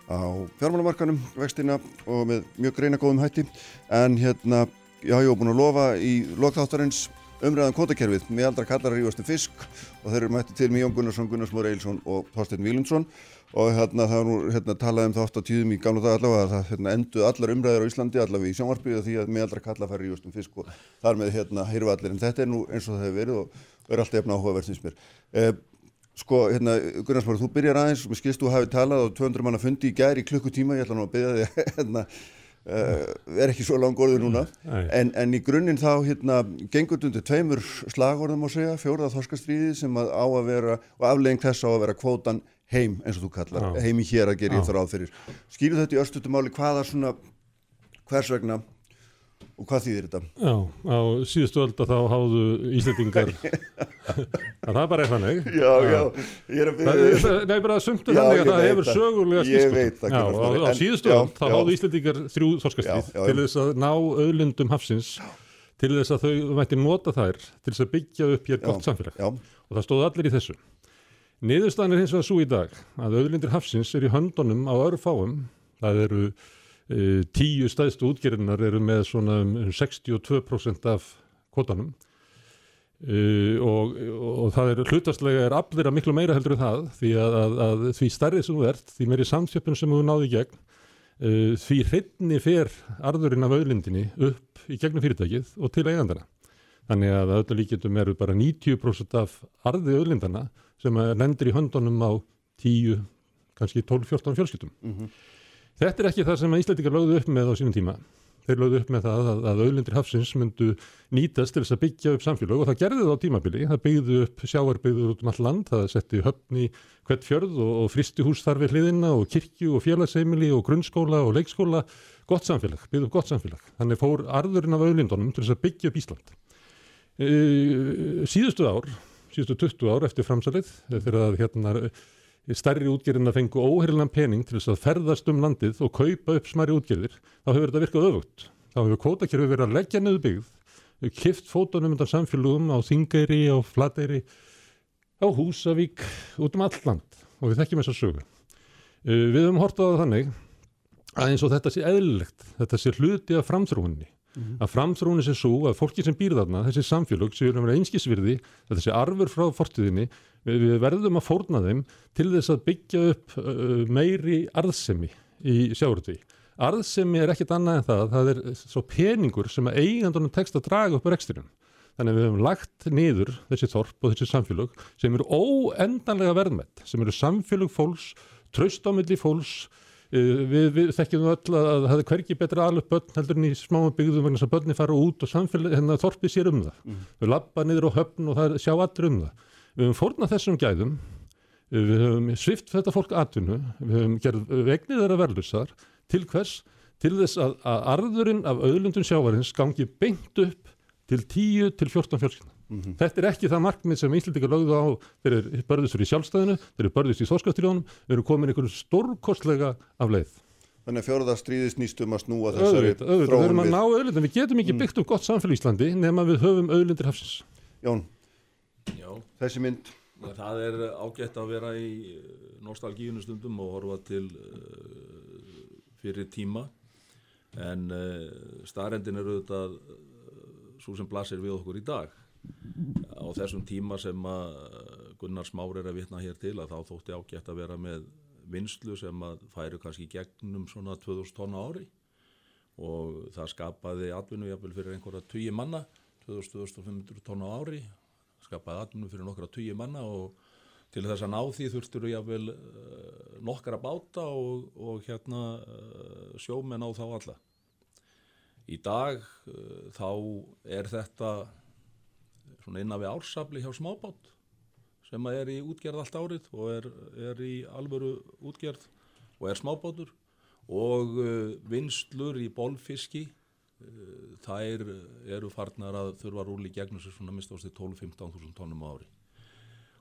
á fjármálamarkanum, vextina og með mjög greina góðum hætti. En hérna, já, ég hef búin að lofa í lokþáttarins umræðan kvotakerfið með aldra kallar að rífast um fisk og þeir eru mætti til með Jón Gunnarsson, Gunnar Smári Eilsson og Þorstein Vílundsson og hérna nú hérna, talað um það oft á tíðum í gamla dag allavega að það hérna, endu allar umræður á Íslandi allavega í sjónvarpið því að með aldra kallar fær rífast um fisk og þar með hérna heyru allir. En þetta er nú eins og það hefur verið og er alltaf efna áhugaverð finnst mér. Eh, sko, hérna, Gunnar Smári, þú byrjar aðeins mér skilst þú hafi talað og 200 manna fundi í gær í klukkutíma, ég ætla nú að byrja því hérna, uh, er ekki svo lang orðið núna, en, en í grunninn þá hérna, gengur undir tveimur slagorðum að segja, fjórða þorskastríði sem að á að vera, og aflegging þess á að vera kvótan heim, eins og þú kallar, Já. heim í hér að gera Já. þar áð fyrir. Skýru þetta í örstutumáli, hvaða svona, hvers vegna og hvað þýðir þetta? Já, á síðustu ölda þá háðu Íslendingar. Að það bara er þannig. Já, já, er að Það, Nei, bara Já, þannig að það hefur sögulega Ég skýrskot. veit það, Já, Gunnar á, síðustu öld þá háðu Íslendingar þrjú þorskastíð til þess að ná auðlindum hafsins til þess að þau mætti nota þær til þess að byggja upp hér gott samfélag. og það stóðu allir í þessu. Niðurstaðan er hins vegar svo í dag að auðlindir hafsins er í höndunum á örfáum. Það eru tíu stæðstu útgerðinar eru með svona um 62% af kvotanum e, og, og það er hlutastlega er aflir að miklu meira heldur en það því að, að, að því stærrið sem þú ert, því meiri samsjöpun sem þú náði í gegn, e, því hreinni fer arðurinn af auðlindinni upp í gegnum fyrirtækið og til eigandana. Þannig að öllu líkjendum eru bara 90% af arði auðlindana sem lendir í höndunum á 10, kannski 12-14 fjölskyldum. Þetta er ekki það sem Íslandingar lögðu upp með á sínum tíma. Þeir lögðu upp með það að, að auðlindir hafsins myndu nýtast til þess að byggja upp samfélag og það gerði það á tímabili. Það byggðu upp sjáarbyggður út um all land, það setti höfn í hvert fjörð og, og fristihús þar við hliðina og kirkju og félagsheimili og grunnskóla og leikskóla. Gott samfélag, byggðu upp gott samfélag. Þannig fór arðurinn af auðlindunum til þess að byggja upp Ísland. E, síðustu ár, síðustu 20 ár eftir framsalið, þegar að stærri útgerðin að fengu óheirilan pening til þess að ferðast um landið og kaupa upp smæri útgerðir, þá hefur þetta virkað öfugt. Þá hefur kvótakerfi verið að leggja niður byggð, kift fótunum undan samfélugum á Þingeyri, á Flateyri, á Húsavík, út um all land og við þekkjum þessa sögu. Uh, við höfum hortað á þannig að eins og þetta sé eðlilegt, þetta sé hluti af framþróunni. Að framþróunni sé svo að fólki sem býr þarna, þessi samfélög, séu um einskisvirði, þetta sé arfur frá fortíðinni, við, verðum að fórna þeim til þess að byggja upp uh, meiri arðsemi í sjáurði. Arðsemi er ekkit annað en það, það er svo peningur sem að eigandunum tekst að draga upp á reksturinn. Þannig að við hefum lagt niður þessi þorp og þessi samfélög sem eru óendanlega verðmætt, sem eru samfélög fólks, traust á milli fólks, við, við þekkjum öll að það hefði hverki betra alveg börn heldur en í smáum byggðum vegna þess að börni fara út og samfélag, hérna þorpið sér um það. Mm. Við lappa niður á höfn og það sjá allir um það. Við höfum fórnað þessum gæðum, uh, við höfum svift þetta fólk atvinnu, við höfum gerð vegnið þeirra verðlusar til hvers? Til þess að, að arðurinn af auðlundun sjávarins gangi beint upp til 10 til 14 fjölskyldna. Mm -hmm. Þetta er ekki það markmið sem Íslandika lögðu á þeir eru börðist fyrir sjálfstæðinu, þeir eru börðist í þorskastriðunum, þeir eru komin einhverju stórkostlega af leið. Þannig að fjóruða stríðist nýstum að snúa þessari þróun við. Við erum að ná auðlindin, við getum ekki byggt upp gott samfélag í Íslandi nema við höfum auðlindir hafsins. Jón, Já, þessi mynd, það er ágætt að vera í nostalgíunu stundum og horfa til uh, fyrir tíma en uh, starrendin eru auðvitað uh, svo sem blasir við okkur í dag á þessum tíma sem að Gunnar Smár er að vitna hér til að þá þótti ágætt að vera með vinslu sem að færu kannski gegnum svona 2000 tonna ári. Og það skapaði atvinnu jafnvel fyrir einhverja 20 manna 2500 tonna ári. Skapaði atvinnu fyrir nokkra 20 manna og til þess að ná því þurftur jafnvel uh, nokkra báta og, og hérna uh, sjómenn á þá alla. Í dag uh, þá er þetta svona innan við ársafli hjá smábát sem að er í útgerð allt árið og er, er í alvöru útgerð og er smábátur. Og uh, vinslur í bólfiski uh, þær eru farnar að þurfa rúli gegnum sér svona mist ástu 12-15 þúsund tónum á ári.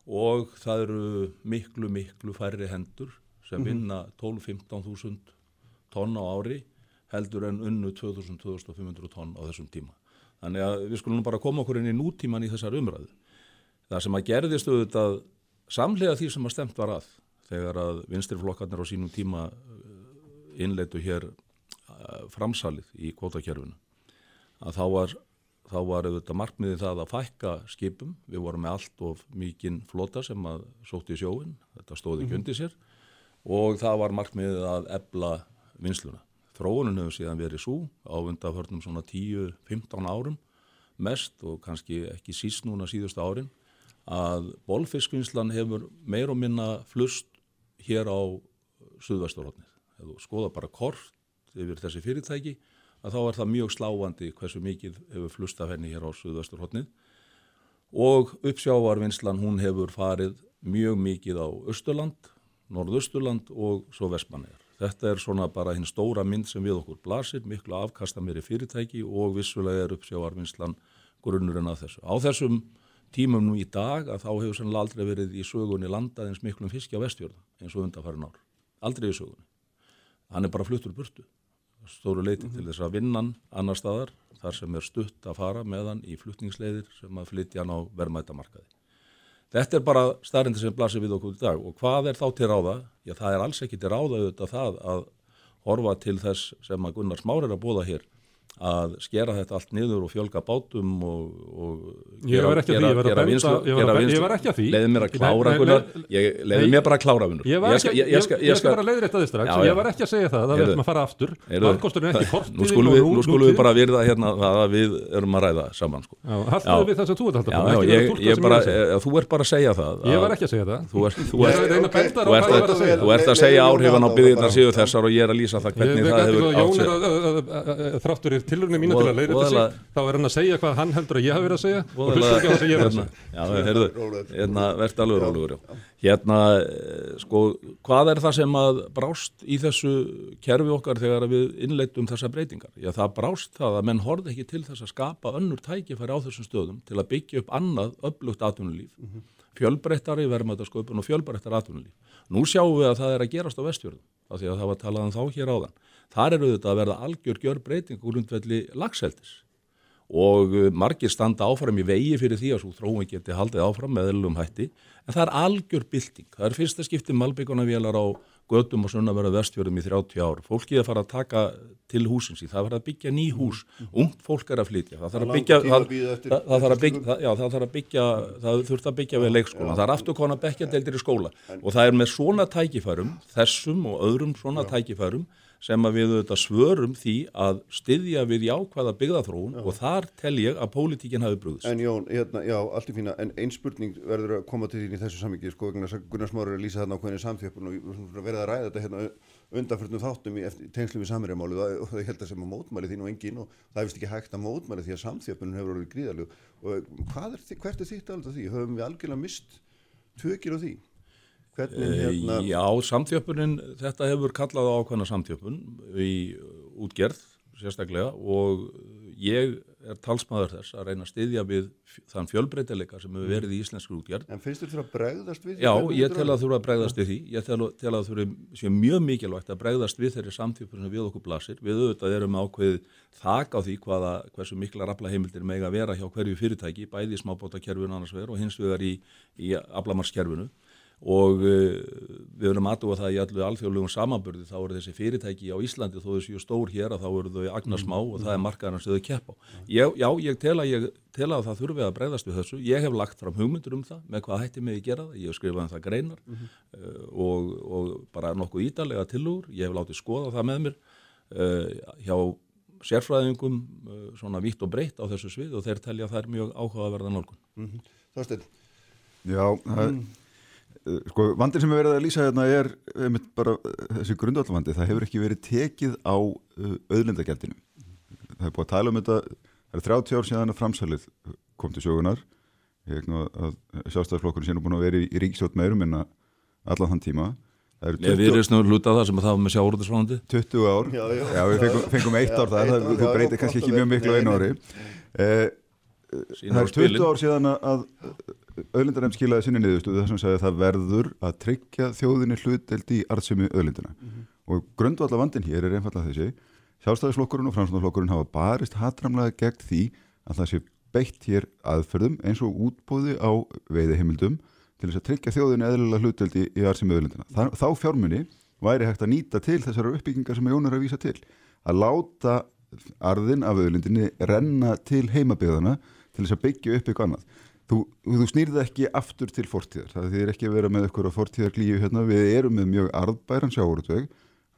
Og það eru miklu miklu færri hendur sem vinna 12-15 þúsund tonn á ári heldur en unnu 2000-2500 tonn á þessum tíma Þannig að við skulum bara koma okkur inn í nútíman í þessar umræðu. Það sem að gerðist auðvitað samlega því sem að stemt var að þegar að vinstirflokkarnir á sínum tíma innleitu hér framsalið í kvotakerfinu að þá var, þá var auðvitað markmiðið það að fækka skipum. Við vorum með allt of mikinn flota sem að sótti í sjóin, þetta stóði ekki undir sér og það var markmiðið að ebla vinsluna. Þróunin hefur síðan verið svo á undaförnum svona 10-15 árum mest og kannski ekki síst núna síðustu árin að bolfiskvinnslan hefur meir og minna flust hér á Suðvesturhóttnið. Ef þú skoða bara kort yfir þessi fyrirtæki að þá er það mjög sláandi hversu mikið hefur flust af henni hér á Suðvesturhóttnið og uppsjávarvinnslan hún hefur farið mjög mikið á Östurland, Norðausturland og svo Vestmannegar. Þetta er svona bara hinn stóra mynd sem við okkur blasir, miklu afkasta meiri fyrirtæki og vissulega er uppsjávarvinnslan grunnurinn að þessu. Á þessum tímum nú í dag að þá hefur sannlega aldrei verið í sögunni landað eins miklum fiski á vestjörða eins og undanfærin ár. Aldrei í sögunni. Hann er bara fluttur burtu. Stóru leiti mm -hmm. til þess að vinnan annar staðar þar sem er stutt að fara meðan í flutningsleiðir sem að flytja hann á verðmættamarkaði. Þetta er bara starrindi sem blasir við okkur í dag og hvað er þá til ráða? Já, það er alls ekki til ráða auðvitað það að horfa til þess sem að Gunnar Smár er að bóða hér að skera þetta allt niður og fjölga bátum og, og Ég var ekki að því, ég var að að ekki að því. leiði mér að klára nei, Gunnar, nei, ég leiði nei. mér bara að klára Ég var ekki, ég, ég, ég skal bara leiðrétta þið strax ég var ekki að segja það, það verðum að fara aftur Heyrðu. Valkostur er ekki fortíðin nú skulum við, nú- nú skulum við nútíðin. bara virða hérna að við erum að ræða saman sko. Já, haltu við það sem þú ert að halda já, fram, já, ekki vera að ég, túlka ég sem bara, ég er að segja. eh, þú ert bara að segja það Ég að- var ekki að segja það þú ert, þú Ég er ert, að að að segja. þú ert að segja áhrifan á séu þessar og ég er að lýsa það Að- að- að- að- að- er tilurinn mína til að leiðrétta sig þá er hann að segja hvað hann heldur að ég hafi verið að segja og hlusta ekki á það sem ég hef verið að hérna, segja Já, heyrðu, hérna, verðt alveg rólegur, já. Hérna, eh, sko, hvað er það sem að brást í þessu kerfi okkar þegar við innleitum þessa breytingar? Já, það brást það að menn horfði ekki til þess að skapa önnur tækifæri á þessum stöðum til að byggja upp annað öflugt atvinnulíf, fjölbreyttari verðmætasköpun og fjölbreyttar atvinnulíf. Nú sjáum við að það er að gerast á vestjörðum, af því að það var talað um þá hér áðan. Þar eru þetta að verða algjör gjör breyting úr undvelli lagseldis og uh, margir standa áfram í vegi fyrir því að svo þróun geti haldið áfram með eðlum hætti, en það er algjör bylting. Það er fyrsta skipti malbyggunavélar á gödum og sunnaverða vestfjörðum í 30 ár. Fólki er að fara að taka til húsins í, það er að byggja ný hús, ungt fólk er að flytja, það þarf að byggja, það, þarf að byggja, það þarf að byggja, það þurft að byggja við leikskóla, það er aftur konar bekkjadeildir í skóla. Og það er með svona tækifærum, þessum og öðrum svona tækifærum sem að við auðvitað svörum því að styðja við jákvæða byggðaþróun og þar tel ég að pólitíkinn hafi brúðist. En Jón, hérna, já, allt í fína, en ein spurning verður að koma til þín í þessu sammingi, sko, Gunnar Smári er að lýsa þarna ákveðinni samþjöppun og við erum svona verið að ræða þetta hérna undanförnum þáttum í tengslu við samirjamálið og það held að sem að mótmæli þín og engin og það vist ekki hægt að mótmæli því að samþjöppunum hefur orðið gríðalug og hvað er, hvert er þitt alveg því? Höfum við algjörlega mist tökir á því? Hvernig hérna... Eh, Já, samþjöppunin, þetta hefur kallað á ákveðna samþjöppun í útgerð sérstaklega og ég er talsmaður þess að reyna að styðja við þann fjölbreytileika sem hefur verið í íslensku útgerð. En finnst þér þurfa að bregðast við? því? Já, ég tel að þurfa að bregðast við því. Ég tel, tel að þurfa sé mjög mikilvægt að bregðast við þeirri samþjöppun sem við okkur blasir. Við auðvitað erum ákveðið þak á því hvaða, hversu mikla raflaheimildir mega vera hjá hverju fyrirtæki, bæði í smábótakerfinu annars vegar og hins vegar í, í aflamarskerfinu og uh, við erum aðtúa það í allu alþjóðlegum samanburði. Þá eru þessi fyrirtæki á Íslandi þó þessi stór hér að þá eru þau agnarsmá og það er markaðarinn sem þau kepp á. Ég, já, ég tel, að ég tel að það þurfi að breyðast við þessu. Ég hef lagt fram hugmyndur um það með hvað hætti mig að gera það. Ég hef skrifað um það greinar uh, og, og bara nokkuð ítalega tilugur. Ég hef látið skoða það með mér uh, hjá sérfræðingum uh, svona vítt og breytt á þessu svið og þeir telja er mjög áhugaverða sko, vandin sem er verið að lýsa hérna er einmitt bara uh, þessi grundvallvandi, það hefur ekki verið tekið á uh, auðlindagjaldinu. Það er búið að tala um þetta, það er 30 ár síðan að framsalið kom til sjögunar, ég veit nú að sjálfstæðarflokkurinn sé nú búin að vera í, í ríkisjótt meirum en allan þann tíma. Það eru Ég við erum snur hluta það sem að það var með sjáurðisfránandi. 20 ár, Já, já. við fengum, fengum eitt ár það, já, breytir já, kannski ekki að mjög miklu á einu Nei, ári. nei. Eh, Það er 20 spilin. ár síðan að auðlindarnefnd skilaði sinni niðurstuðu þessum sagði að það verður að tryggja þjóðinni hluteld í arðsemi auðlindina og grundvallar vandin hér er einfallega þessi sjálfstæðisflokkurinn og framsvöndaflokkurinn hafa barist hatramlega gegn því að það sé beitt hér aðferðum eins og útbóði á veiðihimildum til þess að tryggja þjóðinni eðlilega hluteld í, í arðsemi auðlindina. Þa, þá fjármunni væri hægt að nýta til þessara uppbyggingar sem Jón er að vísa til að láta arðin af auðlindinni renna til heimabyggðana til þess að byggja upp eitthvað annað. Þú, þú snýrði ekki aftur til fortíðar. Það þýðir ekki að vera með eitthvað fortíðar glíu hérna. Við erum með mjög arðbæran sjáurútveg.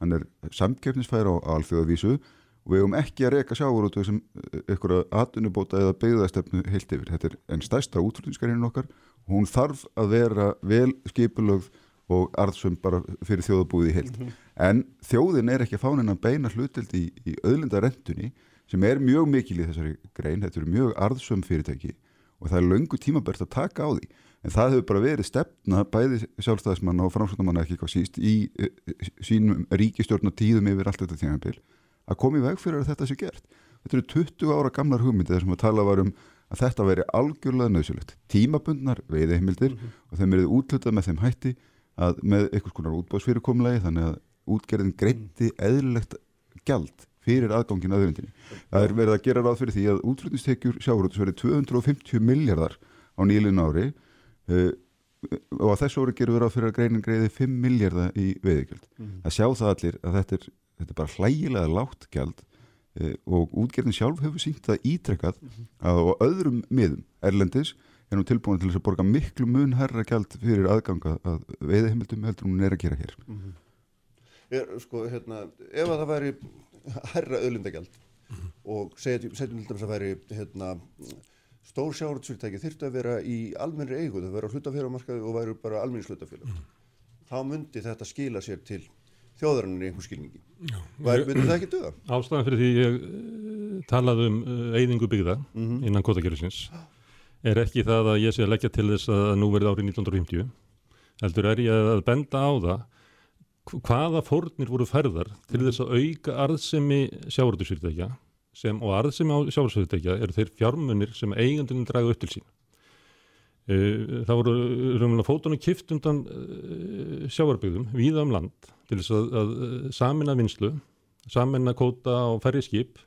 Hann er samkeppnisfær á, alþjóðavísu og við hefum ekki að reyka sjáurútveg sem eitthvað atvinnubóta eða byggðastefnu heilt yfir. Þetta er einn stærsta útflutningskarinn okkar hún þarf að vera vel skipulögð og arðsum bara fyrir þjóðabúið í heilt. En þjóðin er ekki að fánin að beina hlutild í, í öðlindarendunni sem er mjög mikil í þessari grein, þetta eru mjög arðsum fyrirtæki og það er löngu tímabært að taka á því. En það hefur bara verið stefna bæði sjálfstæðismanna og framsvöldamanna ekki eitthvað síst í uh, sínum ríkistjórn og tíðum yfir allt þetta tímabil að koma í veg fyrir að þetta sé gert. Þetta eru 20 ára gamlar hugmyndir þar sem að tala var um að þetta veri algjörlega nöðsulegt tímabundnar veiðihimildir og þeim erið útlutað með þeim hætti að með einhvers konar útbóðsfyrirkomulegi þannig að útgerðin greindi eðlilegt gjald fyrir aðgangin aðurindinni. Það er verið að gera ráð fyrir því að útflutnistekjur sjáurútus verið 250 miljardar á nýlun ári uh, og að þessu ári gerum við ráð fyrir að greinin greiði 5 miljardar í veiðigjöld. Mhm. Það sjá það allir að þetta er, þetta er bara hlægilega lágt gjald e, og útgerðin sjálf hefur sínt það ítrekkað að á öðrum miðum erlendis er nú tilbúin til þess að borga miklu mun herra gjald fyrir aðganga að veiðheimildum heldur hún er að gera hér er, sko, hérna, ef að það væri herra auðlindagjald. Og setjum, til dæmis að væri hérna, stór sjáurðsfyrirtæki þyrftu að vera í almennri eigu, það vera á hlutafélagmarkaði og væru bara almennis hlutafélag þá myndi þetta skila sér til þjóðarinnar í einhver skilningi. Væri- myndi það ekki duga? Ástæðan fyrir því ég uh, talaði um uh, eyðingu byggða innan kvotakerfisins er ekki það að ég sé að leggja til þess að nú verði árið 1950 heldur er ég að benda á það hvaða fórnir voru færðar til þess að auka arðsemi sjávarútusfyrirtækja sem og arðsemi á sjávarútusfyrirtækja eru þeir fjármunir sem eigandunum draga upp til sín. Uh, það voru raunverulega fótunum kift undan uh, sjávarbyggðum víða um land til þess að, að uh, samina vinslu, samina kóta og færri skip.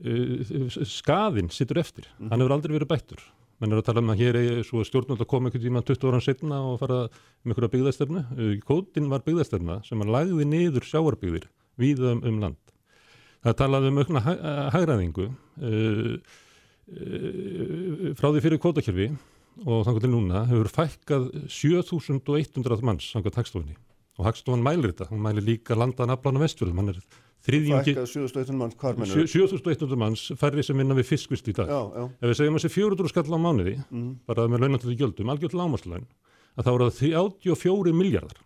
Skaðinn sittur eftir, hann hefur aldrei verið bættur menn er að tala um að hér er svo stjórnvöld að koma einhvern tíma 20 ára setna og fara með einhverja byggðastefnu, uh, kótin var byggðastefna sem að lagði niður sjávarbyggðir víða um, um land. Það talaði um aukna hæ- hagræðingu uh, uh, frá því fyrir kótakerfi og þannig til núna hefur fækkað 7100 manns samkvæmt hagstofunni. Og hagstofan mælir þetta, hún mælir líka landan aflan á vestfjörðum, hann er þriðjungi Fækkað 7100 manns, hvar mennur? sjö- 7100 manns færri sem vinna við fiskvist í dag Já, já. ef við segjum að þessi 400 skall á mánuði Mhm. bara með launandöldu gjöldum, algjörð lámaslaun að þá eru það 34 miljardar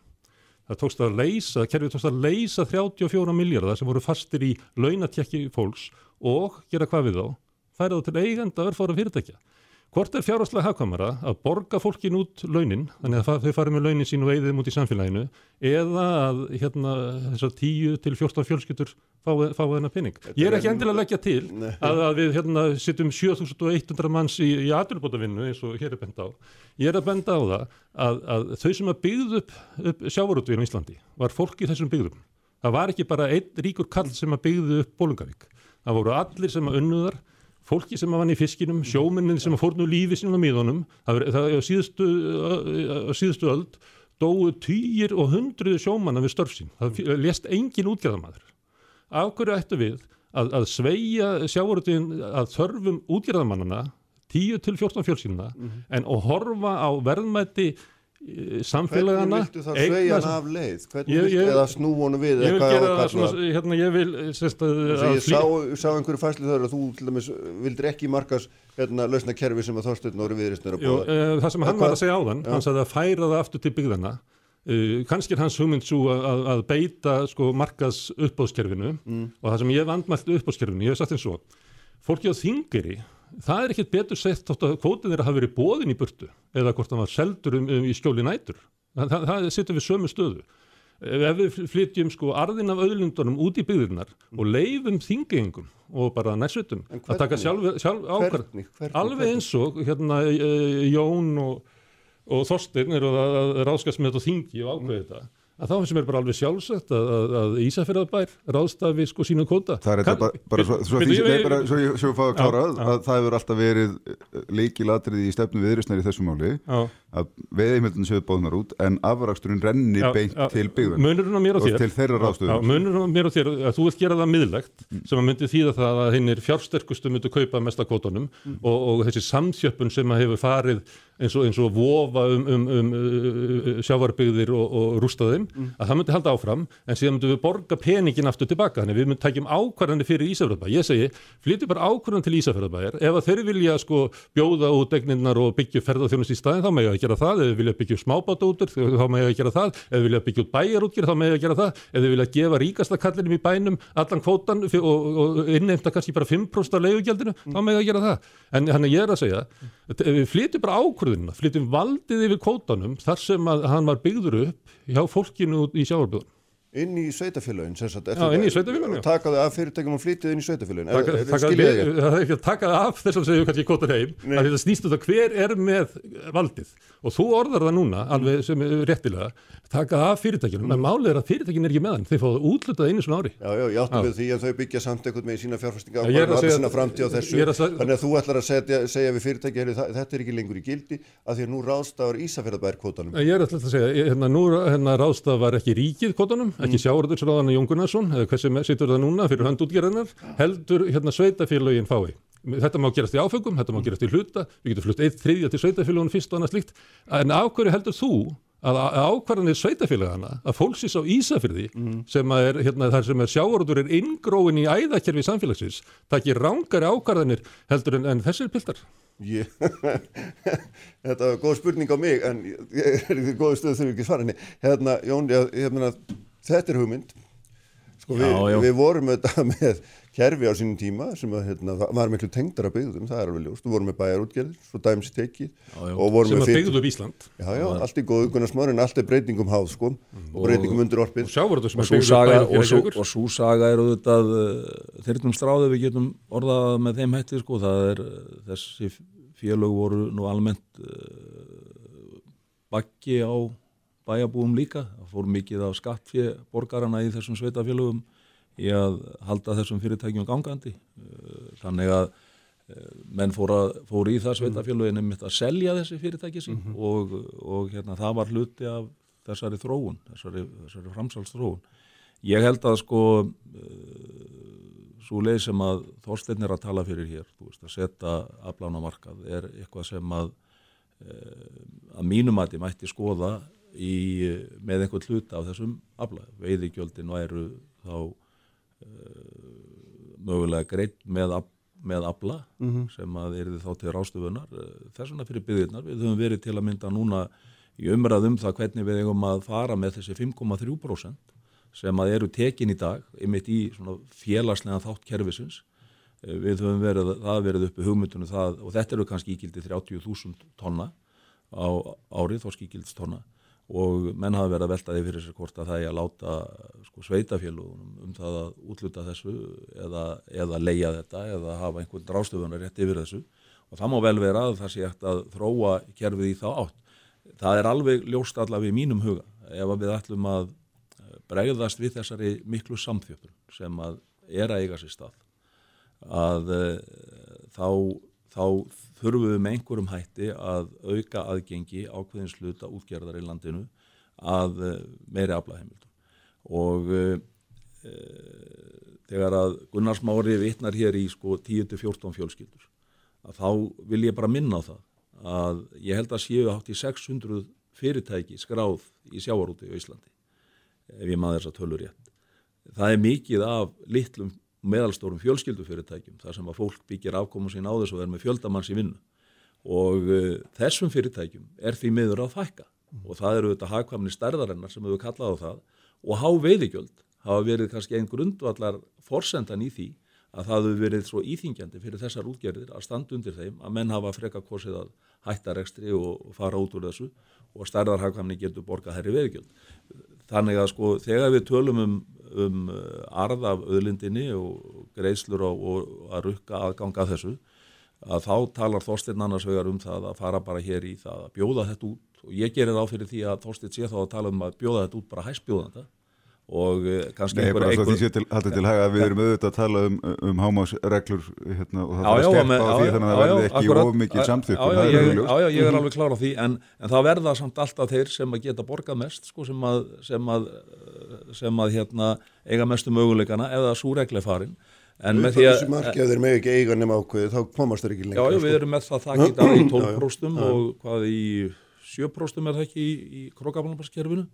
það tókst að leysa, kerfið tókst að leysa 34 miljardar sem voru fastir í launatjekki fólks og gera hvað við þá, færa þá til eigenda örfára fyrirtækja. Hvort er fjárháslega hagkvæmara að borga fólkin út launin, þannig að þau farið með launin sín og eigðum út í samfélaginu, eða að hérna, þessar 10 til 14 fjölskyldur fái, fái þennan pening. Ég er ekki endilega að leggja til að, að við hérna, sittum 7100 manns í, í atvinnubótavinnu eins og hér er benda á. Ég er að benda á það að, að þau sem að byggðu upp, upp sjávarútveginn á Íslandi var fólk í þessum byggðum. Það var ekki bara einn ríkur kall sem að byggðu upp Bólungavík. Það voru allir sem að unnuðar, fólki sem að vann í fiskinum, sjóminnin sem að fórnu lífi sínum á miðunum. Það, var- á síðustu, síðustu öld dóu týjir og hundruðu sjómanna við störf sín. Það f- lést engin útgerðamaður. Af hverju ættu við að, að sveigja sjávarútveginn að þörfum útgerðamannana 10 til 14 fjölsýnuna en að horfa á verðmæti eh, Hvernig samfélagana viltu þá sveigja hann af leið? Hvernig Ég- viltu eða snú honum við? Ég vil á gera að það svona, hérna, ég vil sérst, að, ég sá, sá einhverju fæsli þar að þú til dæmis vildir ekki markas hérna, lausna kerfi sem að Þorsteinn Nóri Viðristnir að búa. uh, það sem hann var að segja áðan, Já. hann sagði að færa það aftur til byggðana uh, kannski er hans hugmynd svo að, að, beita sko, markaðs uppbóðskerfinu Mm. og það sem ég hef andmælt uppbóðskerfinu, ég hef sagt eins og fólki á þingiri, það er ekkert betur sett þótt að kvótið þeirra hafi verið bóðin í burtu eða hvort það var seldur um, um, í skjóli nætur. Það, það, það sittur við sömu stöðu. Ef við flytjum sko arðin af auðlundunum út í byggðirnar og leifum þingengum og bara nærsveitum En að taka sjálf, sjálf? Hvernig? alveg eins og hérna uh, Jón og, og Þorstein eru að, að ráðskast með þetta á þingi og ákveði þetta að þá sem er bara alveg sjálfsagt að, að, að Ísafjörðabær ráðstafi sko sínu kóta Það er þetta bara, bara svo, svo, því, ég- bara, svo, ég- svo ég fá að klára já. að það hefur alltaf verið líkilatrið í stefnu viðrisnar í þessu máli Já. Að veiðimildin séu bóðnar út en afraksturinn renni Já, beint já, til byggðan munurinn á mér og þér. til þeirra ráðstöðum munurinn á mér og þér að þú vilt gera það miðlegt sem að myndi þýða það að hinn er fjársterkustu myndu kaupa mesta kvótanum og, og þessi samþjöppun sem að hefur farið eins og, eins og vofa um, um, um uh, sjávarbyggðir og, og rústaðum að það myndi halda áfram en síðan myndum við borga peningin aftur tilbaka þannig við myndum tækjum ákvarðanir fyrir Ísafjörðabæ ég segi, flyttu bara ákvarðan til Ísafjörðabæjar ef þeir vilja sko bjóða út egninnar og byggja ferðarþjónust í staðin þá með að gera það, ef þeir vilja byggja smábáta útur þá með að gera það, ef þeir vilja byggja út bæjarútgjör þá með að gera það, ef þeir vilja gefa ríkasta kallinum í bænum allan kvótan fyr- og, og innheimta kannski bara 5% af leigugjaldinu þá með að gera það, en hann ég er að segja við flytjum bara ákvörðunina flytjum valdið yfir kvótanum þar sem að hann var byggður upp hjá fólkinu í sjáarbygðun Inn í sveitafélagin, inn í sveitarfélögin, já. Taka þau af fyrirtækjum og flytið inn í sveitafélagin. taka, taka, Skilja við, ég. það er ekki að taka af þess að segja kannski kvotur heim Nei. að þetta snýst um það hver er með valdið og þú orðar það núna alveg sem réttilega taka af fyrirtækjunum en málið er að fyrirtækin er ekki með hann þeir fáðu útlutað einu svona ári Já, já, ég átti Já. við því að þau byggja samt eitthvað með sína fjárfæstinga Já, ég er og segja- sína framtíð á þessu. segja- Þannig að þú ætlar að setja, segja við það- þetta er ekki lengur í gildi að því að nú ráðstafar Ísafjörðabær kvótanum. Ég er alltaf að segja, hérna, nú hérna, ráðstaf var ekki ríkið kvotunum ekki sjáurðursráðan Jón Gunnarsson, eða hvað sem situr það núna fyrir höndútgerðinar, heldur hérna sveitafélögin fái. Þetta má gerast í áfengum, þetta má gerast í hluta, við getum flutt eitt þriðja til sveitafélögun fyrst og annað slíkt, en af hverju heldur þú að ákvarðanir sveitafélagana, að fólksins á Ísafyrði, sem að er, hérna, þar sem er sjáurður er inngróin í æðakerfi samfélagsins, takir rángari ákvarðanir heldur en, en þessir piltar. Ég, þetta var góð spurning á mig en ég er í góðu stöðu þurfi ekki svara henni. Hérna, Jón, ég, ég meina, þetta er hugmynd. Sko við, Já, já. við vorum þetta með kerfi á sínum tíma sem að, hérna, var miklu tengdara byggðum, það er alveg ljóst. Við vorum með bæjarútgerðir, svo dæmis tekið Já, já. og vorum Sem að fyrt- byggðu upp Ísland. Já, já, allt í góðu Gunnarsmár en allt er breytingum háð, sko, og breytingum undir orpið. og og, svo, Reykjavíkur. og svo saga er auðvitað uh, þyrnum stráði við getum orðað með þeim hætti sko, það er uh, þessi félög voru nú almennt uh, bakki á bæjabúum líka, það fór mikið af skattfjö borgarana í þessum sveitafélögum í að halda þessum fyrirtækjum gangandi. Uh, þannig að uh, menn fór, að, fór í það sveitafélögin einmitt að selja þessi fyrirtæki sín og, og hérna, það var hluti af þessari þróun, þessari, þessari framsalsþróun. Ég held að sko svo leið sem að Þorstein er að tala fyrir hér, þú veist, að setja aflán á markað er eitthvað sem að eh, að mínumati mætti skoða í, með einhvern hluta af þessum afla. Veiðigjöldin væru þá uh, mögulega greitt með, með afla sem að er þá til rástufunar. Þess vegna fyrir byggðirnar. Við höfum verið til að mynda núna í umræðum það hvernig við eigum að fara með þessi 5,3% sem að eru tekin í dag, einmitt í félagslega þátt kerfisins. Eh, Við höfum verið, það verið uppi hugmyndunum það, og þetta eru kannski ígildi 30.000 tonna á árið, þorskíkilds tonna og menn hafa verið að velta því fyrir sér hvort að það er að láta sko, sveitafélugunum um það að útluta þessu eða, eða leia þetta eða hafa einhvern drástufunar rétt yfir þessu og það má vel vera að það sé eftir að þróa kerfið í þá átt. Það er alveg ljóst allavega í mínum huga ef við ætlum að eh, bregðast við þessari miklu samþjöppun sem að er að eiga sér stað að uh, þá, þá þurfum við með einhverjum hætti að auka aðgengi ákveðins hluta útgerðar í landinu að uh, meiri aflaheimildum og uh, þegar að Gunnars Mári vitnar hér í sko 10-14 fjölskyldur að þá vil ég bara minna á það að ég held að séu hátt í 600 fyrirtæki skráð í sjávarúti í Íslandi ef ég maður þess að tölur rétt. Það er mikið af litlum meðalstórum fjölskyldufyrirtækjum þar sem að fólk byggir afkomu sín á þessu og er með fjöldamanns í vinnu. Og uh, þessum fyrirtækjum er því miður að fækka. Og það eru þetta hagkvæmni stærðarinnar sem hefur kallað á það. Og há veiðigjöld hafa verið kannski einn grundvallar forsendan í því að það hefur verið svo íþingjandi fyrir þessar útgerðir að standa undir þeim að menn hafa freka kosið að hætta rekstri og fara út úr þessu. Og stærðarhagkvæmni getur borgað herri veiðigjöld. Þannig að sko þegar við tölum um, um arð af öðlindinni og greiðslur og, og að rukka aðganga þessu að þá talar Þorsteinn annars vegar um það að fara bara hér í það að bjóða þetta út. Og ég gerir á fyrir því að Þorsteinn sé þá að tala um að bjóða þetta út bara hæsbjóðanda og eh, kannski Nei, einhver sé til, haldið til haga að við erum auðvitað að tala um, um hámásreglur hérna, og það Já, með- skerpa á því þannig að það verði ekki akkurat. of mikið Já, samþjöppun, já, það já, er ég, er alveg klára á því en, en það verða samt alltaf þeir sem að geta borgað mest sko, sem að, sem að, sem að hérna, eiga mestu möguleikana eða svo regla er farin en með því þessu að marki ef þeir með ekki eiga nema ákveði þá komast þeir ekki já, lengra já, sko. við erum með það það geta í Já, já. 12% og hvað í 7% er það ekki í, í krókafalmarskerfinu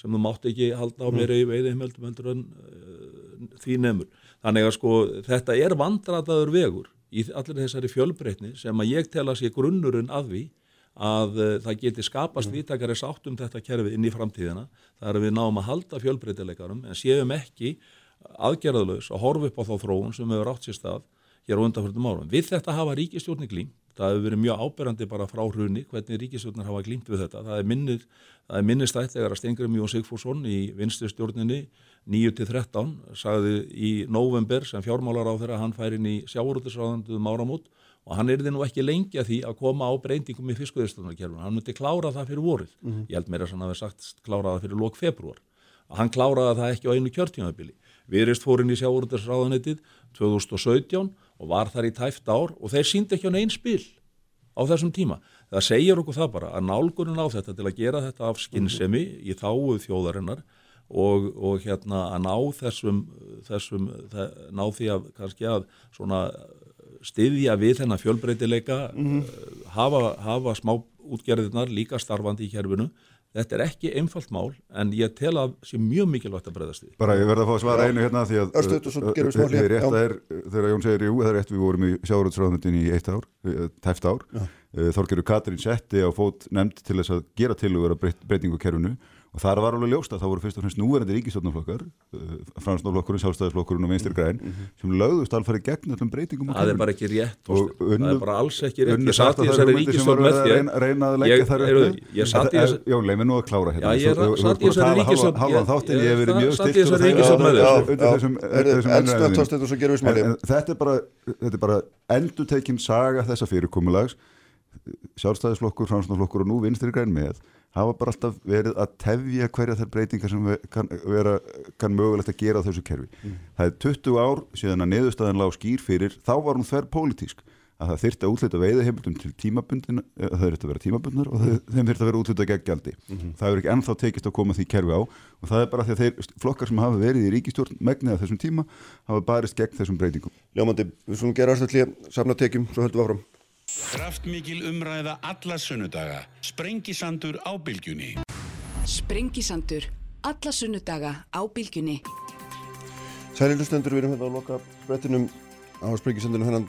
sem þú mátt ekki halda á Mm. meira í veiðiheimöldum heldur en uh, því nefnur. Þannig að sko þetta er vandrataður vegur í allir þessari fjölbreytni sem að ég tel að sé grunnurinn að því að uh, það geti skapast mm. vítakari sátt um þetta kerfi inn í framtíðina. Það er að við náum að halda fjölbreytileikarum en séum ekki aðgerðalaus að horfa upp á þá þróun sem hefur átt sér stað hér á undanfjörðum árum. Við þetta hafa ríkistjórni glým. Það hefur verið mjög áberandi bara frá hruni hvernig ríkistjórnar hafa glýmt við þetta. Það er minnið, það er minnið stætlegar að Stengrim Jón Sigfússon í vinstri stjórninni 9-13 sagði í november sem fjármálar á þeirra hann fær inn í sjáurútisráðanduðum um áramót og hann erði nú ekki lengi að því að koma á breytingum í fiskveðistunarkerfuna. Hann myndi klára það fyrir vorið. Ég held meira svona að við sagt klára það fyrir lok februar. Að hann kláraði það ekki á einu kjörtímabili. Viðrist fór inn í sjáurútisráðanetið 2017 og var þar í tæft ár og þeir síndi ekki á neinn spil á þessum tíma. Það segir okkur það bara að nálgunin á þetta til að gera þetta af skinnsemi í þáu þjóðarinnar og, og hérna að ná þessum, þessum þe ná því að kannski að svona styðja við þennan fjölbreytileika hafa, hafa smá útgerðirnar líka starfandi í kerfinu þetta er ekki einfalt mál en ég tel að sé mjög mikilvægt að breyðast því Bara ég verði að fá að svara einu hérna því að hlé. það er rétt Já. að er, þegar Jón segir jú, það er rétt við vorum í sjáurútsráðnundin í eitt ár, eh, tæft ár Þorgerur Katrín setti á fót nefnd til þess að gera tilugur að breytingu kerfinu og þar var alveg ljóst að það voru fyrst og fremst núverandi ríkistofnaflokkar fransnaflokkurinn, sjálfstæðisflokkurinn og vinstri græn sem lögðust alfarið gegn öllum breytingum það er bara ekki rétt Þorsteinn. það unnu- er bara alls ekki rétt. unnu ég satt í þessari ríkistjórn með þér. Ég- satt í Þetta- þess- Jón, leið mér nú að klára hérna. Ég satt í þessari hálfan ég- þáttinn, ég ég hef verið mjög satt í þessari og ríkisstjórn með þér. Þetta er bara, þetta er bara endur tekinn saga þessa fyrirkomulags sjálfstæðisflokkur, framsnaflokkur og nú vinstri græn með hafa bara alltaf verið að tefja hverja þær breytingar sem kann, vera, kann mögulegt að gera á þessu kerfi. Það er 20 ár síðan að neðustæðan lág skýr fyrir, þá var hún þver pólitísk að það þyrfti að útleita veiðheimildum til tímabundin, eh, það þurfti að vera tímabundnar og það, þeim þyrfti að vera útleita gegn gjaldi. Það er ekki ennþá tekist að koma því kerfi á og það er bara því að þeir flokkar sem hafa verið í ríkistjórn megnið að þessum tíma hafa barist gegn þessum breytingum. Ljómandi, við svona örstutt hlé, samna tekjum, svo höldum við áfram. Kraftmikil umræða alla sunnudaga. Sprengisandur á bylgjunni. Sprengisandur. Alla sunnudaga á bylgjunni. Sæli hlustendur, við erum hérna á loka sprettinum á sprengisendinu hennan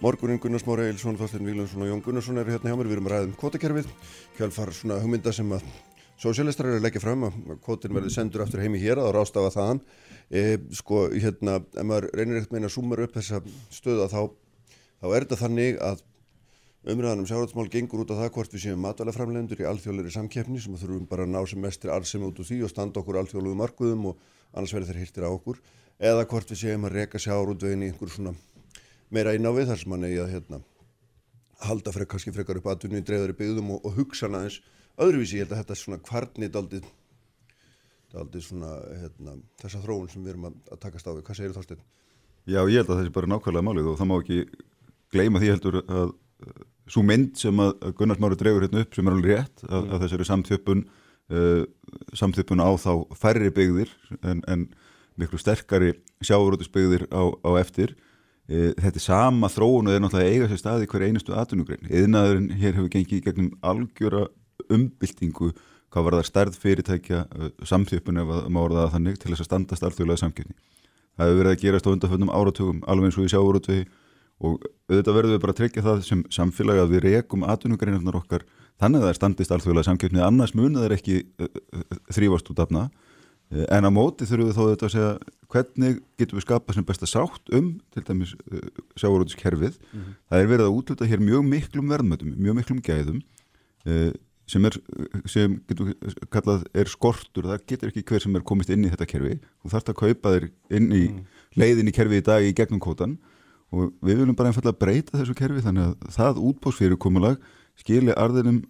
morgunin Gunnar Smára Eilsson, Þorstein Víglundsson og Jón Gunnarsson eru hérna hjá mér, við erum að ræða um kvotakerfið kjálfar svona hugmynda sem að sósialistar eru að leggja fram að kvotin verði sendur aftur heimi hér að rástafa þaðan e, sko hérna, ef maður reynir ekkert meina að súmur upp þessa stöða þá, þá er þetta þannig að umræðan um sjáratsmál gengur út á það hvort við séum matalaframlendur í alþjóðleiri samkeppni sem þurfum bara að ná sem mestri arðsemi út úr því og standa okkur alþjóðlegu markuðum og annars verður þeir hirtir á okkur. Eða hvort við séum að reka sjáratvegin í einhver svona meira inn á við þar sem mann eigi að hérna, halda frek, kannski frekar upp aðtunni í dreifðari byggðum og, og hugsa hana eins öðruvísi, ég held að þetta er svona kvarnit svona hérna, þessa þróun sem við erum að, að takast á við, hvað segir Þorsteinn? Já, ég held að það sé bara nákvæmlega málið og það má ekki gleyma því heldur að svo mynd sem að að Gunnar Smári dregur hérna upp sem er alveg rétt að, að þessari samþjöppun uh, samþjöppun á þá færri byggðir en, en miklu sterkari sjáurútusbyggðir á, á eftir. Uh, þetta er sama þróun og er náttúrulega eiga sér staði hver einustu atvinnugrein. Yðnaðurinn hér hefur gengið gegnum algjöra umbyltingu hvað var það stærð fyrirtækja uh, samþjöppun ef að má orða það þannig til þess að standast alþjóðlega samkjöfni það hefur verið að gerast á undanföndum áratugum alveg eins og í sjáurútvegi og auðvitað verðum við bara að tryggja það sem samfélagi að við rekum atvinnugreinarnar okkar þannig að það er standist alþjóðlega samkeppni. Annars munið það ekki þrýfast út afna uh, en á móti þurfum við þó auðvitað að segja hvernig getum við skapað sem besta sátt um til dæmis uh, sjáurútiskerfið það er verið að útluta hér mjög miklum verðmötum, mjög miklum gæðum uh, sem er, sem getur við kallað er skortur, það getur ekki hver sem er komist inn í þetta kerfi, þú þarft að kaupa þér inn í leiðin í kerfi í dag í gegnum kótan og við viljum bara einfallega breyta þessu kerfi þannig að það útbósfyrirkomulag skilja arðinum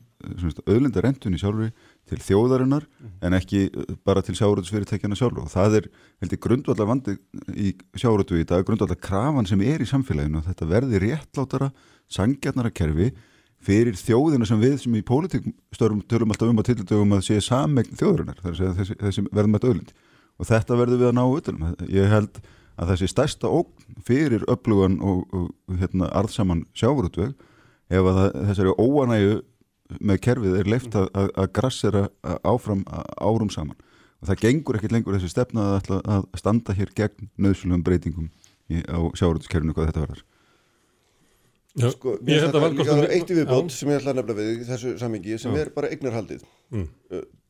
auðlinda rentunni sjálfur til þjóðarinnar en ekki eh, bara til sjáuröldusfyrirtækjana sjálfur og það er heldur grundvallar vandi í sjáuröldu í dag, grundvallar krafan sem er í samfélaginu og þetta verði réttlátara sangjarnara kerfi fyrir þjóðina sem við sem í pólitík störum tölum alltaf um að tildögum að sé samegn þjóðurinnar, það er að segja þessi, þessi verðum að auðlind. Og þetta verður við að ná utanum. Ég held að þessi stærsta ógn fyrir öflugan og, og, hérna, arðsaman sjáurútveg ef að það, þessari óanægu með kerfið er leift að, að, að grassera áfram árum saman og það gengur ekkert lengur þessi stefna að, ætla að standa hér gegn nöðsynlegum breytingum í, á sjáurútskerfinu hvað þetta verðar. Já, Sko, ég held að valkostum eitt viðbót sem ég ætla að nefna við í þessu samingi sem Já. er bara eignarhaldið Mm.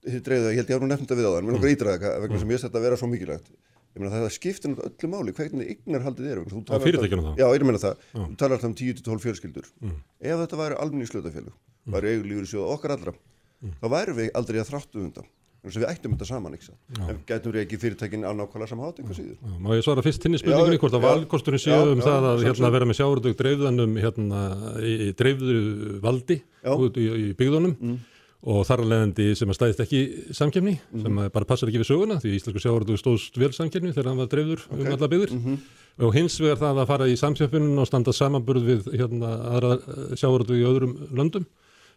það, ég held ég að nú nefnda við á það en mér langar að ídraða það vegna sem ég setja að vera svo mikilvægt ég meina það skiptir náttúrulega öllu máli hvernig eignarhaldið er þú talar fyrirtækjunum alltaf- þá? Já, ég meina það, þú talar alltaf um 10-12 fjölskyldur. Mm. ef þetta væri almenni slutafélug væri eigulífur sjóða okkar allra þá væri við aldrei að þráttu undan. Þannig að við ættum þetta saman en getum við ekki fyrirtækin á nákvæmlega sama hátt einhver síður? Má ég svara fyrst tinni spurningunni Já, hvort að valkosturinn séu um já, það að hérna, vera með sjáurðug dreifðanum hérna, í, í dreifðu valdi út í, í byggðunum? Mm. Og þar að leiðandi sem að stæðist ekki samkefni sem að bara passar ekki við söguna því íslensku sjáurðug stóðst vel samkefni þegar hann var dreifður um alla byggður Mhm. og hins vegar það að fara í samkefninu og standa samanburð við hérna, aðra sjáurðug í öðrum löndum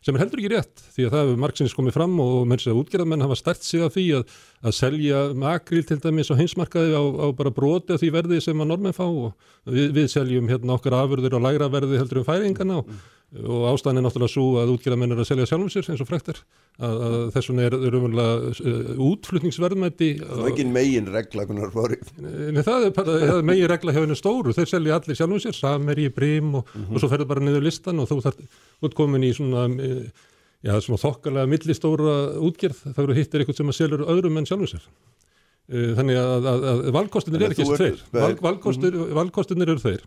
sem er heldur ekki rétt því að það hefur margsinnis komið fram og menn sér að útgerðamenn hafa stert sig af því að, að selja makril til dæmis á heimsmarkaði á, á bara broti af því verði sem að normenn fá og við, við seljum hérna okkar afurður á lægra verði heldur um færingana og, og ástæðan er náttúrulega svo að útgerðamenn er að selja sjálfum sér eins og frektar að, að þess vegna er, er umverulega uh, útflutningsverðmætti Það er ekki megin regla Gunnar Fári Nei, það er, bara, það er megin regla hjá henni stóru, þeir selja allir sjálfum sér, Sameri, Brim og, og svo ferður bara niður listan og þú þarf komin í svona, eh, já, svona þokkalega millistóra útgerð, þá eru hittir eitthvað sem að selur öðrum en sjálfum sér. Eh, Þannig að, að, að valkostinir er ekki þessi tveir, Val, valkostir, valkostinir eru þeir.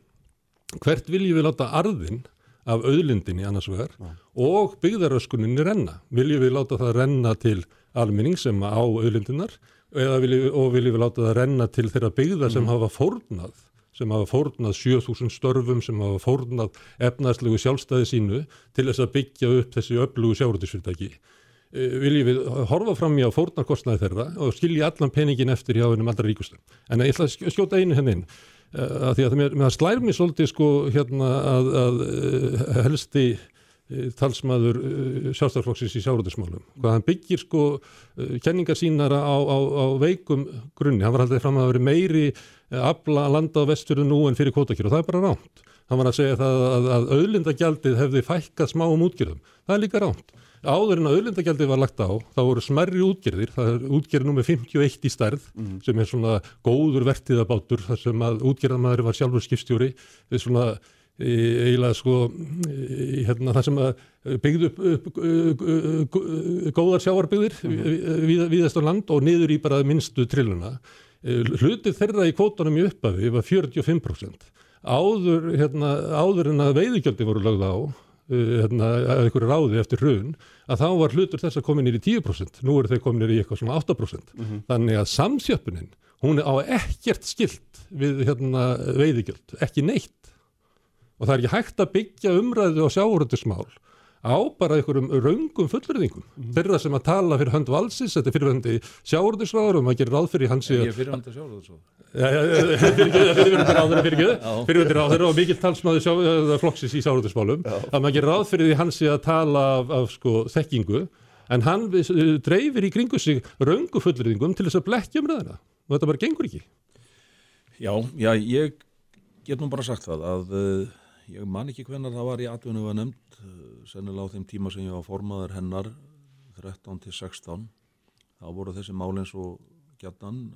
Hvert viljum við láta arðin af auðlindinni annars vegar og byggðaröskuninni renna? Viljum við láta það renna til almenning sem á auðlindinar viljum, og viljum við láta það renna til þeirra byggðar sem hafa fórnað sem hafa fórnað 7000 störfum sem hafa fórnað efnarslegu sjálfstæði sínu til þess að byggja upp þessi öflugu sjárutisfyrirtæki. Viljum við horfa fram í á fórnarkostnaði þeirra og skilja allan peningin eftir hjá hennum allra ríkustu. En ég ætla að skjóta einu hennin að því að mér, mér slær mér svolítið sko hérna að, að helsti talsmaður sjálfstæðarflokksins í sjárutismálum. Hvað hann byggir sko kenningar sínar á, á, á veikum grunni. Hann var haldið fram að vera meiri afla að landa á vestfjörðu nú en fyrir kótakjör og það er bara ránt. Hann var að segja það að, að auðlindagjaldið hefði fækkað smá um útgjörðum. Það er líka ránt. Áður en að auðlindagjaldið var lagt á, þá voru smerri útgjörðir, það er útgjörð nummer 51 í stærð mm. sem er svona góður vertiðabátur þar sem að útgjörðamæður var sjálfur skipstjóri, er svona eiginlega sko hérna það sem að byggðu upp, upp, upp góðar sjáarbyggðir mm. viðast á land og niður í bara minnstu trilluna hlutið þeirra í kvótanum í upphafi var 45% áður, hérna, áður en að veiðugjaldi voru lagð á einhverju ráði eftir hrun að þá var hlutur þess að koma nýri 10% nú eru þeir kominir í eitthvað svona 8% mm -hmm. þannig að samsjöpunin hún er á ekkert skilt við hérna, veiðugjöld, ekki neitt. Og það er ekki hægt að byggja umræðu og sjáuröndismál á bara einhverjum raungum fullurðingum mm. þeirra sem að tala fyrir hönd valsins þetta er fyrirvöndi sjáurðisráður og maður gerir ráð fyrir hans Ég er fyrirvöndi sjáurðisráður fyrirvöndi ráður og mikill talsmaður flokksins í sjáurðismálum að maður gerir ráð fyrir því hans að tala af, af sko, þekkingu. En hann dreifir í kringu sig raungu fullurðingum til þess að blekja umræðina og þetta bara gengur ekki. Já, já, ég get nú bara sagt það að uh, ég man ekki hvernig það var í atvinnu að nefnd sennilega á þeim tíma sem ég var formaður hennar 13 til 16 þá voru þessi málinn svo gætnan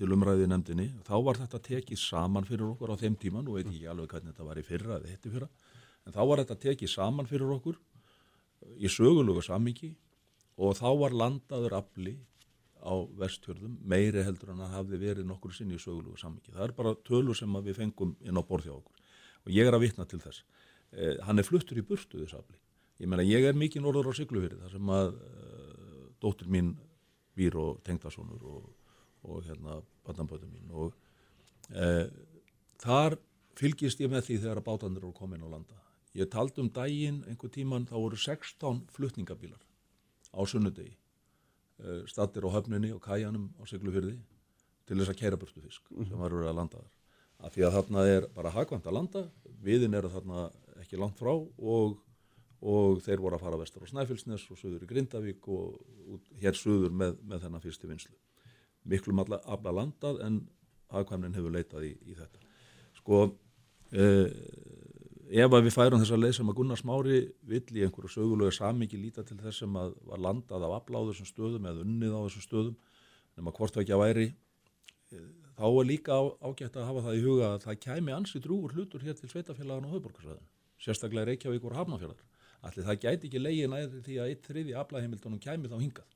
til umræði nefndinni. Þá var þetta tekið saman fyrir okkur á þeim tíma nú veit ég ekki alveg hvernig þetta var í fyrra eða hitti fyrra en þá var þetta tekið saman fyrir okkur í sögulegu samingi og þá var landaður afli á vestjörðum meiri heldur en að hafði verið nokkur sinni í sögulegu samingi það er bara tölur sem við fengum inn á borð hjá okkur og ég er að vitna til þess eh, hann er fluttur í burtu þess afli. Ég meina ég er mikið norður á Siglufjörði þar sem að uh, dóttur mín býr og tengdasónur og, og hérna barnabötu mín og uh, þar fylgist ég með því þegar að bátanir eru komin á landa. Ég taldi um daginn einhver tíman þá voru 16 flutningabílar á sunnudegi uh, stattir á höfninni og kæjanum á Siglufjörði til þess að kæra burtu fisk mm -hmm. sem varu að landa þar. Af því að þarna er bara hagvæmt að landa, viðin eru þarna ekki langt frá og, og þeir voru að fara vestur á Snæfellsnes og söður í Grindavík og, og hér söður með, með þennan fyrstu vinslu. Miklu maður afla landað en hagkvæmnin hefur leitað í, í þetta. Sko, eh, ef að við færum þessa leið sem að Gunnar Smári vill í einhverju sögulega samingi líta til þess sem að var landað af afla á þessum stöðum eða unnið á þessum stöðum, nema hvort það ekki að væri þá er líka á, ágætt að hafa það í huga að það kæmi ansi drúur hlutur hér til sveitafélagan og höfborgarsvæðin sérstaklega Reykjavík og Hafnarfjörðar. Allir það gæti ekki leiðin að því að eitt þriði aflaheimildunum kæmi þá hingað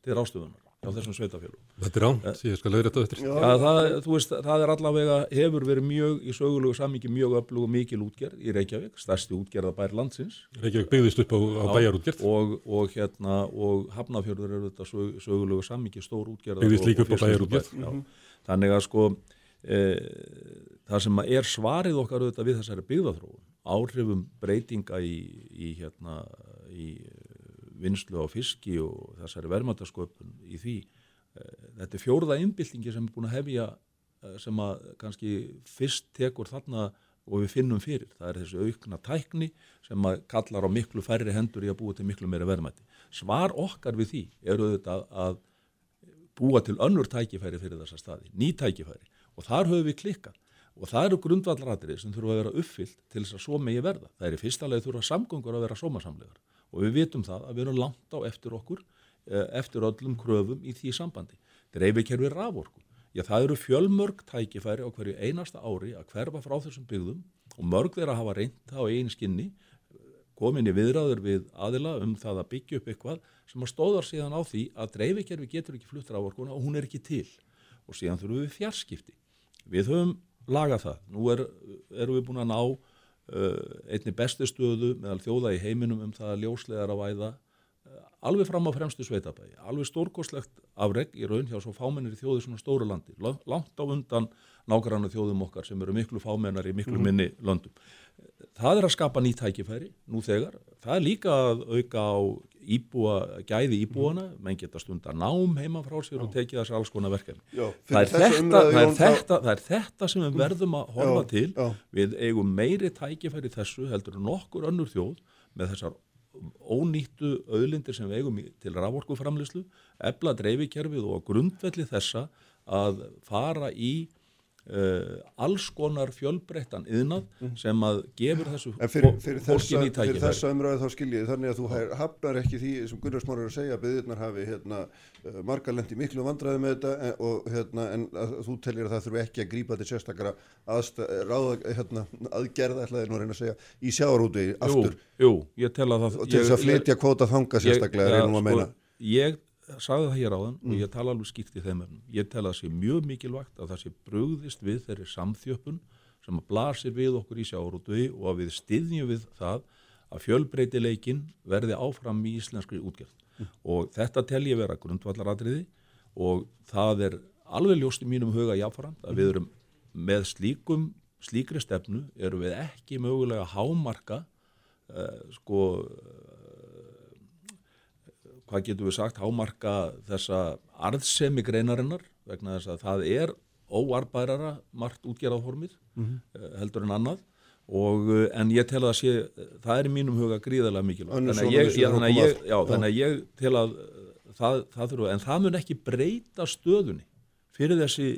til rástöfunar á þessum sveitafjörðum. Þetta er ránt, ég skal leiðra þetta eftir. Já, það, veist, það er allavega, hefur verið mjög í sögulegu sammingi mjög öflug og mikil útgerð í Reykjavík, stærsti útgerða bær landsins. Reykjavík byggðist upp á, á bæjarútgerð. Og, og, hérna, og Hafnarfjörður eru þetta sög, sögulegu sammingi stór útgerða. Byggðist líka upp á bæjarútgerð. Mm -hmm. Þannig að sko, e, það sem er svarið okkar auðvitað við þessari byggðaþróun áhrifum breytinga í, í, hérna, í vinslu á fiski og þessari verðmættasköpun í því. Þetta er fjórða innbyltingi sem er búin að hefja sem að kannski fyrst tekur þarna og við finnum fyrir. Það er þessi aukna tækni sem að kallar á miklu færri hendur í að búa til miklu meira verðmætti. Svar okkar við því eru auðvitað að búa til önnur tækifæri fyrir þessa staði, ný tækifæri og þar höfum við klikkað og það eru grundvallratrið sem þurfa að vera uppfyllt til þess að svo megi verða. Það er í fyrsta leið þurfa samgöngur að vera sómasamlegar og við vitum það að við erum langt á eftir okkur eh, eftir öllum kröfum í því sambandi. Dreifikerfi raforku. Já, það eru fjölmörg tækifæri á hverju einasta ári að hverfa frá þessum byggðum og mörg þeirra hafa reynda á einn skinni komin í viðræður við aðila um það að byggja upp eitthvað sem að stóðar síðan á því að dreifikerfi getur ekki flutt raforkuna og hún er ekki til og síðan þurfum við fjarskipti. Við höfum lagað það. Nú er, erum við búin að ná uh, einni bestu stöðu meðal þjóða í heiminum um það að ljóslegar að væða alveg fram á fremstu sveitabægi, alveg stórkoslegt afreg í raun hjá svo fámennir í þjóði svona stóru landi, langt á undan nágrannu þjóðum okkar sem eru miklu fámennar í miklu minni löndum. Það er að skapa nýtækifæri nú þegar, það er líka að auka á íbúa, gæði íbúana, mm. menn geta stundar nám heima frá sér Já. og tekið þessi alls konar verkefni. Já, það, er þetta, það, er þetta, það er þetta sem við verðum að horfa Já. til, við eigum meiri tækifæri þessu heldur nokkur önnur þjóð með þessar ónýttu auðlindir sem við eigum til raforkuframlislu, ebla dreifikerfið og grundvelli þessa að fara í Uh, alls konar fjölbreyttan yðnað mm. sem að gefur þessu fyrir, fyrir fólki nýtæki fyrir þessa umræðu þá skiljið þannig að þú hafnar ekki því sem Gunnar Smárar er að segja að byggðirnar hafi hérna, uh, margarlendi miklu vandræði með þetta og, hérna, en að þú tellir að það þurfu ekki að grípa til sérstakara hérna, aðgerða ætlaði nú að reyna að segja í sjáarúti aftur. jú, jú, ég tel að það til þess að flytja kvóta þanga sérstaklega ég, ja, sko, ég sagði það hér áðan mm. og ég tala alveg skýrt í þeim efnum. Ég tel að það sé mjög mikilvægt að það sé brugðist við þeirri samþjöppun sem að blasir við okkur í sjáurútvi og að við styðjum við það að fjölbreytileikin verði áfram í íslenskri útgjörð. Mm. Og þetta tel ég vera grundvallaratriði og það er alveg ljóst í mínum huga jáfnframt að við erum með slíkum, slíkri stefnu erum við ekki mögulega hámarka uh, sko hvað getur við sagt, hámarka þessa arðsemi greinarinnar vegna þess að það er óarbærara margt útgerðarformið mm -hmm. heldur en annað. Og eh, en ég tel að sé, það er í mínum huga gríðarlega mikilvægt. Þannig að ég, ég, þannig að ég, já, þannig að ég tel að það, það þurfa, en það mun ekki breyta stöðunni fyrir þessi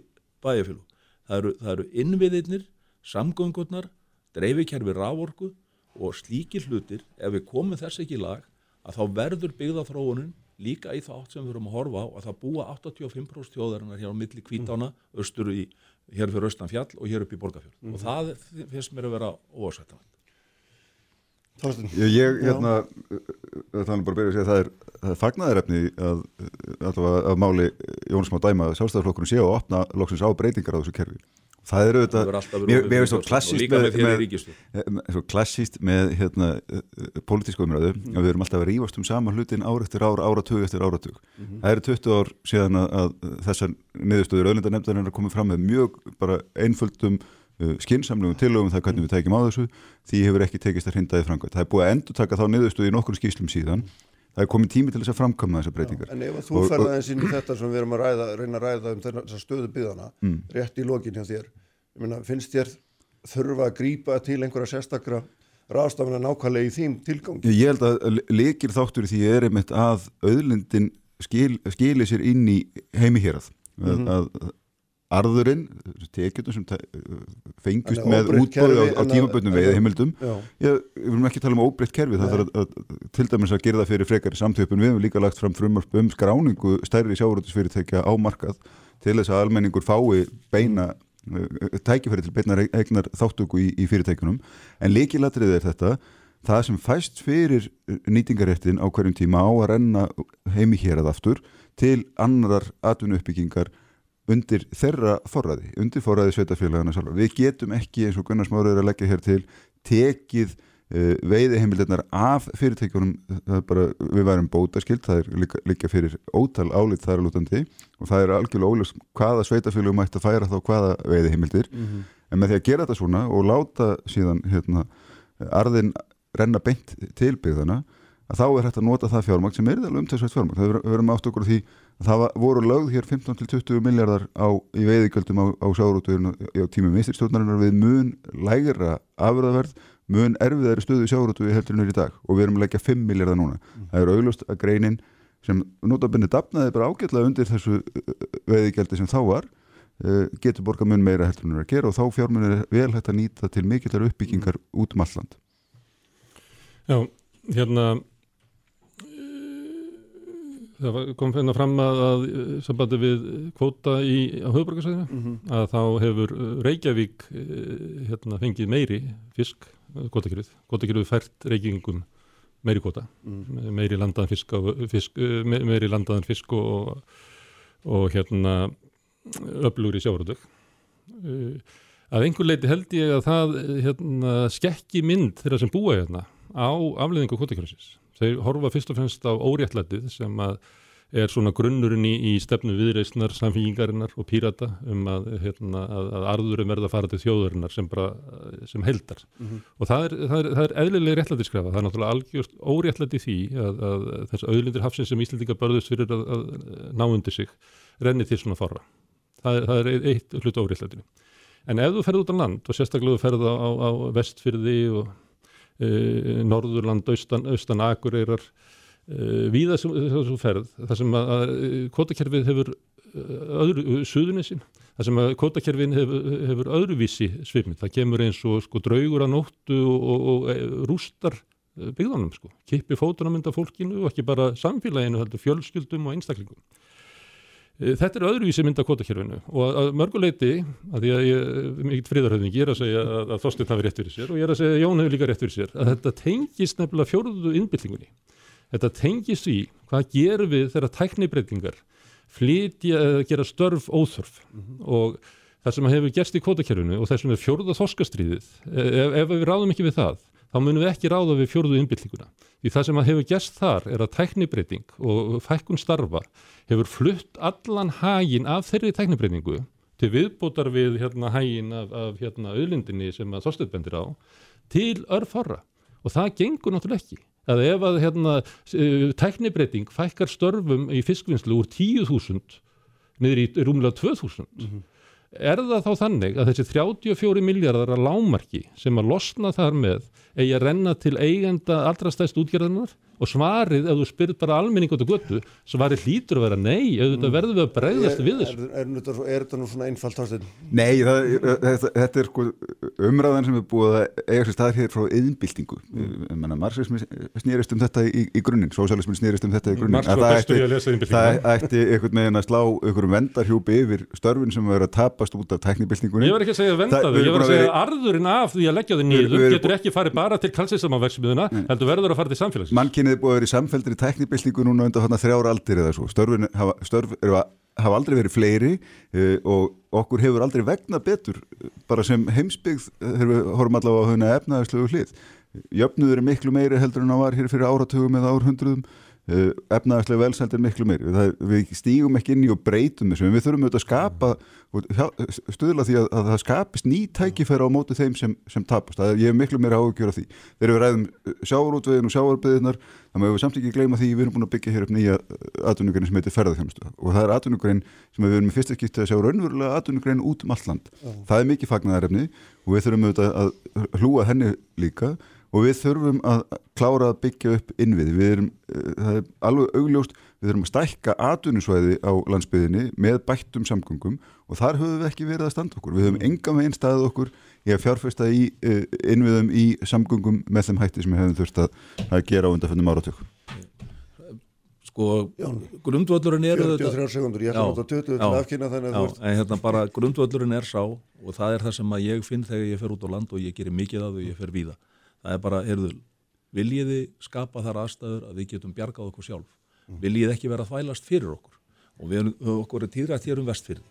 bæjarfélag það eru, eru innviðirnir, samgöngurnar dreifikerfi rávorku og slíkir hlutir ef við komum þess ekki lag að þá verður byggðaþróunin líka í þátt sem við höfum að horfa á að það búa 85% þjóðarinnar hér á milli kvítána, mm. östur í hér fyrir austan fjall og hér upp í borgarfjall mm. og það finnst mér að vera óarsættan Ég, ég hérna það er bara að byrja að segja að það er, er fagnæðarefni að, að, að máli Jónsson á dæma sjálfstæðarflokkurinn sé að opna loksins á breytingar á þessu kerfi það er auðvitað, mér finnst svo klassíst með, með, með, hérna, politísku umræðu mm. við erum alltaf að rífast um sama hlutin ár eftir ár, áratug eftir áratug. Mm -hmm. það eru 20 ár síðan að, að þessar niðurstöður auðlindarnefndarinn er komið fram með mjög bara einföldum uh, skinsamlegum tilögum um það hvernig við tækjum á þessu. Því hefur ekki tekist að hrindaði framkvæmt það er búið að endur taka þá niðurstöðu í nokkur skýslum síðan það er komið tími til þess að framkama þessar breytingar Já, En ef þú ferða eins inn í þetta sem við erum að ræða, reyna að ræða um þessar stöðu byggðana mm. rétt í lokin hjá þér myna, finnst þér þurfa að grýpa til einhverja sérstakra ráðstafna nákvæmlega í þým tilgangi Ég held að leikir þáttur því er einmitt að auðlindin skil, skilir sér inn í heimi hér að, mm -hmm. að arðurinn, tekjum sem fengust með útbóði á, á tímaböndum veið heimildum við viljum ekki tala um óbreytt kerfi það þarf að, að til dæmis að gera það fyrir frekari samtöpun við hefum líka lagt fram frumvarp um skráningu stærri sjáuröldisfyrirtækja á markað til þess að almenningur fái beina tækifæri til beina eignar þáttöku í, í fyrirtækunum en líkilatrið er þetta það sem fæst fyrir nýtingaréttin á hverjum tíma á að renna heimi hér að aftur til annar atvinnu uppbyggingar undir þeirra forræði, undir forræði sveitafélagana sjálf. Við getum ekki eins og Gunnar Smáður er að leggja hér til tekið uh, veiðiheimildirnar af fyrirtækjunum, bara, við værum bótaskild, það er líka, líka fyrir ótal álit þar alveg og það er algjörlega ólust hvaða sveitafélagum mætti að færa þá hvaða veiðiheimildir mm -hmm. en með því að gera þetta svona og láta síðan hérna, arðin renna beint til byggðana að þá er hægt að nota það fjármagn sem er umtæðsvægt fjármagn. Það ver- verðum átt okkur því það var, voru lögð hér 15-20 miljardar á, í veiðigjöldum á, á sjárótuðinu á tímum vinstistjórnarinnar við mun lægra afurðaverð, mun erfiðari stöðu í sjárótuði heldur en er í dag og við erum að leggja 5 miljardar núna. Það er auglust að greinin sem notabinni dafnaði bara ágætlega undir þessu veiðigjaldi sem þá var getur borga mun meira heldur en er að gera og þá fjármunir er vel hægt að nýta til mikillar uppbyggingar út um alland. Já, hérna það kom hérna fram að, að eh, sambandi við kvóta í, á höfuborgarsæðinu Mhm. að þá hefur eh, Reykjavík eh, hérna, fengið meiri fisk, kvótakjörið kvótakjörið fært Reykjavingum meiri kvóta, Mhm. meiri landaðan fisk, fisk me- meiri landaðan fisk og, og hérna öflugur í sjávarútug að einhver leiti held ég að það hérna, skekki mynd þeirra sem búa hérna á afleðingu kvotakjörnsins. Þeir horfa fyrst og fremst á óréttlætið sem að er svona grunnurinn í, í stefnu viðreisnar, samfélgingarinnar og pírata um að, hérna, að, að arðurum verða að fara til þjóðurinnar sem, bara, sem heldar. Mhm. Og það er, það er, það er eðlilega réttlætiskrafa. Það er náttúrulega algjörst óréttlæti því að, að þess auðlindir hafsins sem Íslandingar börðust fyrir að, að ná undir sig renni til svona forra. Það er, það er eitt hlut óréttlætinu. En ef þú ferð út á land og sérstaklega þú ferð á, á, vestfyrði og norðurland, austan, austan akureyrar, e, víða þú ferð, þar sem að, að kvotakerfið hefur eh, öðru, suðunisinn, þar sem að kvotakerfin hefur, hefur öðruvísi svipmið. Það kemur eins og sko draugur að nóttu og, og, og e, rústar eh, byggðanum sko, kippi fótunum undan fólkinu og ekki bara samfélaginu, heldur fjölskyldum og einstaklingum. Eh, Þetta er öðruvísi mynd af kvotakerfinu og að mörguleiti, að því að ég mikill friðarhauðing, ég er að segja að, að Þorsteinn hafi rétt fyrir sér og ég er að segja að Jón hefur líka rétt fyrir sér, að þetta tengist nefnilega fjórðu innbyltingunni. Þetta tengist því hvað gerum við þegar tæknibreitingar flytja eða gera störf óþörf og það sem hefur gerst í kvotakerfinu og þessum er fjórða þorskastriðið, ef, ef við ráðum ekki við það, þá munum við ekki ráða við fjórðu innbyltinguna. Því það sem að hefur gerst þar er að tæknibreiting og fækkun starfa hefur flutt allan hægin af þeirri tæknibreitingu til viðbótar við hérna, hægin af, af hérna, auðlindinni sem að Þorsteinn bendir á til örfára og það gengur náttúrulega ekki. Að ef að hérna, tæknibreiting fækkar störfum í fiskvinnslu úr 10.000 niður í rúmlega 2.000 er það þá þannig að þessi 34 miljardar að lámarki sem að losna þar með eigi að renna til eigenda allra stæst útgerðanar og svarið, ef þú spyrir bara almenning út á götu, svarið hlýtur að vera nei, auðvitað verðum við að bregðast við þessu. Er, er, er, er þetta nú svona einfalt ástæðin? Nei, það, þetta, þetta er sko umræðan sem er búið að eiga sér stað hér frá yðinbyltingu. Mm. Marxismi snýrist um þetta í, í grunninn, sósjálismi snýrist um þetta í grunninn. Marx var bestur í að lesa iðnbyltinguna. Það ætti einhvern veginn að slá einhverjum vendarhjúpi yfir störfin sem verður að tapast út af tæknibyltingunni. Ég var ekki að segja að að að að bara til kalsisamanverksmiðuna, heldur verður að fara til samfélagsins. Mannkynnið búið að vera í samfelldri tæknibyltingu núna undan þarna þrjára aldir eða svo. Störfin hafa, störf eru að hafa aldrei verið fleiri uh, og okkur hefur aldrei vegna betur uh, bara sem heimsbyggð þegar við horfum allavega á höfuna efnaðarslegu hlið. Jöfnuður er miklu meiri heldur en það var hér fyrir áratugum eða árhundruðum efnaðarslega velsæld er miklu meiri. Það, við stígum ekki inn í og breytum þessu en við þurfum auðvitað að skapa stuðla því að, að það skapist ný tækifæra á móti þeim sem, sem tapast. Það, ég hef miklu meira áhugjur af því. Þegar við ræðum sjáurútvegin og sjáarbyðinar þá maður við samt ekki gleyma því við erum búin að byggja hér upp nýja atvinnugrein sem heitir ferðarþjónustu og það er atvinnugrein sem við erum með fyrsta skipti að sjá raunverulega atvinnugrein út um alland. Það er mikið fagnaðarefni og við þurfum auðvitað að hlúa henni líka og við þurfum að klára að byggja upp innvið. Við erum, það er alveg augljóst, við þurfum að stækka atvinnusvæði á landsbyðinni með bættum samgöngum og þar höfum við ekki verið að standa okkur. Við höfum enga meginn staðið okkur í að fjárfesta í innviðum í samgöngum með þeim hætti sem við höfum þurft að, að gera á undanföndum áratök. Sko, grundvöllurinn er 43 sekundur, ég ætla að nota 20 til að afkynna þannig að já, þú veist en hérna bara grundvöllurinn er sá og það er það sem að ég finn þegar ég fer út á land og ég gerir mikið af því og ég fer víða það er bara, heyrðu, viljiði skapa þar aðstæður að við getum bjargað okkur sjálf, Mm. viljiði ekki vera þvælast fyrir okkur? Og við erum okkur er tíðrætt hér um vestfyrði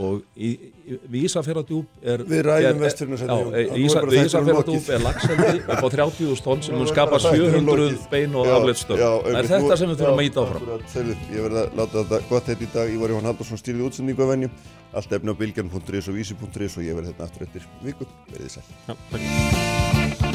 og í, í, við Ísafjörðardjúp er Við ræðum e- bara við Ísafjörðardjúp er lagsendi upp á 30.000 tonn sem mun skapa bara þættinum 700 lokið. bein og afleitt já, það er þetta sem við þurfum að íta áfram. Ég verði að láta þetta gott þetta í dag. Ég var Jón Haldursson stýrði útsendingu af venju. Allt efni á bilgjarn.is og vísi.is og ég verði þetta aftur eftir viku. Verðið sæl.